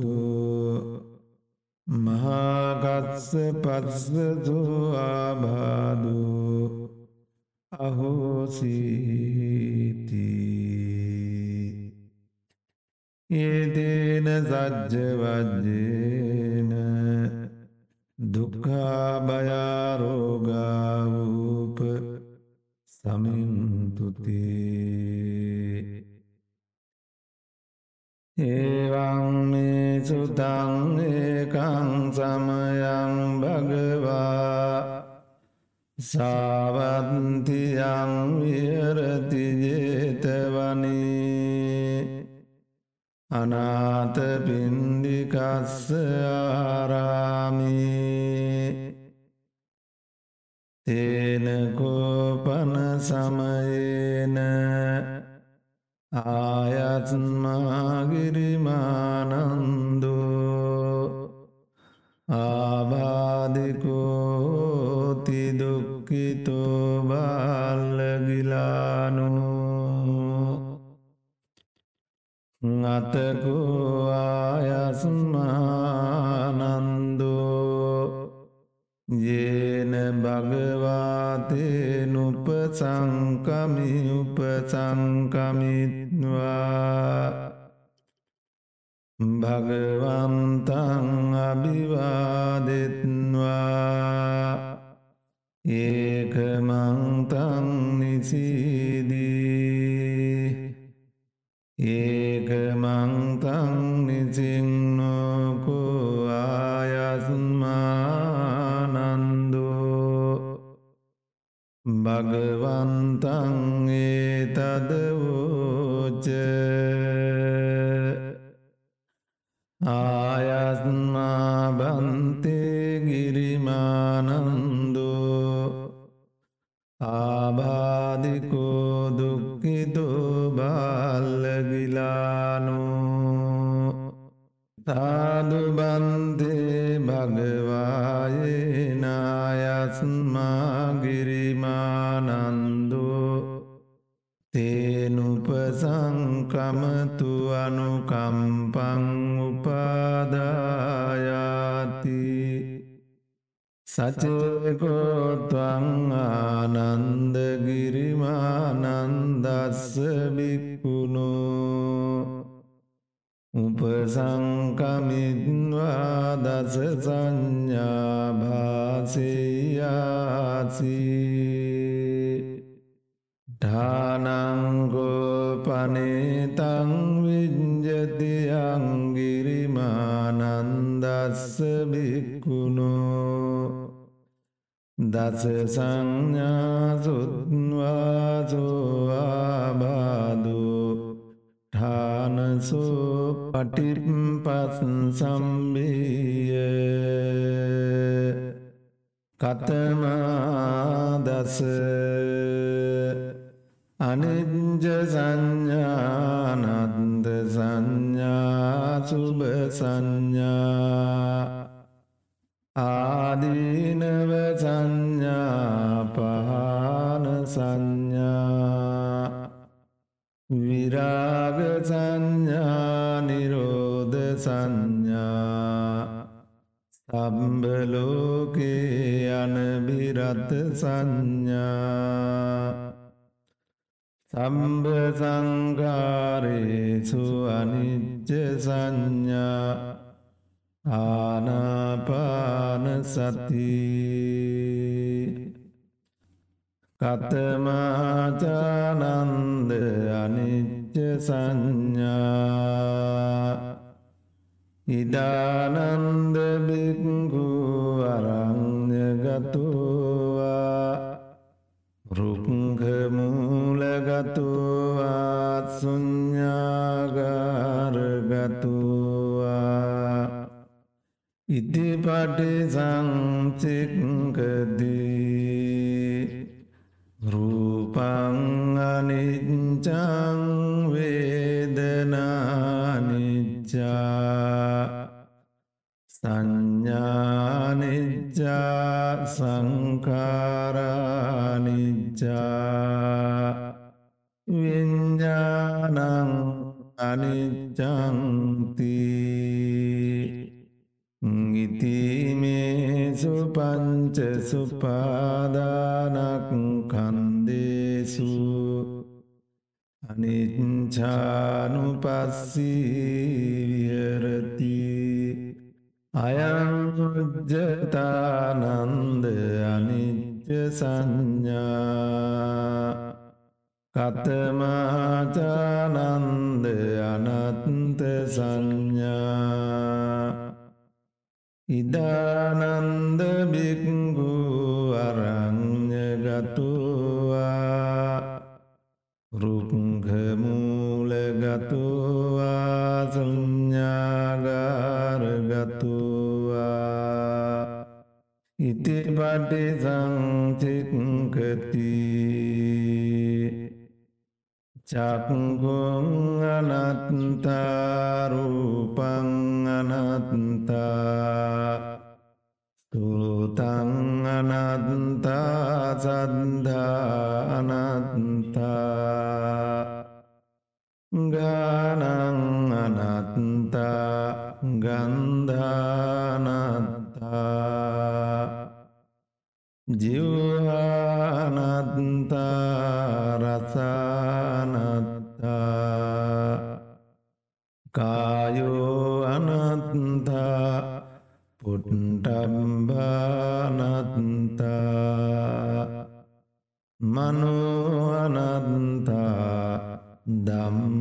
මහාගත්ස පත්සතු ආබාදු අහෝසීති ඒදේන සජ්ජවජ්ජේන දුක්කාභයාරෝගාවූප සමින්තුතේ. ඒවං මේ සුතං ඒකං සමයං භගවා සාවන්තියං විහරති ජේතවනේ. අනාත පින්ඩිකස්ස ආරාමී. තේනකෝපන සමයේන. ආයත්මාගිරිමානන්දෝ ආබාධිකෝති දුක්කිතෝ බාල්ලගිලානෝ. අතකෝ ආයස්මානන්දෝ යේන භගවාතේ නුප සංකමි උපසංකමිත්වා භගවන්තං අභිවාදෙත්වා ඒකමංතං නිසිදී ඒකමංතං භගවන්තං ඒතදවෝච ආයස්මා අනුකම්පං උපාදායාති සචකෝත්වං ආනන්දගිරිමානන්දස්ස බික්කුණෝ උපසංකමිත්වා දස සංඥාභාසයාසී ඨානංගෝ දස සංඥාසුත්වාසෝ ආබාදෝ ඨානසෝ පටිපස් සම්බිය. කතමාදස. අනිජ්ජ සංඥානන්ද සංඥාසුභ සංඥා. ආදීනව සංඥාපහන සංඥා විරාග සංඥානිරෝධ සංඥා සම්බලෝකේ අනබිරත සංඥා සම්බ සංගාරේසු අනිච්ච සංඥා ආනාපාන සතිී කතමාචානන්ද අනිච්ච සංඥා ඉදානන්ද බික්ගු අරං්ඥගතුවා රුක්ගමූලගතුවාත් සුඥාගාරගතුවා ඉතිපටි සංචික්කදී රූපං අනිච්චං වේදනානිච්චා සංඥානිච්චා සංකාරානිච්චා විඤ්ඥානං අනිච්චන්ති ඉතිමේසු පංච සුපාදානක් කන්දේසු අනිච්චානු පස්සීවිහරති අයංජතානන්ද අනිච්ච සංඥා। කතමාචානන්ද අනත්ත සංඥා। ඉදානන්ද ඉතිපටි සංචික්කතිී චක්ගුං අනත්තාරූපං අනත්තා. තුතං අනත්තා සද්ධා අනත්තා. ගානං අනත්තා ගන්ධානත්තා ජිව්හානත්තා රසානත්තා කායෝ අනත්තා පුට්ටම්බානත්තා මනෝඅනත්තා ධම්මානත්තාති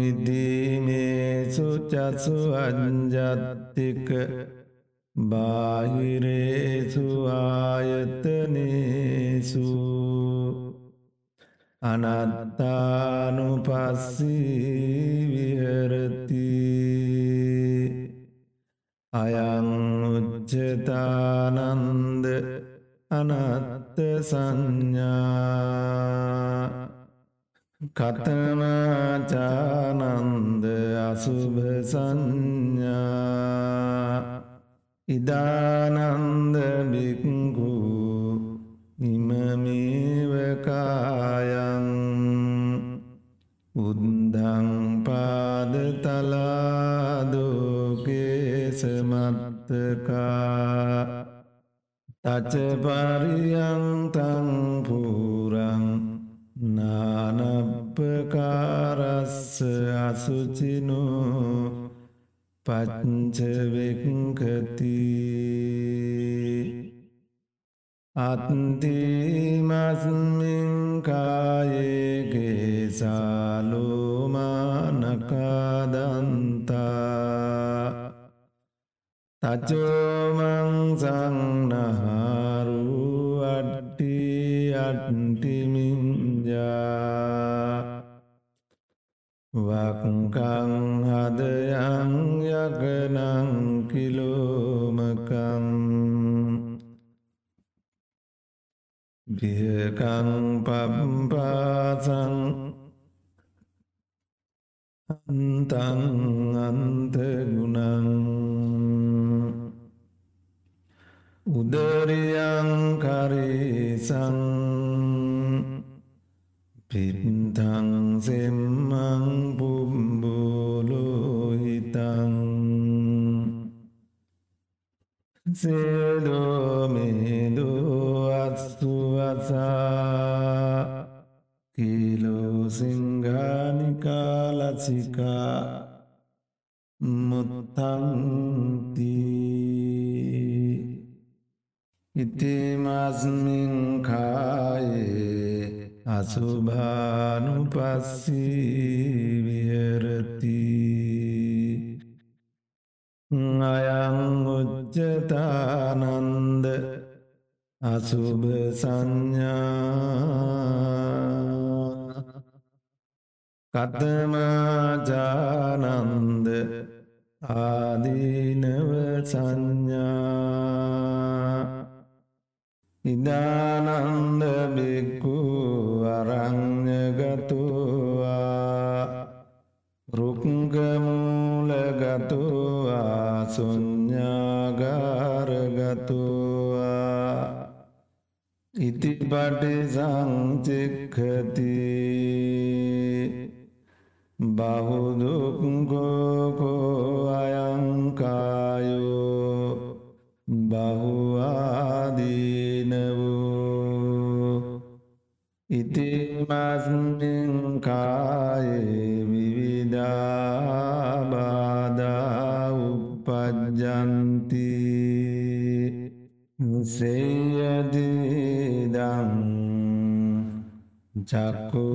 ඉදිමේසු චසු අංජත්තික බාහිරේසු ආයතනේසු අනත්තානු පස්සී විහරති අයං උච්චතානන්ද අනත්ත සංඥා කතනාචානන්ද අසුභ සංඥා ඉදානන්ද බික්කු ඉමමේවකායන් උද්දං පාදතලාදෝකේසමත්තකා තචපරියන්තං පුරං නානප්පකාරස්ස අසුචිනෝ පච්චවෙක්කති අත්තිමස්මින්කායේගේ සාලෝමානකාදන්තා. තචෝමංසංනහාරු වක්කං හදයං යගනං කිලෝමකම් බියකං පම්පාසං අන්තං අන්තගුණං උදරියං කරිසං පින්තං සෙම්මං පුම්බුලෝහිතං සේදෝමේදෝ අත්සුවසා කිලෝ සිංහානිකාලසිකා මුත්තන්තිී ඉතිමස්මින්කායේ අසුභානු පස්සී විහරති. අයං උච්චතානන්ද අසුභ සංඥා. කතමාජානන්ද ආදීනව සංඥා. ඉදානන්ද බික්කු අරං්ඥගතුවා රුක්ගමූලගතුවා. සුඥාගාරගතුවා ඉතිපටි සංචික්කති බහුදුක්ගෝකෝ අයංකායෝ. බහුවාදීන වූ ඉතිමස්මින්කායේ විවිධාබාධා උපජ්ජන්ති සේයදීදං චක්කුරෝගෝ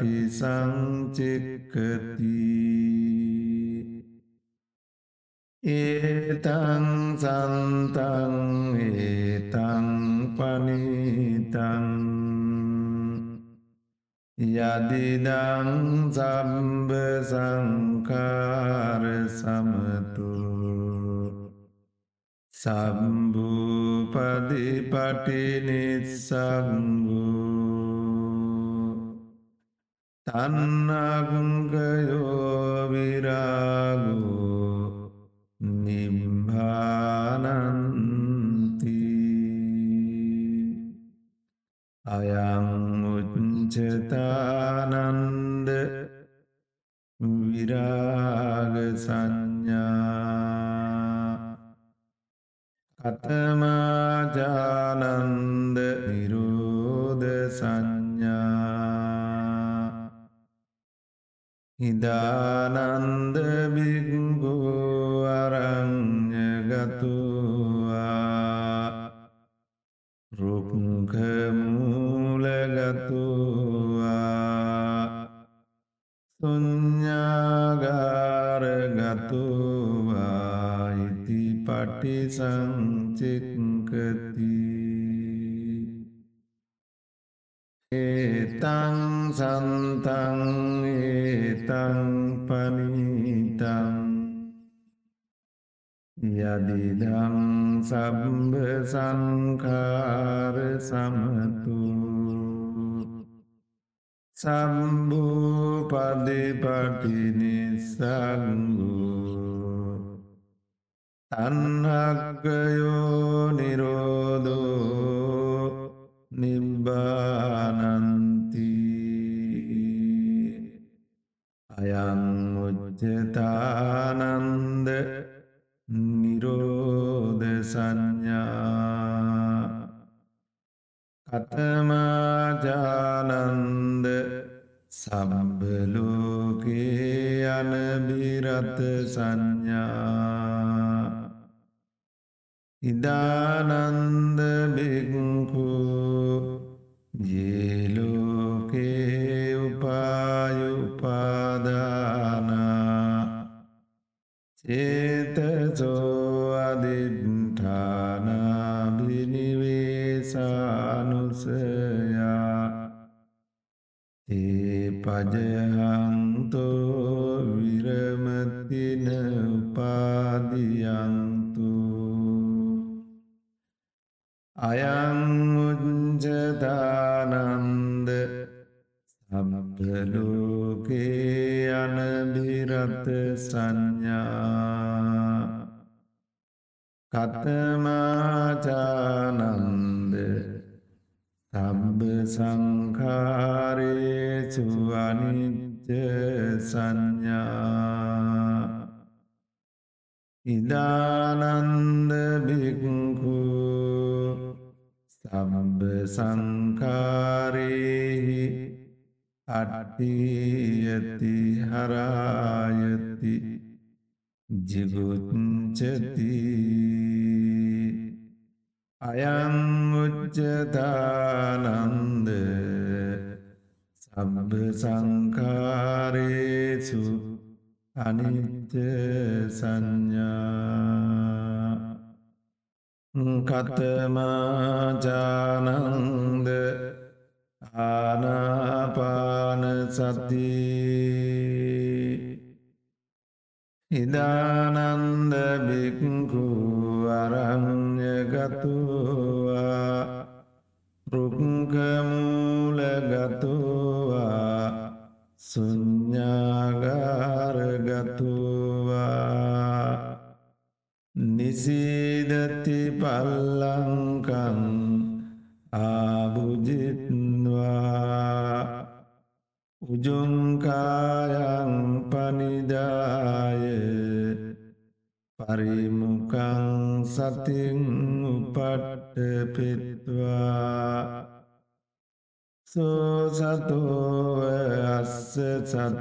පිසංචික්කති ඒතං සන්තං ඒතං පනිතං। යදිදං සම්බ සංකාර සමතු। සම්බූපදිපටි Um,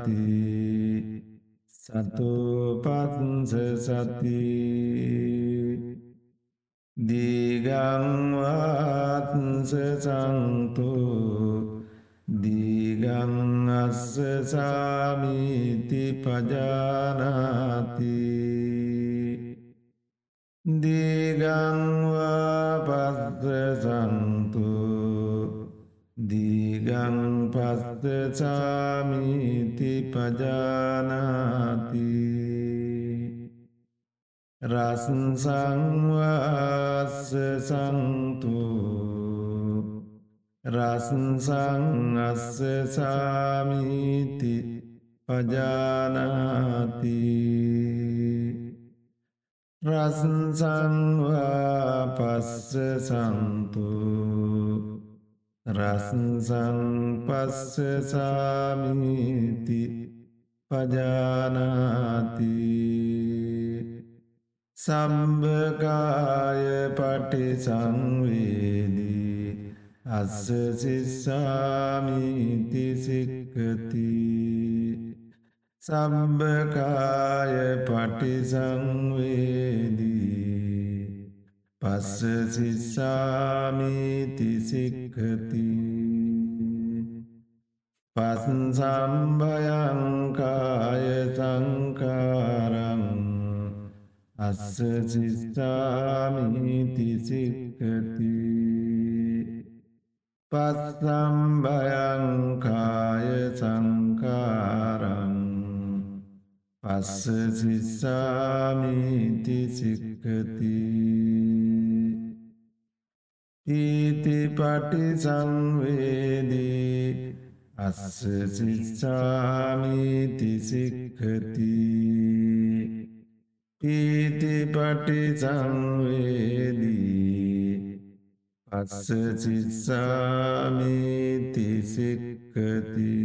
සති පජානාති සම්භකාය පටිසංවේදී අස්ස සිස්සාමීති සික්කති සම්භකාය පටිසංවේදී පස්ස සිස්සාමීති සික්කති පස්සම්භයංකාය සංකාරං අස්ස සිස්සාමිති සික්කති පස්සම්භයංකාය සංකාරං පස්ස සිස්සාමිති සික්කති ඊති පටි සංවේදී අස්ස සිස්සාමිති සික්ඛති. පීති පටි සංවේදී අස්ස සිස්සාමිති සික්ඛති.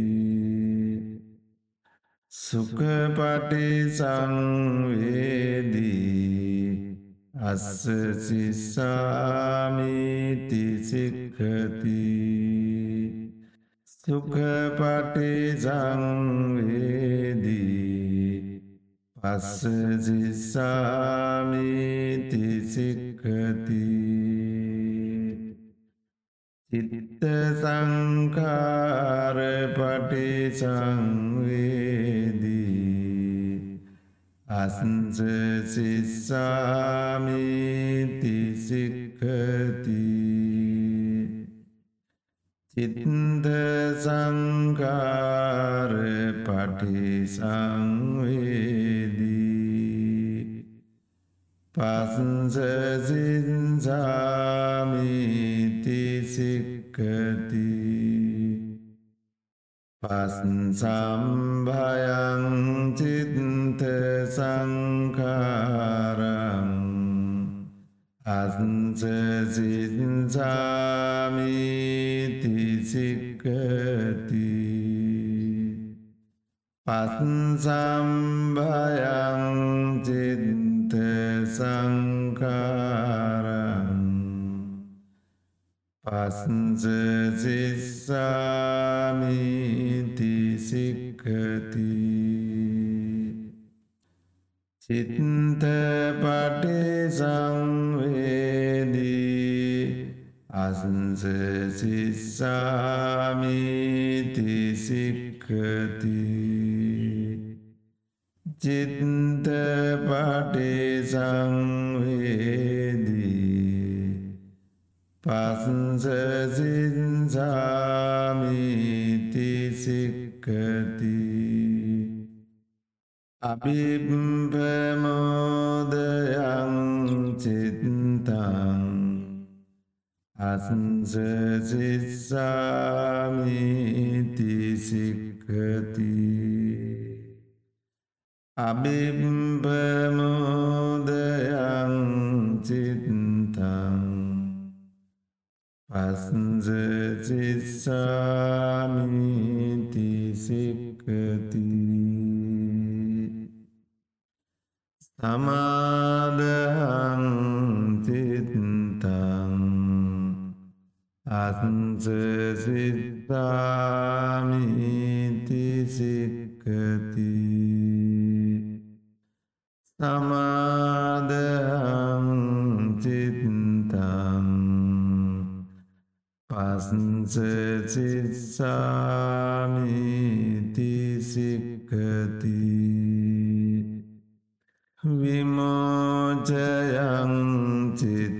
සුඛ පටි සංවේදී අස්ස සිස්සාමිති සික්ඛති. සුඛපටි සංවේදී පස්ස සිස්සාමිති සික්ඛති චිත්ත සංකාර පටි සංවේදී අස්ස සිස්සාමිති සික්ඛති චිත්ත සංකාර පටිසංවේදී පස්සසින්සාමිති සික්කති පස්සම්භයං චිත්ත සංකාරං අසංසසින්සාමිති සික්කති පත්සම්භයං චිත්ත සංකාරං පස්සසිස්සාමිති සික්කති චිත්ත පටි සංවේදී අසංස සිස්සාමිති සික්කති. චිත්ත පටි සංවේදී පස්සංස සින්සාමිති සික්කති. අභිම්පමෝදයං චිත්තං අසංසසිස්සාමිති සික්කති. අභිම්පමෝදයං චිත්තං පස්සසිස්සාමිති සික්කති. සමාදහං අත්ස සිත්තාමිති සික්කති සමාදහං චිත්තං පස්ස සිස්සාමිති සික්කති විමෝචයං චිත්තං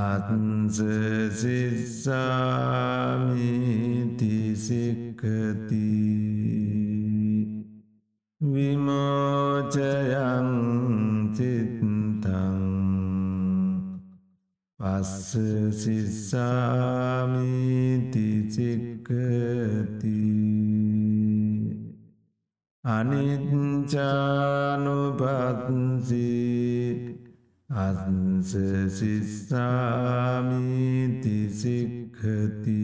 අත්ස සිස්සාමිති සික්කති විමෝචයං චිත්තං පස්ස සිස්සාමිති අන්සසිස්සාමීති සික්හති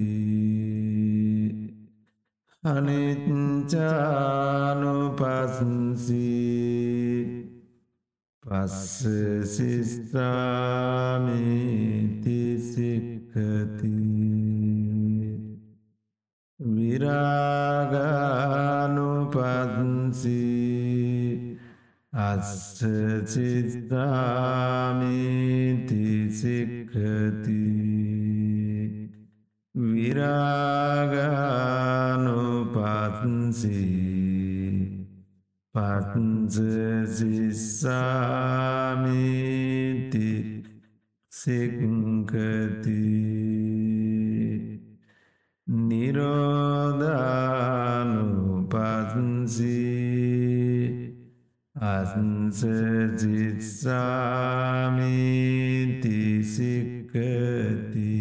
අනිත්චානුපසන්සී පස්සසිස්සාමීති සික්හති විරාගානුපත්සී අස්සචිත්තාමිති සික්ඛති විරාගානුපත්සි පත්සසිස්සාමිති සික්ඛති නිරෝධානුපත්සී අන්සජිත්සාමිති සික්කති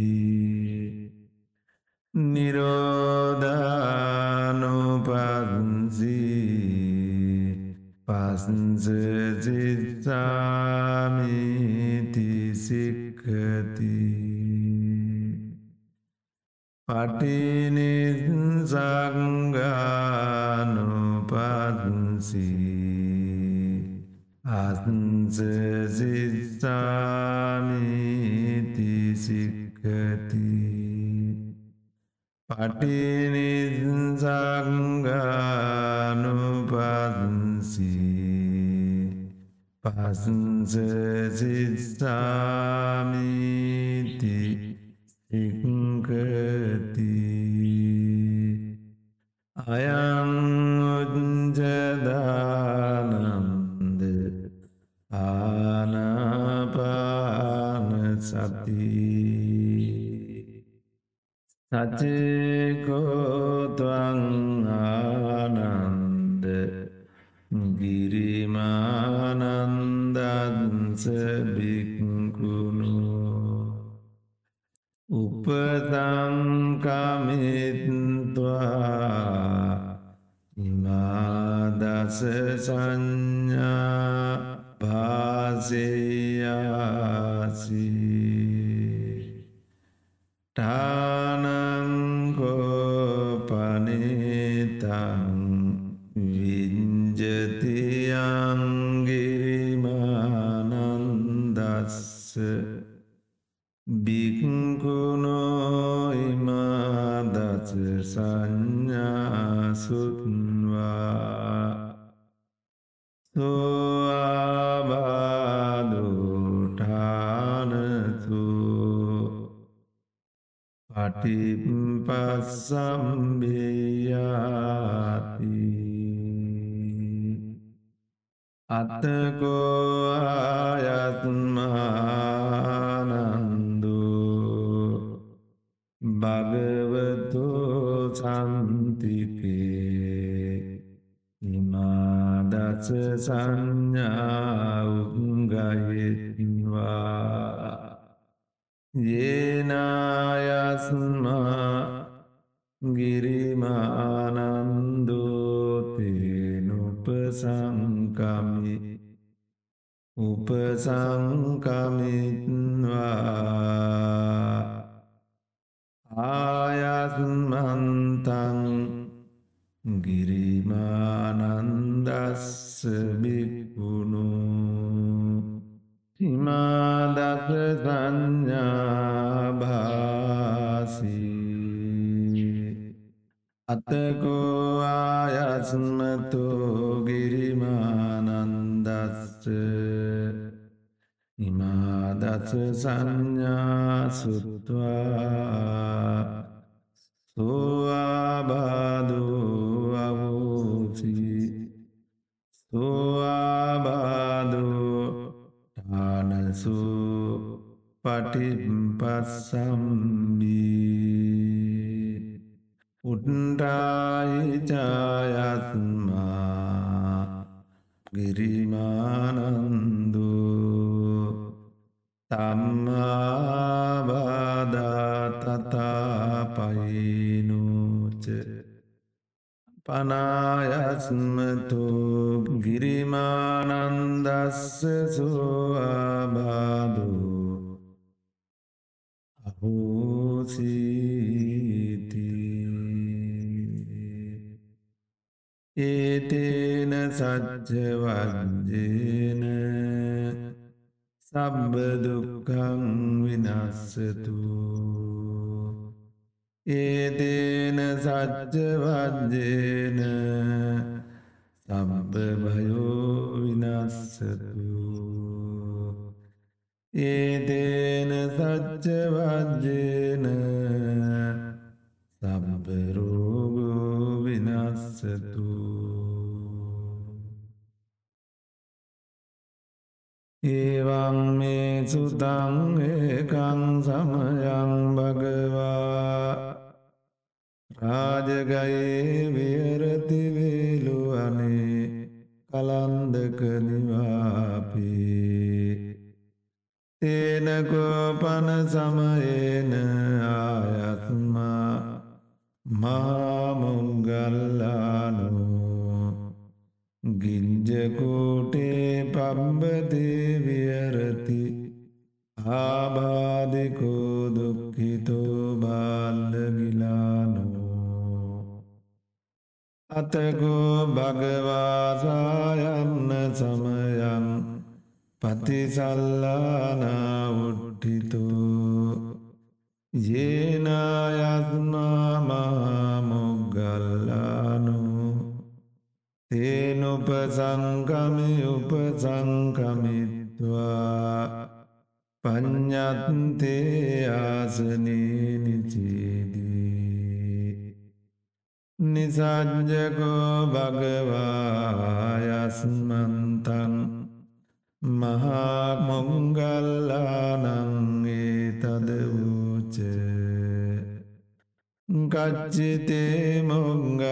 නිරෝධනුපන්සි පසජිත්සාමිති සික්කති පටිනිසක්න තන්සසිස්සාමිති සික්කති. පටිනිසංගානුපන්සි. පසන්සසිස්සාමිති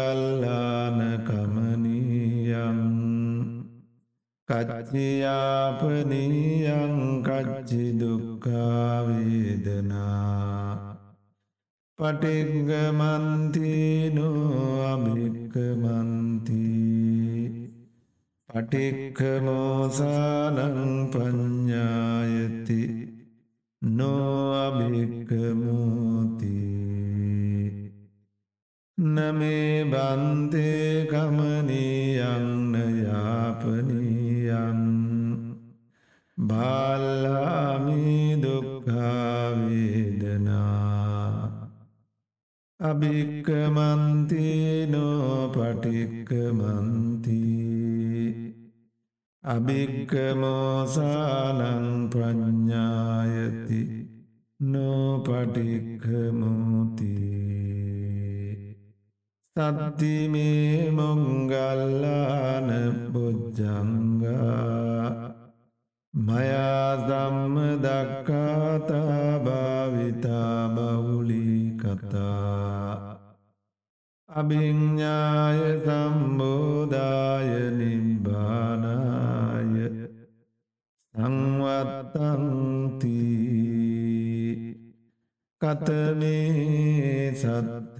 මොංගල්ලාන කමනීයම් කච්චියාපනීයං කච්චි දුක්කාවේදනා පටිග්ගමන්තිනෝ අභික්කමන්තිී පටික්කමෝසානං පඤ්ඥායති නොඅභික්කමෝති නමේ බන්තේ කමනීයන්න යාපනීයන්. බාල්ලාමී දුක්ඛාවේදනා. අභික්කමන්තිනෝ පටික්කමන්තිී අභික්කමෝසානං ප්‍රඥ්ඥායති නෝපටික්කමූති සත්තිමේ මොංගල්ලාන බොජ්ජංගා මයාදම්ම දක්කාතා භාවිතා බවුලි කතා අභිඤ්ඥාය සම්බෝධාය නිබ්බානාය සංවත්තන්ති කතමේ සත්ත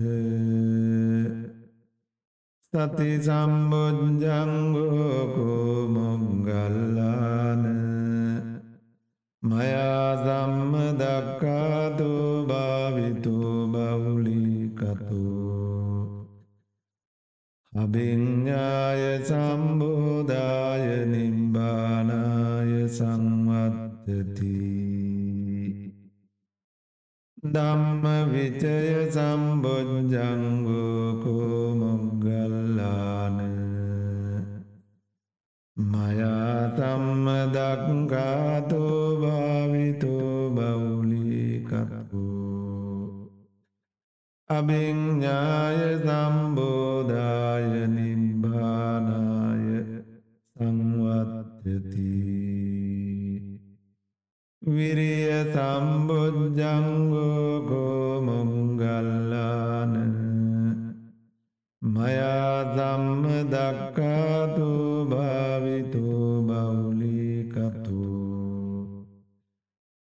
සති සම්බුද්ධංගෝකෝ මොංගල්ලාන මයා සම්ම දක්කාතු භාවිතු බවුලිකතු අභිඤ්ඥාය සම්බෝධාය නිම්බානාය සංවත්තති ධම්ම විචය සම්බොජ්ජංගෝකෝ මොග්ගල්ලාන මයාතම්ම දක්ගාතෝ භාවිතෝ බවුලිකත්කු අභිඤ්ඥාය සම්බෝධාය නිබ්බානාය සංවත්තති විරිය සම්බුද්ධංගෝකෝ මොංගල්ලාන මයාදම්ම දක්කාතු භාවිතු බවුලිකතු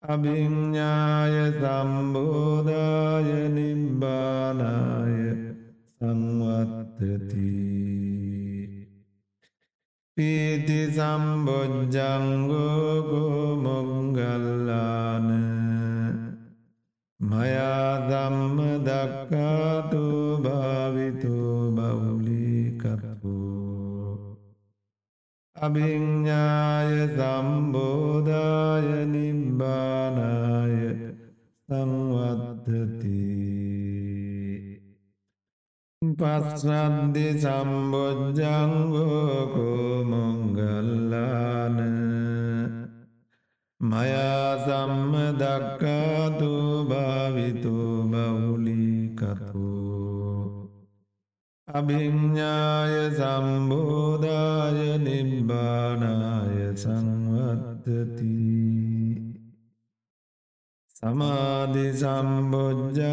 අභිඤ්ඥාය සම්බෝධාය නිබ්බානාය සංවත්තති පීති සම්බොජ්ජංගෝගෝ මොංගල්ලාන මයාදම්ම දක්කාතු භාවිතු බවුලික බහුලිකතු අභිඤ්ඥාය සම්බෝධාය නිබ්බානාය සංවද්ධති පස්සන්දි සම්බෝජ්ජංගෝකෝ මොංගල්ලාන මයා සම්ම දක්කාතු භාවිතු බවුලිකතු අභිඤ්ඥාය සම්බෝධාය නිබ්බානාය සංවත්තති සමාධි සම්බෝජ්ජංගෝකෝ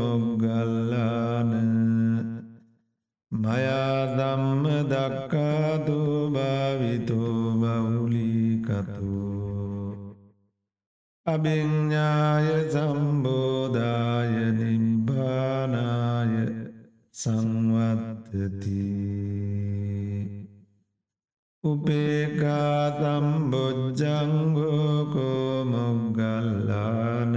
මොග්ගල්ලාන මයා දම්ම දක්කාතු භාවිතු බවුලිකතු අභිඤ්ඥාය සම්බෝධාය නිබ්බානාය සංවත්තති උපේකා සම්බොජ්ජංගෝකෝ මොග්ගල්ලාන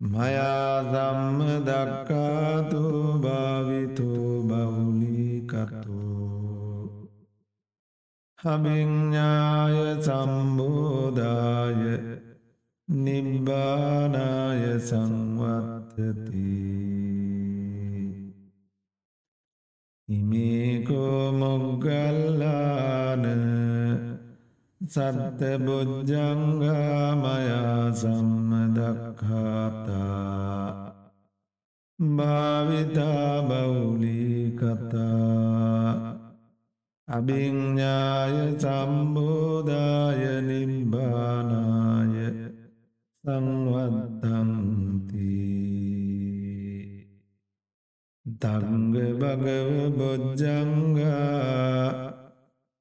මයා දම්ම දක්කාතු භාවිතු බවුලිකතු හමිඤ්ඥාය සම්බෝධාය නිබ්බානාය සංවත්තති ඉමේකෝ මොග්ගල්ලාන සත්ත බොජ්ජංගාමයා සම්මදක්හාතා භාවිතා බවුලි කතා අභිඤ්ඥාය සම්බෝධාය නිබ්බානාය සංවත්තන්ති තංග භගව බොජ්ජංගා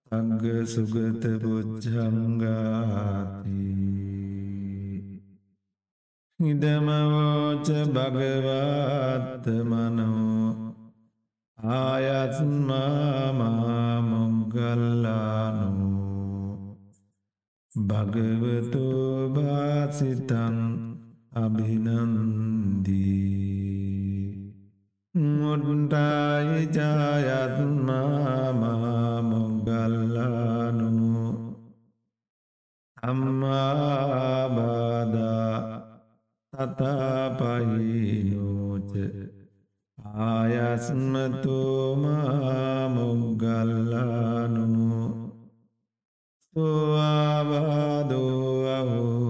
තංග සුගත බොජ්ජංගාති ඉදමවෝච භගවාත්ත මනෝ ආයත්මාමාමොග්ගල්ලානෝ. භගවතු භාසිතන් අභිනන්දී. මුට්ටයිජායත්මාමාමොගල්ලානු අම්මාබාදා තතාපහිනෝච ආයස්මතුමාමොගල්ලානු ස්වාබාදෝවහෝසීති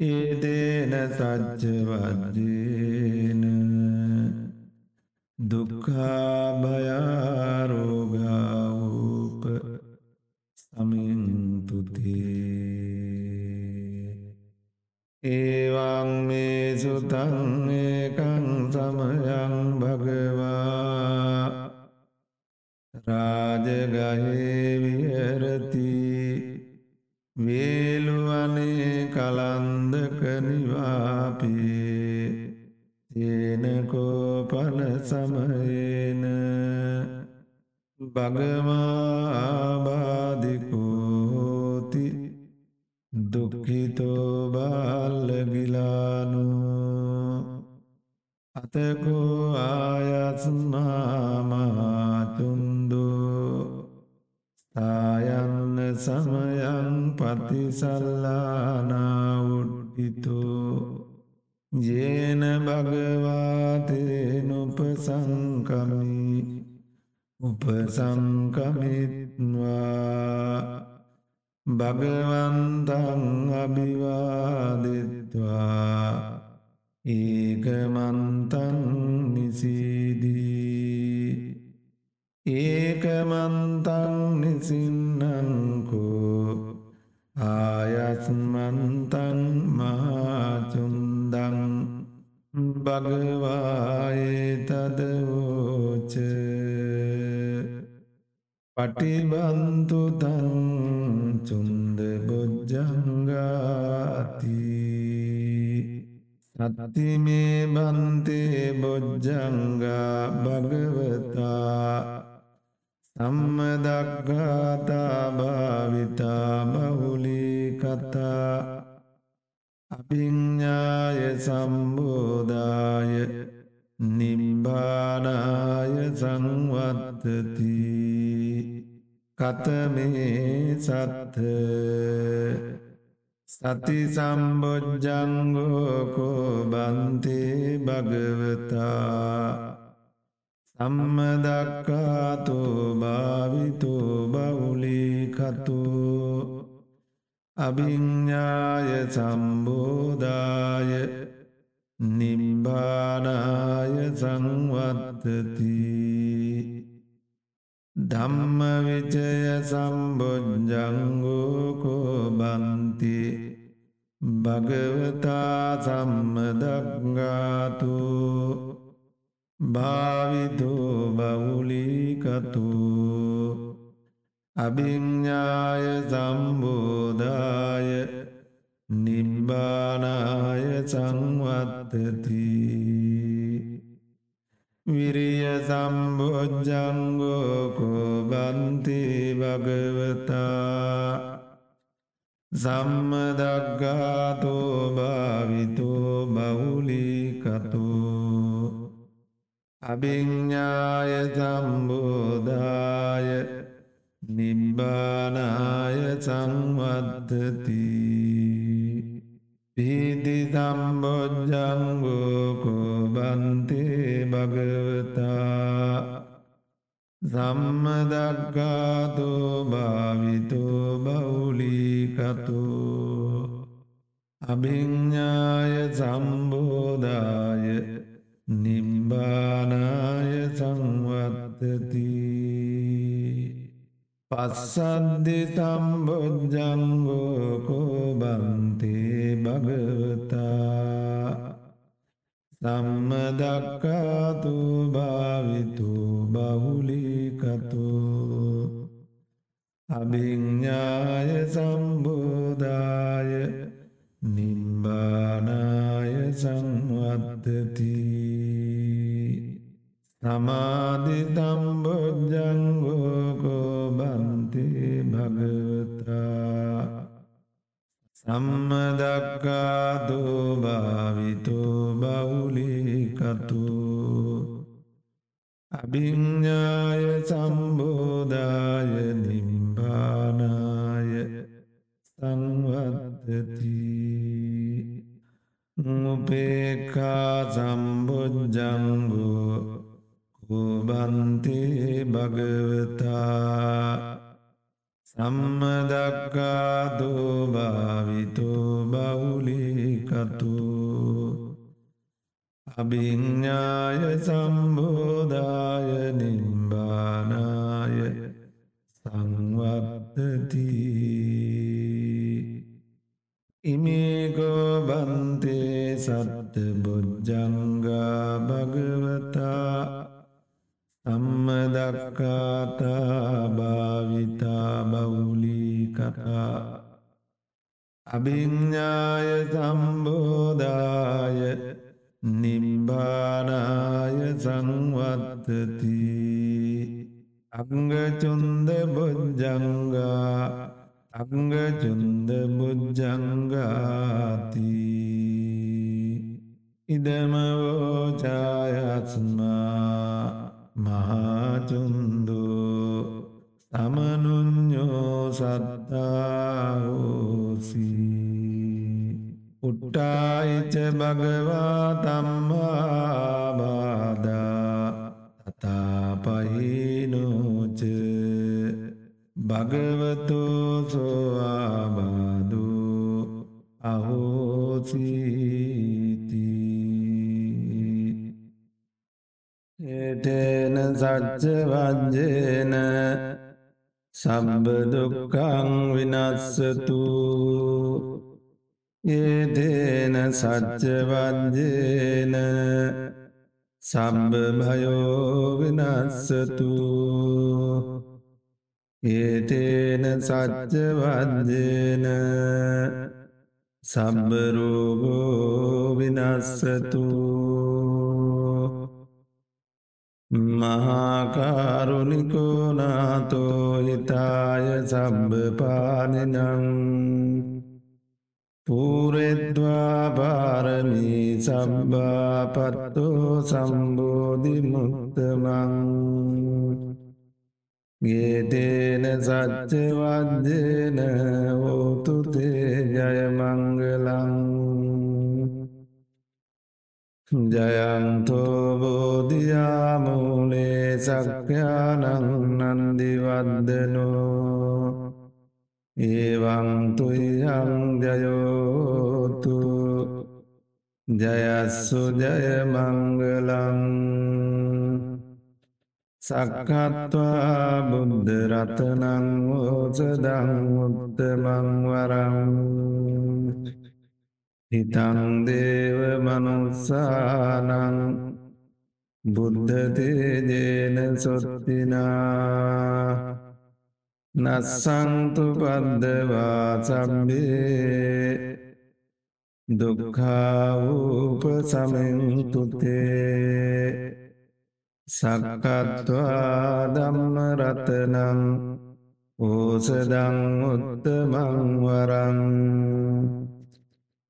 ඒදේන සච්චවද්දේන දුක්ඛාභයාරෝගාවූප සමින්තුතේ. ඒවං මේ සුතං ඒකං සමයං භගවා. රාජගහේ විහරති. වේලුවනේ තේනකෝපන සමයේන භගමාබාධිකෝති දුක්ඛිතෝ බාල්ලගිලානු අතකෝ ආයස්මාමාතුන්දෝ සායන්න සමයං පතිසල්ලානාවුට්ටිතෝ යේන භගවාතයනුපසංකමි උපසංකමිත්වා භගවන්තං අභිවාදිත්වා ඒකමන්තන් නිසිදී ඒකමන්තං නිසින්නංකෝ ආයස්මන්තං මහාචුන්දං භගවායේ තදවෝච පටිබන්තුතං චුන්ද බොජ්ජංගාති සත්තිමේ බන්තේ බොජ්ජංගා භගවතා සම්මදක්ගාතා භාවිතා බහුලි කතා අභිඤ්ඥාය සම්බෝධාය නිම්බානාය සංවත්තති කතමේ සත්ත සති සම්බොජ්ජංගෝකෝ බන්තේ භගවතා සම්මදක්කාතු භාවිතු බවුලිකතු අභිඤ්ඥාය සම්බෝධාය නිම්බානාය සංවත්තති ධම්ම විචය සම්බොජ්ජංගෝකෝ බන්ති භගවතා සම්මදක්ගාතු භාවිතු බවුලිකතු අභිඤ්ඥාය සම්බෝධාය නිබ්බානාය සංවත්තති විරිය සම්බෝජ්ජංගෝකෝ බන්ති භගවතා සම්මදක්ගාතෝ භාවිතෝ බවුලිකතෝ අභිඤ්ඥාය සම්බෝධාය නිබ්බානාය සංවත්තති. පිහිති සම්බෝජ්ජංගෝකෝ බන්තේ භගවතා. සම්මදක්ගාතෝ භාවිතෝ බවුලිකතෝ අභිඤ්ඥාය සම්බෝධාය. නිම්බානාය සංවත්තති. පස්සද්දි සම්බොජ්ජංගෝකෝ බන්තේ භගවතා සම්මදක්කාතු භාවිතු බහුලිකතු අභිඤ්ඥාය සම්බෝධාය නිම්බානාය සංවත්තති සමාධි තම්බොජ්ජංගෝකෝ බන්තේ භගවතා. සම්මදක්කාතු භාවිතු බවුලිකතු අභිඤ්ඥාය සම්බෝධාය නිම්බානාය සංවත්තති. උපේකා සම්බොජ්ජංගෝ කුබන්තේ භගවතා සම්මදක්කාතු භාවිතු බවුලිකතු අභිඤ්ඥාය සම්බෝධාය නිම්බානාය සංවත්තති ඉමේකෝ බන්තේ සත්ත බොජ්ජංගා භගවතා සම්මදක්කාතා භාවිතා බවුලිකතා අභිඤ්ඥාය සම්බෝධාය නිම්බානාය සංවත්තති අංගචුන්ද බොජ්ජංගා අංගචුන්ද බුද්ධංගාති ඉදමවෝචායස්මා මහාචුන්දු සමනුඥෝ සත්තාහෝසි උට්ටායිච භගවා තම්මාබාදා තතාපහිනෝච භගවතු සම්බදුක්කං විනස්සතු ඒදේන සච්චවජ්ජේන සම්බභයෝ විනස්සතු ඒතේන සච්චවද්දේන සම්බරෝගෝ විනස්සතු මහාකාරුණිකෝනාතෝ හිතාය සම්භපානිනං පූරෙද්වා පාරමී සබ්බාපත්තෝ සම්බෝධිමුත්තමං ගේතේන සච්චවද්‍යන හෝතුතේ ජයමංගලං ජයන්තෝබෝධයාමූලේ සක්්‍යානං නන්දිවද්දනෝ ඒවංතුයං ජයෝතු ජයස්සු ජයමංගලං සක්කත්වා බුද්ධරතනං ඕසදං උත්තමංවරං හිතං දේව මනුස්සානං බුද්ධතේජේන සොත්තිනා නස්සංතු පද්දවා සම්බේ දුක්ඛාවූප සමෙන්තුතේ සක්කත්වා ධම්ම රතනං ඕසදං උත්තමං වරං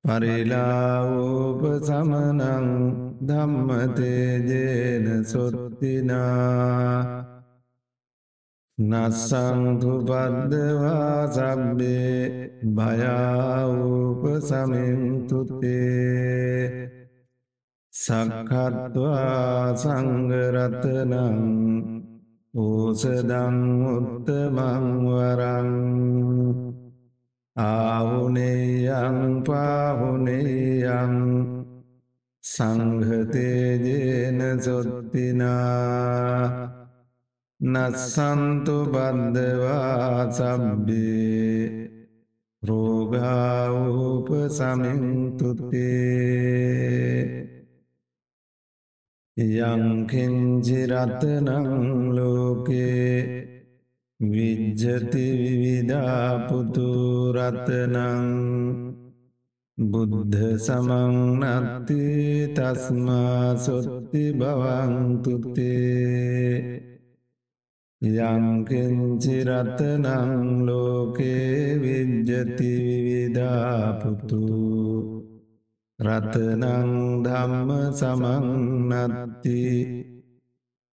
පරිලාවූප සමනං ධම්මතේජේන සොත්තිනා නස්සංතු පද්දවා සබ්බේ භයාවූප සමින්තුතේ සක්කත්වා සංගරතනං ඕසදං උත්තමංවරං ආහුනේයං පාහුනේයං සංහතේජේන සොත්තිනා නස්සන්තු බන්ධවා සබ්බේ රෝගාවූප සමින්තුතේ යංකින්ජිරතනං ලෝකේ විජ්ජති විවිධාපුතුරතනං බුද්ධ සමංනත්ති තස්මා සොත්ති බවංතුතේ යංකින්චිරතනං ලෝකේ විද්ජති විවිධාපුතු රතනං ධම්ම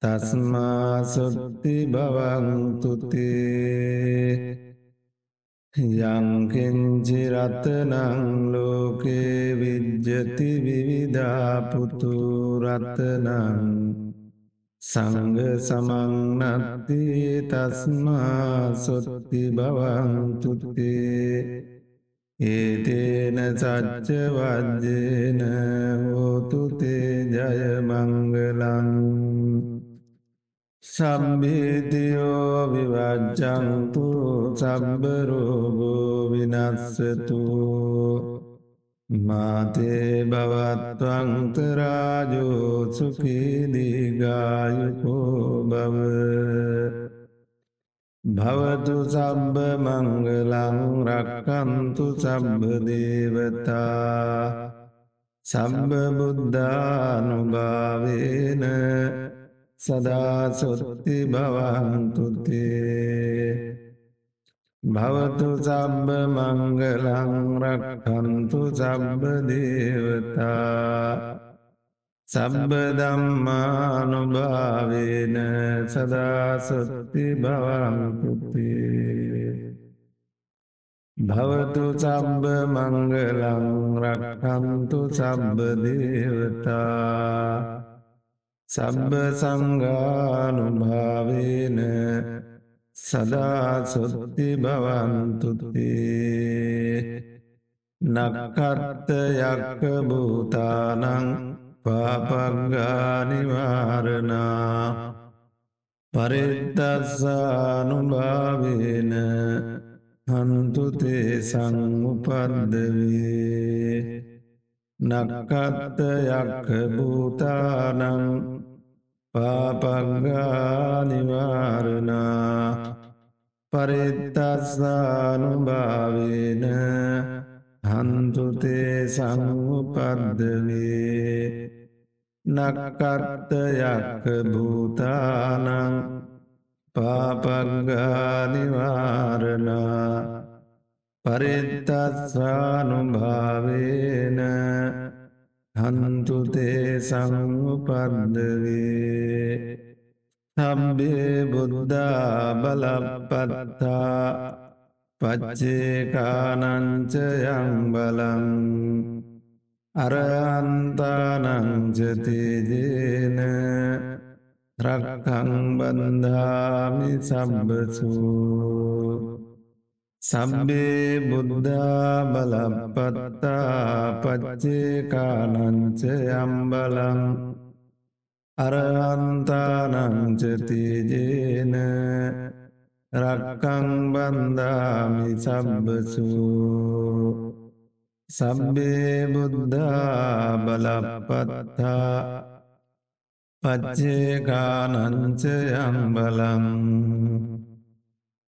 සමංනත්ති තස්මාසොත්ති බවංතුතේ යංකින්චිරතනං ලෝකේ විද්ජති විවිධාපුතු රතනං සංග සමංනත්ති තස්මා සොත්ති බවන්තුත්තේ ඒතේන සච්චවජ්‍යන හෝතුතේ ජයමංගලං සම්බේතියෝ විවජ්ජන්තු සබ්බරෝගෝ විනස්සතුෝ මාතේ බවත්වංතරාජෝ සුකීදිගායුකෝ බව භවතු සබ්බ මංගලං රක්කන්තු සබ්බ දේවතා සබ්බ බුද්ධානුභාවේන සදාසොත්ති භවන්තුතේ. භවතු සබ්බ මංගලං රක්කන්තු සබ්බ දේවතා. සබ්බ දම්මානුභාවේන සදාසොත්ති භවංකුතිේ භවතු සබ්බ මංගලං රක්කන්තු සබ්බ දේවතා. සබ්බ සංගානුභාවේන සදාසොත්ති භවන්තුතේ නක්කර්ත යක්ක භූතානං පාපග්ගානිවාරණා. පරිද්දස්සානුභාවේන හන්තුතේ සංඋපද්දවේ නක්කත්ත යක්ක භූතානං පාපංගානිවාරණා පරිත්තස්සානුභාවේන හන්තුතේ සංඋපද්දවේ නක්කර්තයක්ක භූතානං පාපංගානිවාරණා පරිත්තස්්‍රානුභාවේන හන්තුතේ සංඋපද්දවේ සබ්බේ බුද්ධා බලපත්තා. පච්චේකානංචයං බලං. අරහන්තානංචතේජේන රක්කං බන්ධාමි සබ්බසූ සබ්බේ බුද්ධා බලපත්තා පච්චේකානංච යම්බලං අරහන්තානංචතිජේන රක්කං බන්ධාමි සබ්බසු සබ්බේ බුද්ධා බලපත්තා පච්චේකානංච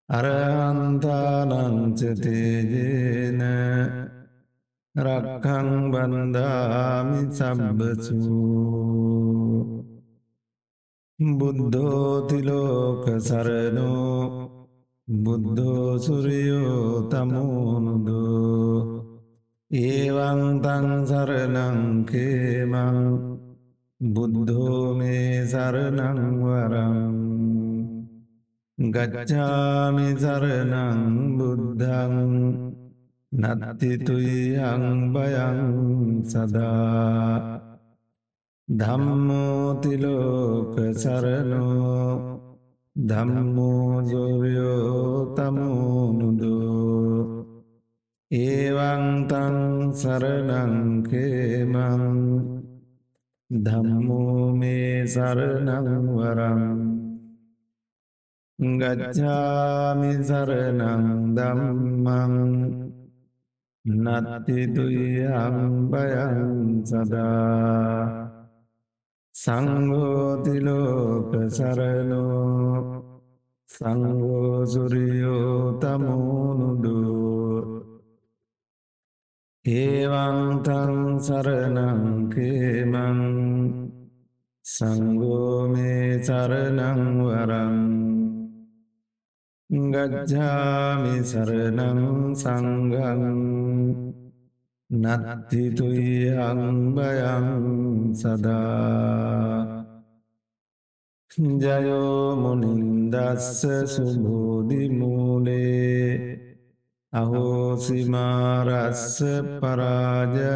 යම්බලං අරහන්තානංචතේජේන රක්කං බන්ධාමි සබ්බසු බුද්ධෝතිලෝක සරනෝ බුද්ධෝසුරියෝ තමුණුදෝ ඒවංතං සරනංකේමං බුද්ධෝ මේ සරනංවරම් ගච්ඡාමි සරණං බුද්ධං නත්තිතුයං බයං සදා ධම්මෝතිලෝක සරණෝ ධම්මෝජොරයෝ තමුණුදෝ ඒවංතං සරණංකේමං ධම්මෝ මේ සරණංවරම් ගච්ඡාමි සරණං ධම්මං නත්තිතුයං බයං සදා සංඝෝතිලෝක සරණෝ සංඝෝසුරියෝ තමුණුදෝ ඒවංතං සරණං කේමං සංගෝමේ සරණංවරං ගච්ඡාමි සරණං සංඝං නත්තිතුයං බයං සදා ජයෝ මුනින්දස්ස සුබෝධිමූලේ අහෝසිමාරස්ස පරාජයෝවී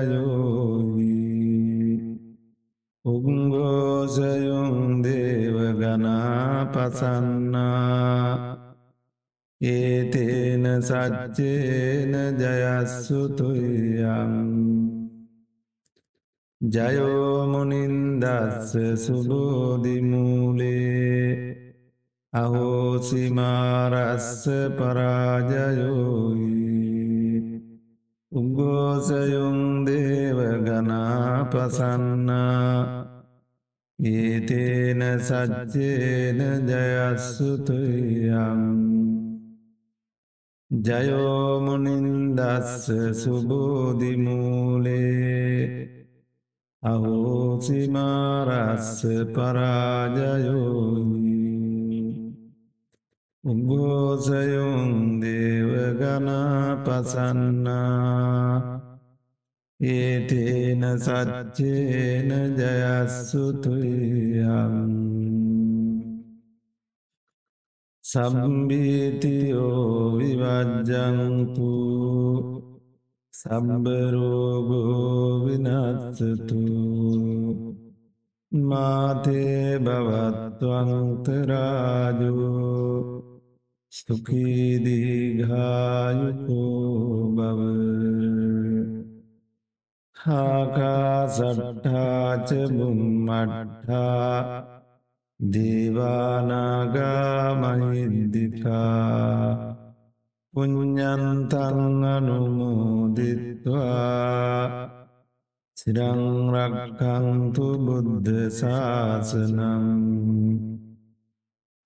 උග්ගෝසයුන් දේවගනා පසන්නා ඒතේන සච්චේන ජයස්සුතුයම් ජයෝමුනින්දස්ස සුබෝධිමූලේ අහෝසිමාරස්ස පරාජයෝයි උගෝසයුන් දේවගනා පසන්නා ඒතේන සච්චේන ජයස්සුතුයම් ජයෝමුනින්දස්ස සුබෝධිමූලේ අහෝසිමාරස්ස පරාජයෝයි උගෝසයුන් දේවගනා පසන්නා ඒතේන සච්චේන ජයස්සුතුයම් සම්බීතියෝ විවජ්ජන්තු සම්බරෝගෝ විනත්සතු මාතේ බවත්වංතරාජෝ සුකීදීඝායුකෝ බව හාකා සට්ඨාච බුම්මට්ඨා දේවානාගාමහිද්දිකා පුඤ්ඥන්තං අනුමෝදිත්වා සිරංරක්කංතු බුද්ධ ශාසනං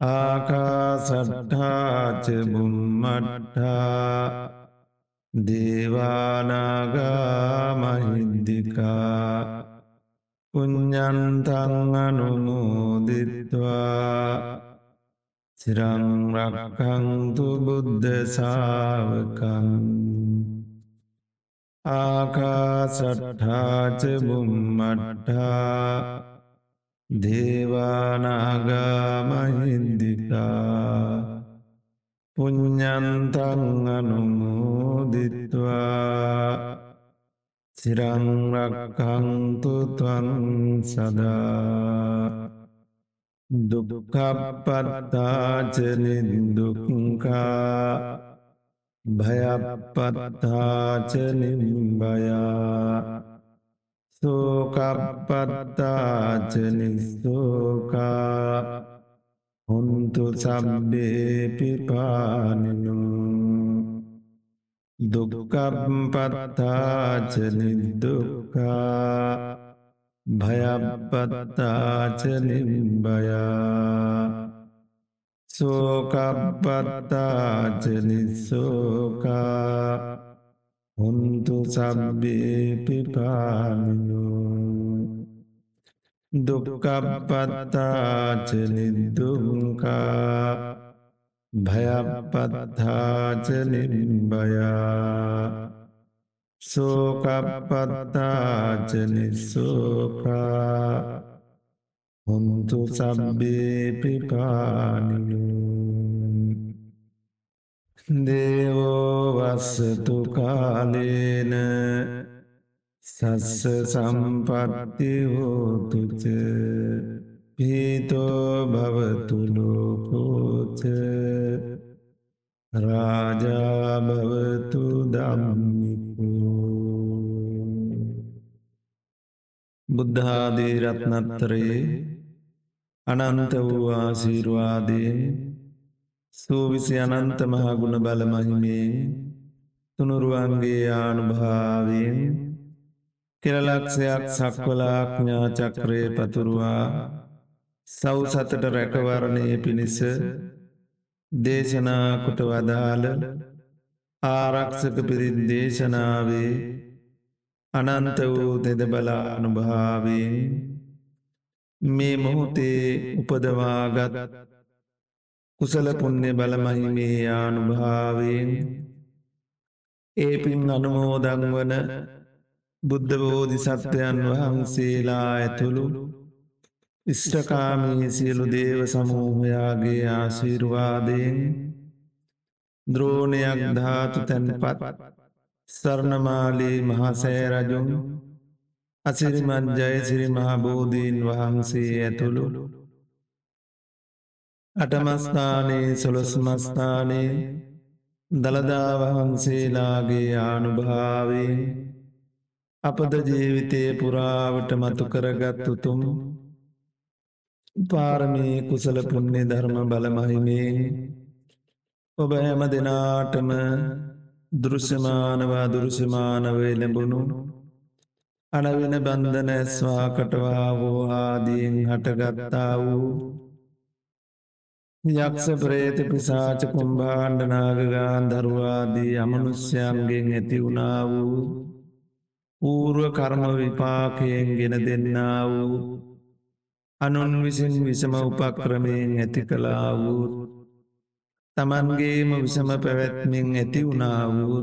ආකාසට්ඨාච බුම්මට්ඨා දේවානාගාමහිද්දිකා පුඤ්ඥන්තං අනුමෝදිත්වා සිරංරක්කංතු බුද්ධ සාාවකං ආකාසට්ඨාච බුම්මට්ටා දේවානාගාමහින්දිකා පුඤ්ඥන්තං අනුමෝදිත්වා සිරංරක්කංතු තවන් සදා දුකපත්තාචනිදුක්කා භයපත්තාචනිම්බයා සෝකප්පත්තාචනිස්සෝකා හොන්තු සබ්බේපිපානිනු දුක්කප්පත්තාචනිදුක්කා භයපත්තාචනිම්බයා සෝකප්පත්තාචනිස්සෝකා හොන්තු සබ්බේපිපාමිනු දුක්කප්පත්තාචනිදුංකා භයපත්තාචනිම්බයා සෝකප්පත්තාචනිස්සෝකා හොන්තු සබ්බේපිපානිනු දේවෝවස්සතු කාලේන සස්ස සම්පත්ති හෝතුච පීතෝ භවතුලෝකෝච රාජාභවතු දම්මිකෝ බුද්ධාදී රත්නත්තරයේ අනන්ත වූ ආසීරවාදයෙන් සූවිසි අනන්ත මහගුණ බලමහිමයෙන් තුනුරුවන්ගේ ආනුභාවෙන් කෙරලක්ෂයක් සක්වලාඥා චක්‍රය පතුරුවා සව් සතට රැකවරණය පිණිස දේශනාකොට වදාළ ආරක්ෂක පිරිත් දේශනාවේ අනන්ත වූ දෙද බලා අනුභාවෙන් මේ මොහොතේ උපදවාගත් කුසල පුුණ්‍ය බලමහිමේ ආනුභාවෙන් ඒ පින් අනුමෝදං වන බුද්ධබෝධි සත්‍යයන් වහන්සේලා ඇතුළු ඉෂ්ටකාමී සියලු දේව සමූහයාගේ ආශීර්වාදයෙන් ද්‍රෝණයක් ධාතු තැන්පත් සරණමාලී මහසෑරජුන් අසිරිමත් ජයසිරි මහබෝධීන් වහන්සේ ඇතුළු අටමස්ථානයේ සොළොස්මස්ථානයේ දළදා වහන්සේලාගේ ආනුභාවෙන් අපද ජීවිතය පුරාවට මතු කරගත්තුතුම් පාරමී කුසල පුුණ්‍ය ධර්ම බලමහිමේ ඔබ හැම දෙනාටම දෘශ්‍යමානවා දුරුෂමානවේ ලැබුණු අනවෙන බන්ධන ඇස්වා කටවා වූ ආදීෙන් හටගත්තා වූ යක්ෂ ප්‍රේත පිසාච කුම්භාණ්ඩනාගගාන් දරුවාදී අමනුස්්‍යයන්ගෙන් ඇති වුණා වූ පූර්ුව කර්ම විපාකයෙන් ගෙන දෙන්නා වූ අනුන් විසින් විසම උපක්‍රමයෙන් ඇති කලා වූ තමන්ගේම විසම පැවැත්මින් ඇති වුණා වූ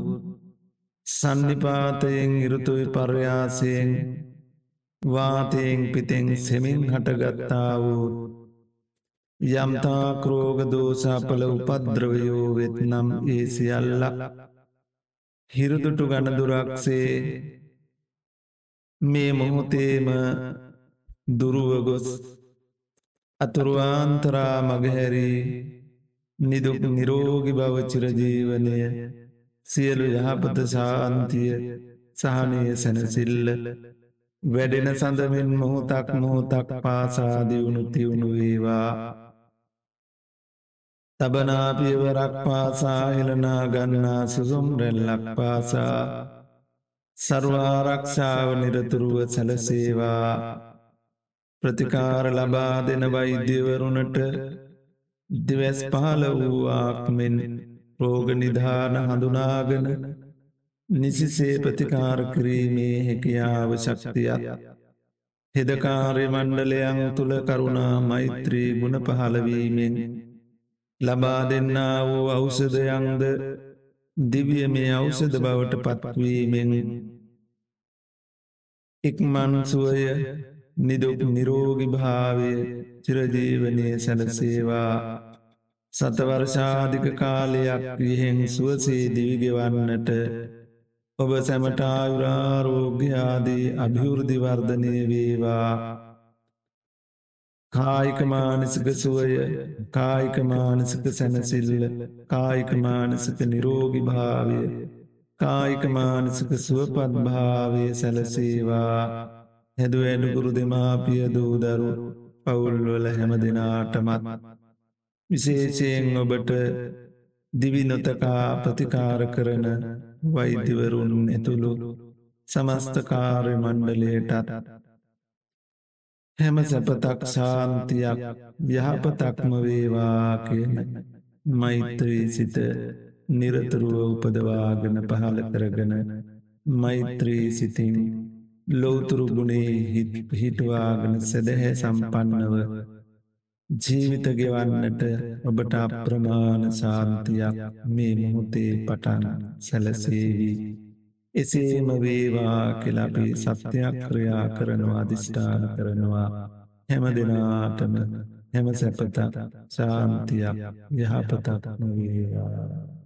සන්නිපාතයෙන් ඉරුතුයි පර්යාසයෙන් වාතයෙන් පිතෙන් සෙමින් හටගත්තා වූ යම්තා ක්‍රෝග දෝසාපල උපද්‍රවයෝ වෙත්නම් ඒ සියල්ල හිරුදුටු ගණදුරක්සේ මේ මොහොතේම දුරුවගොස් අතුරුවාන්තරා මගහැරී නිදුක් නිරෝගි භවචිරජීවනය සියලු යහපත ශාන්තිය සහනය සැනසිල්ල වැඩෙන සඳමින් මොහොතක් මොහොතක් පාසාදිවුණු තිවුණු වේවා. තබනාපියවරක් පාසා එලනා ගන්නා සුසුම් රැල්ලක් පාසා සර්වාරක්ෂාව නිරතුරුව සැලසේවා. ප්‍රතිකාර ලබා දෙන වෛද්‍යවරුණට දිවැස් පහල වූවාක්මෙන් රෝග නිධාන හඳුනාගෙන නිසිසේ ප්‍රතිකාර කිරීමේ හැකියාව ශක්තියක් හෙදකාරය මණ්ඩලයන් තුළ කරුණා මෛත්‍රී ගුණ පහලවීමෙන් ලබා දෙන්නා වූ අවසදයන්ද දිවිය මේ අවසද බවට පත්වීමෙන් ඉක්මන්සුවය නිදුක් නිරෝගි භාවය චිරජීවනය සැලසේවා සතවර්ෂාධික කාලයක් විහෙන් සුවසේ දිවිගෙවන්නට ඔබ සැමටායුරාරෝග්‍යාදී අභිවෘධිවර්ධනය වේවා. කායිකමානසික සුවය කායිකමානසික සැනසිල්ල කායිකමානසික නිරෝගි භාවය කායිකමානසික සුවපත් භාවය සැලසේවා හැදු ඇඩුගුරු දෙමාපිය දූදරු පවුල්වල හැම දෙනාටමත් විශේෂයෙන් ඔබට දිවිනොතකා ප්‍රතිකාර කරන වෛද්‍යවරුන් ඇතුළු සමස්තකාරය මණ්ඩලයටත් හැම සැපතක් ශාන්තියක් යහපතක්ම වේවා කියන මෛත්‍රී සිත නිරතුරුව උපදවාගෙන පහල කරගෙන මෛත්‍රී සිතින් ලෝතුරු ගුණේ හිටවාගෙන සැදැහැ සම්පන්නව ජීවිත ගෙවන්නට ඔබට අප්‍රමාණ ශාන්තියක් මේ මොහොතේ පටන් සැලසේවී. එසේම වේවා කෙලපි සත්‍යයක් ක්‍රියා කරනවා අධිෂ්ඨාන කරනවා හැම දෙනාටම හැම සැපතක් ශාන්තියක් යහපතක්ම වේවා.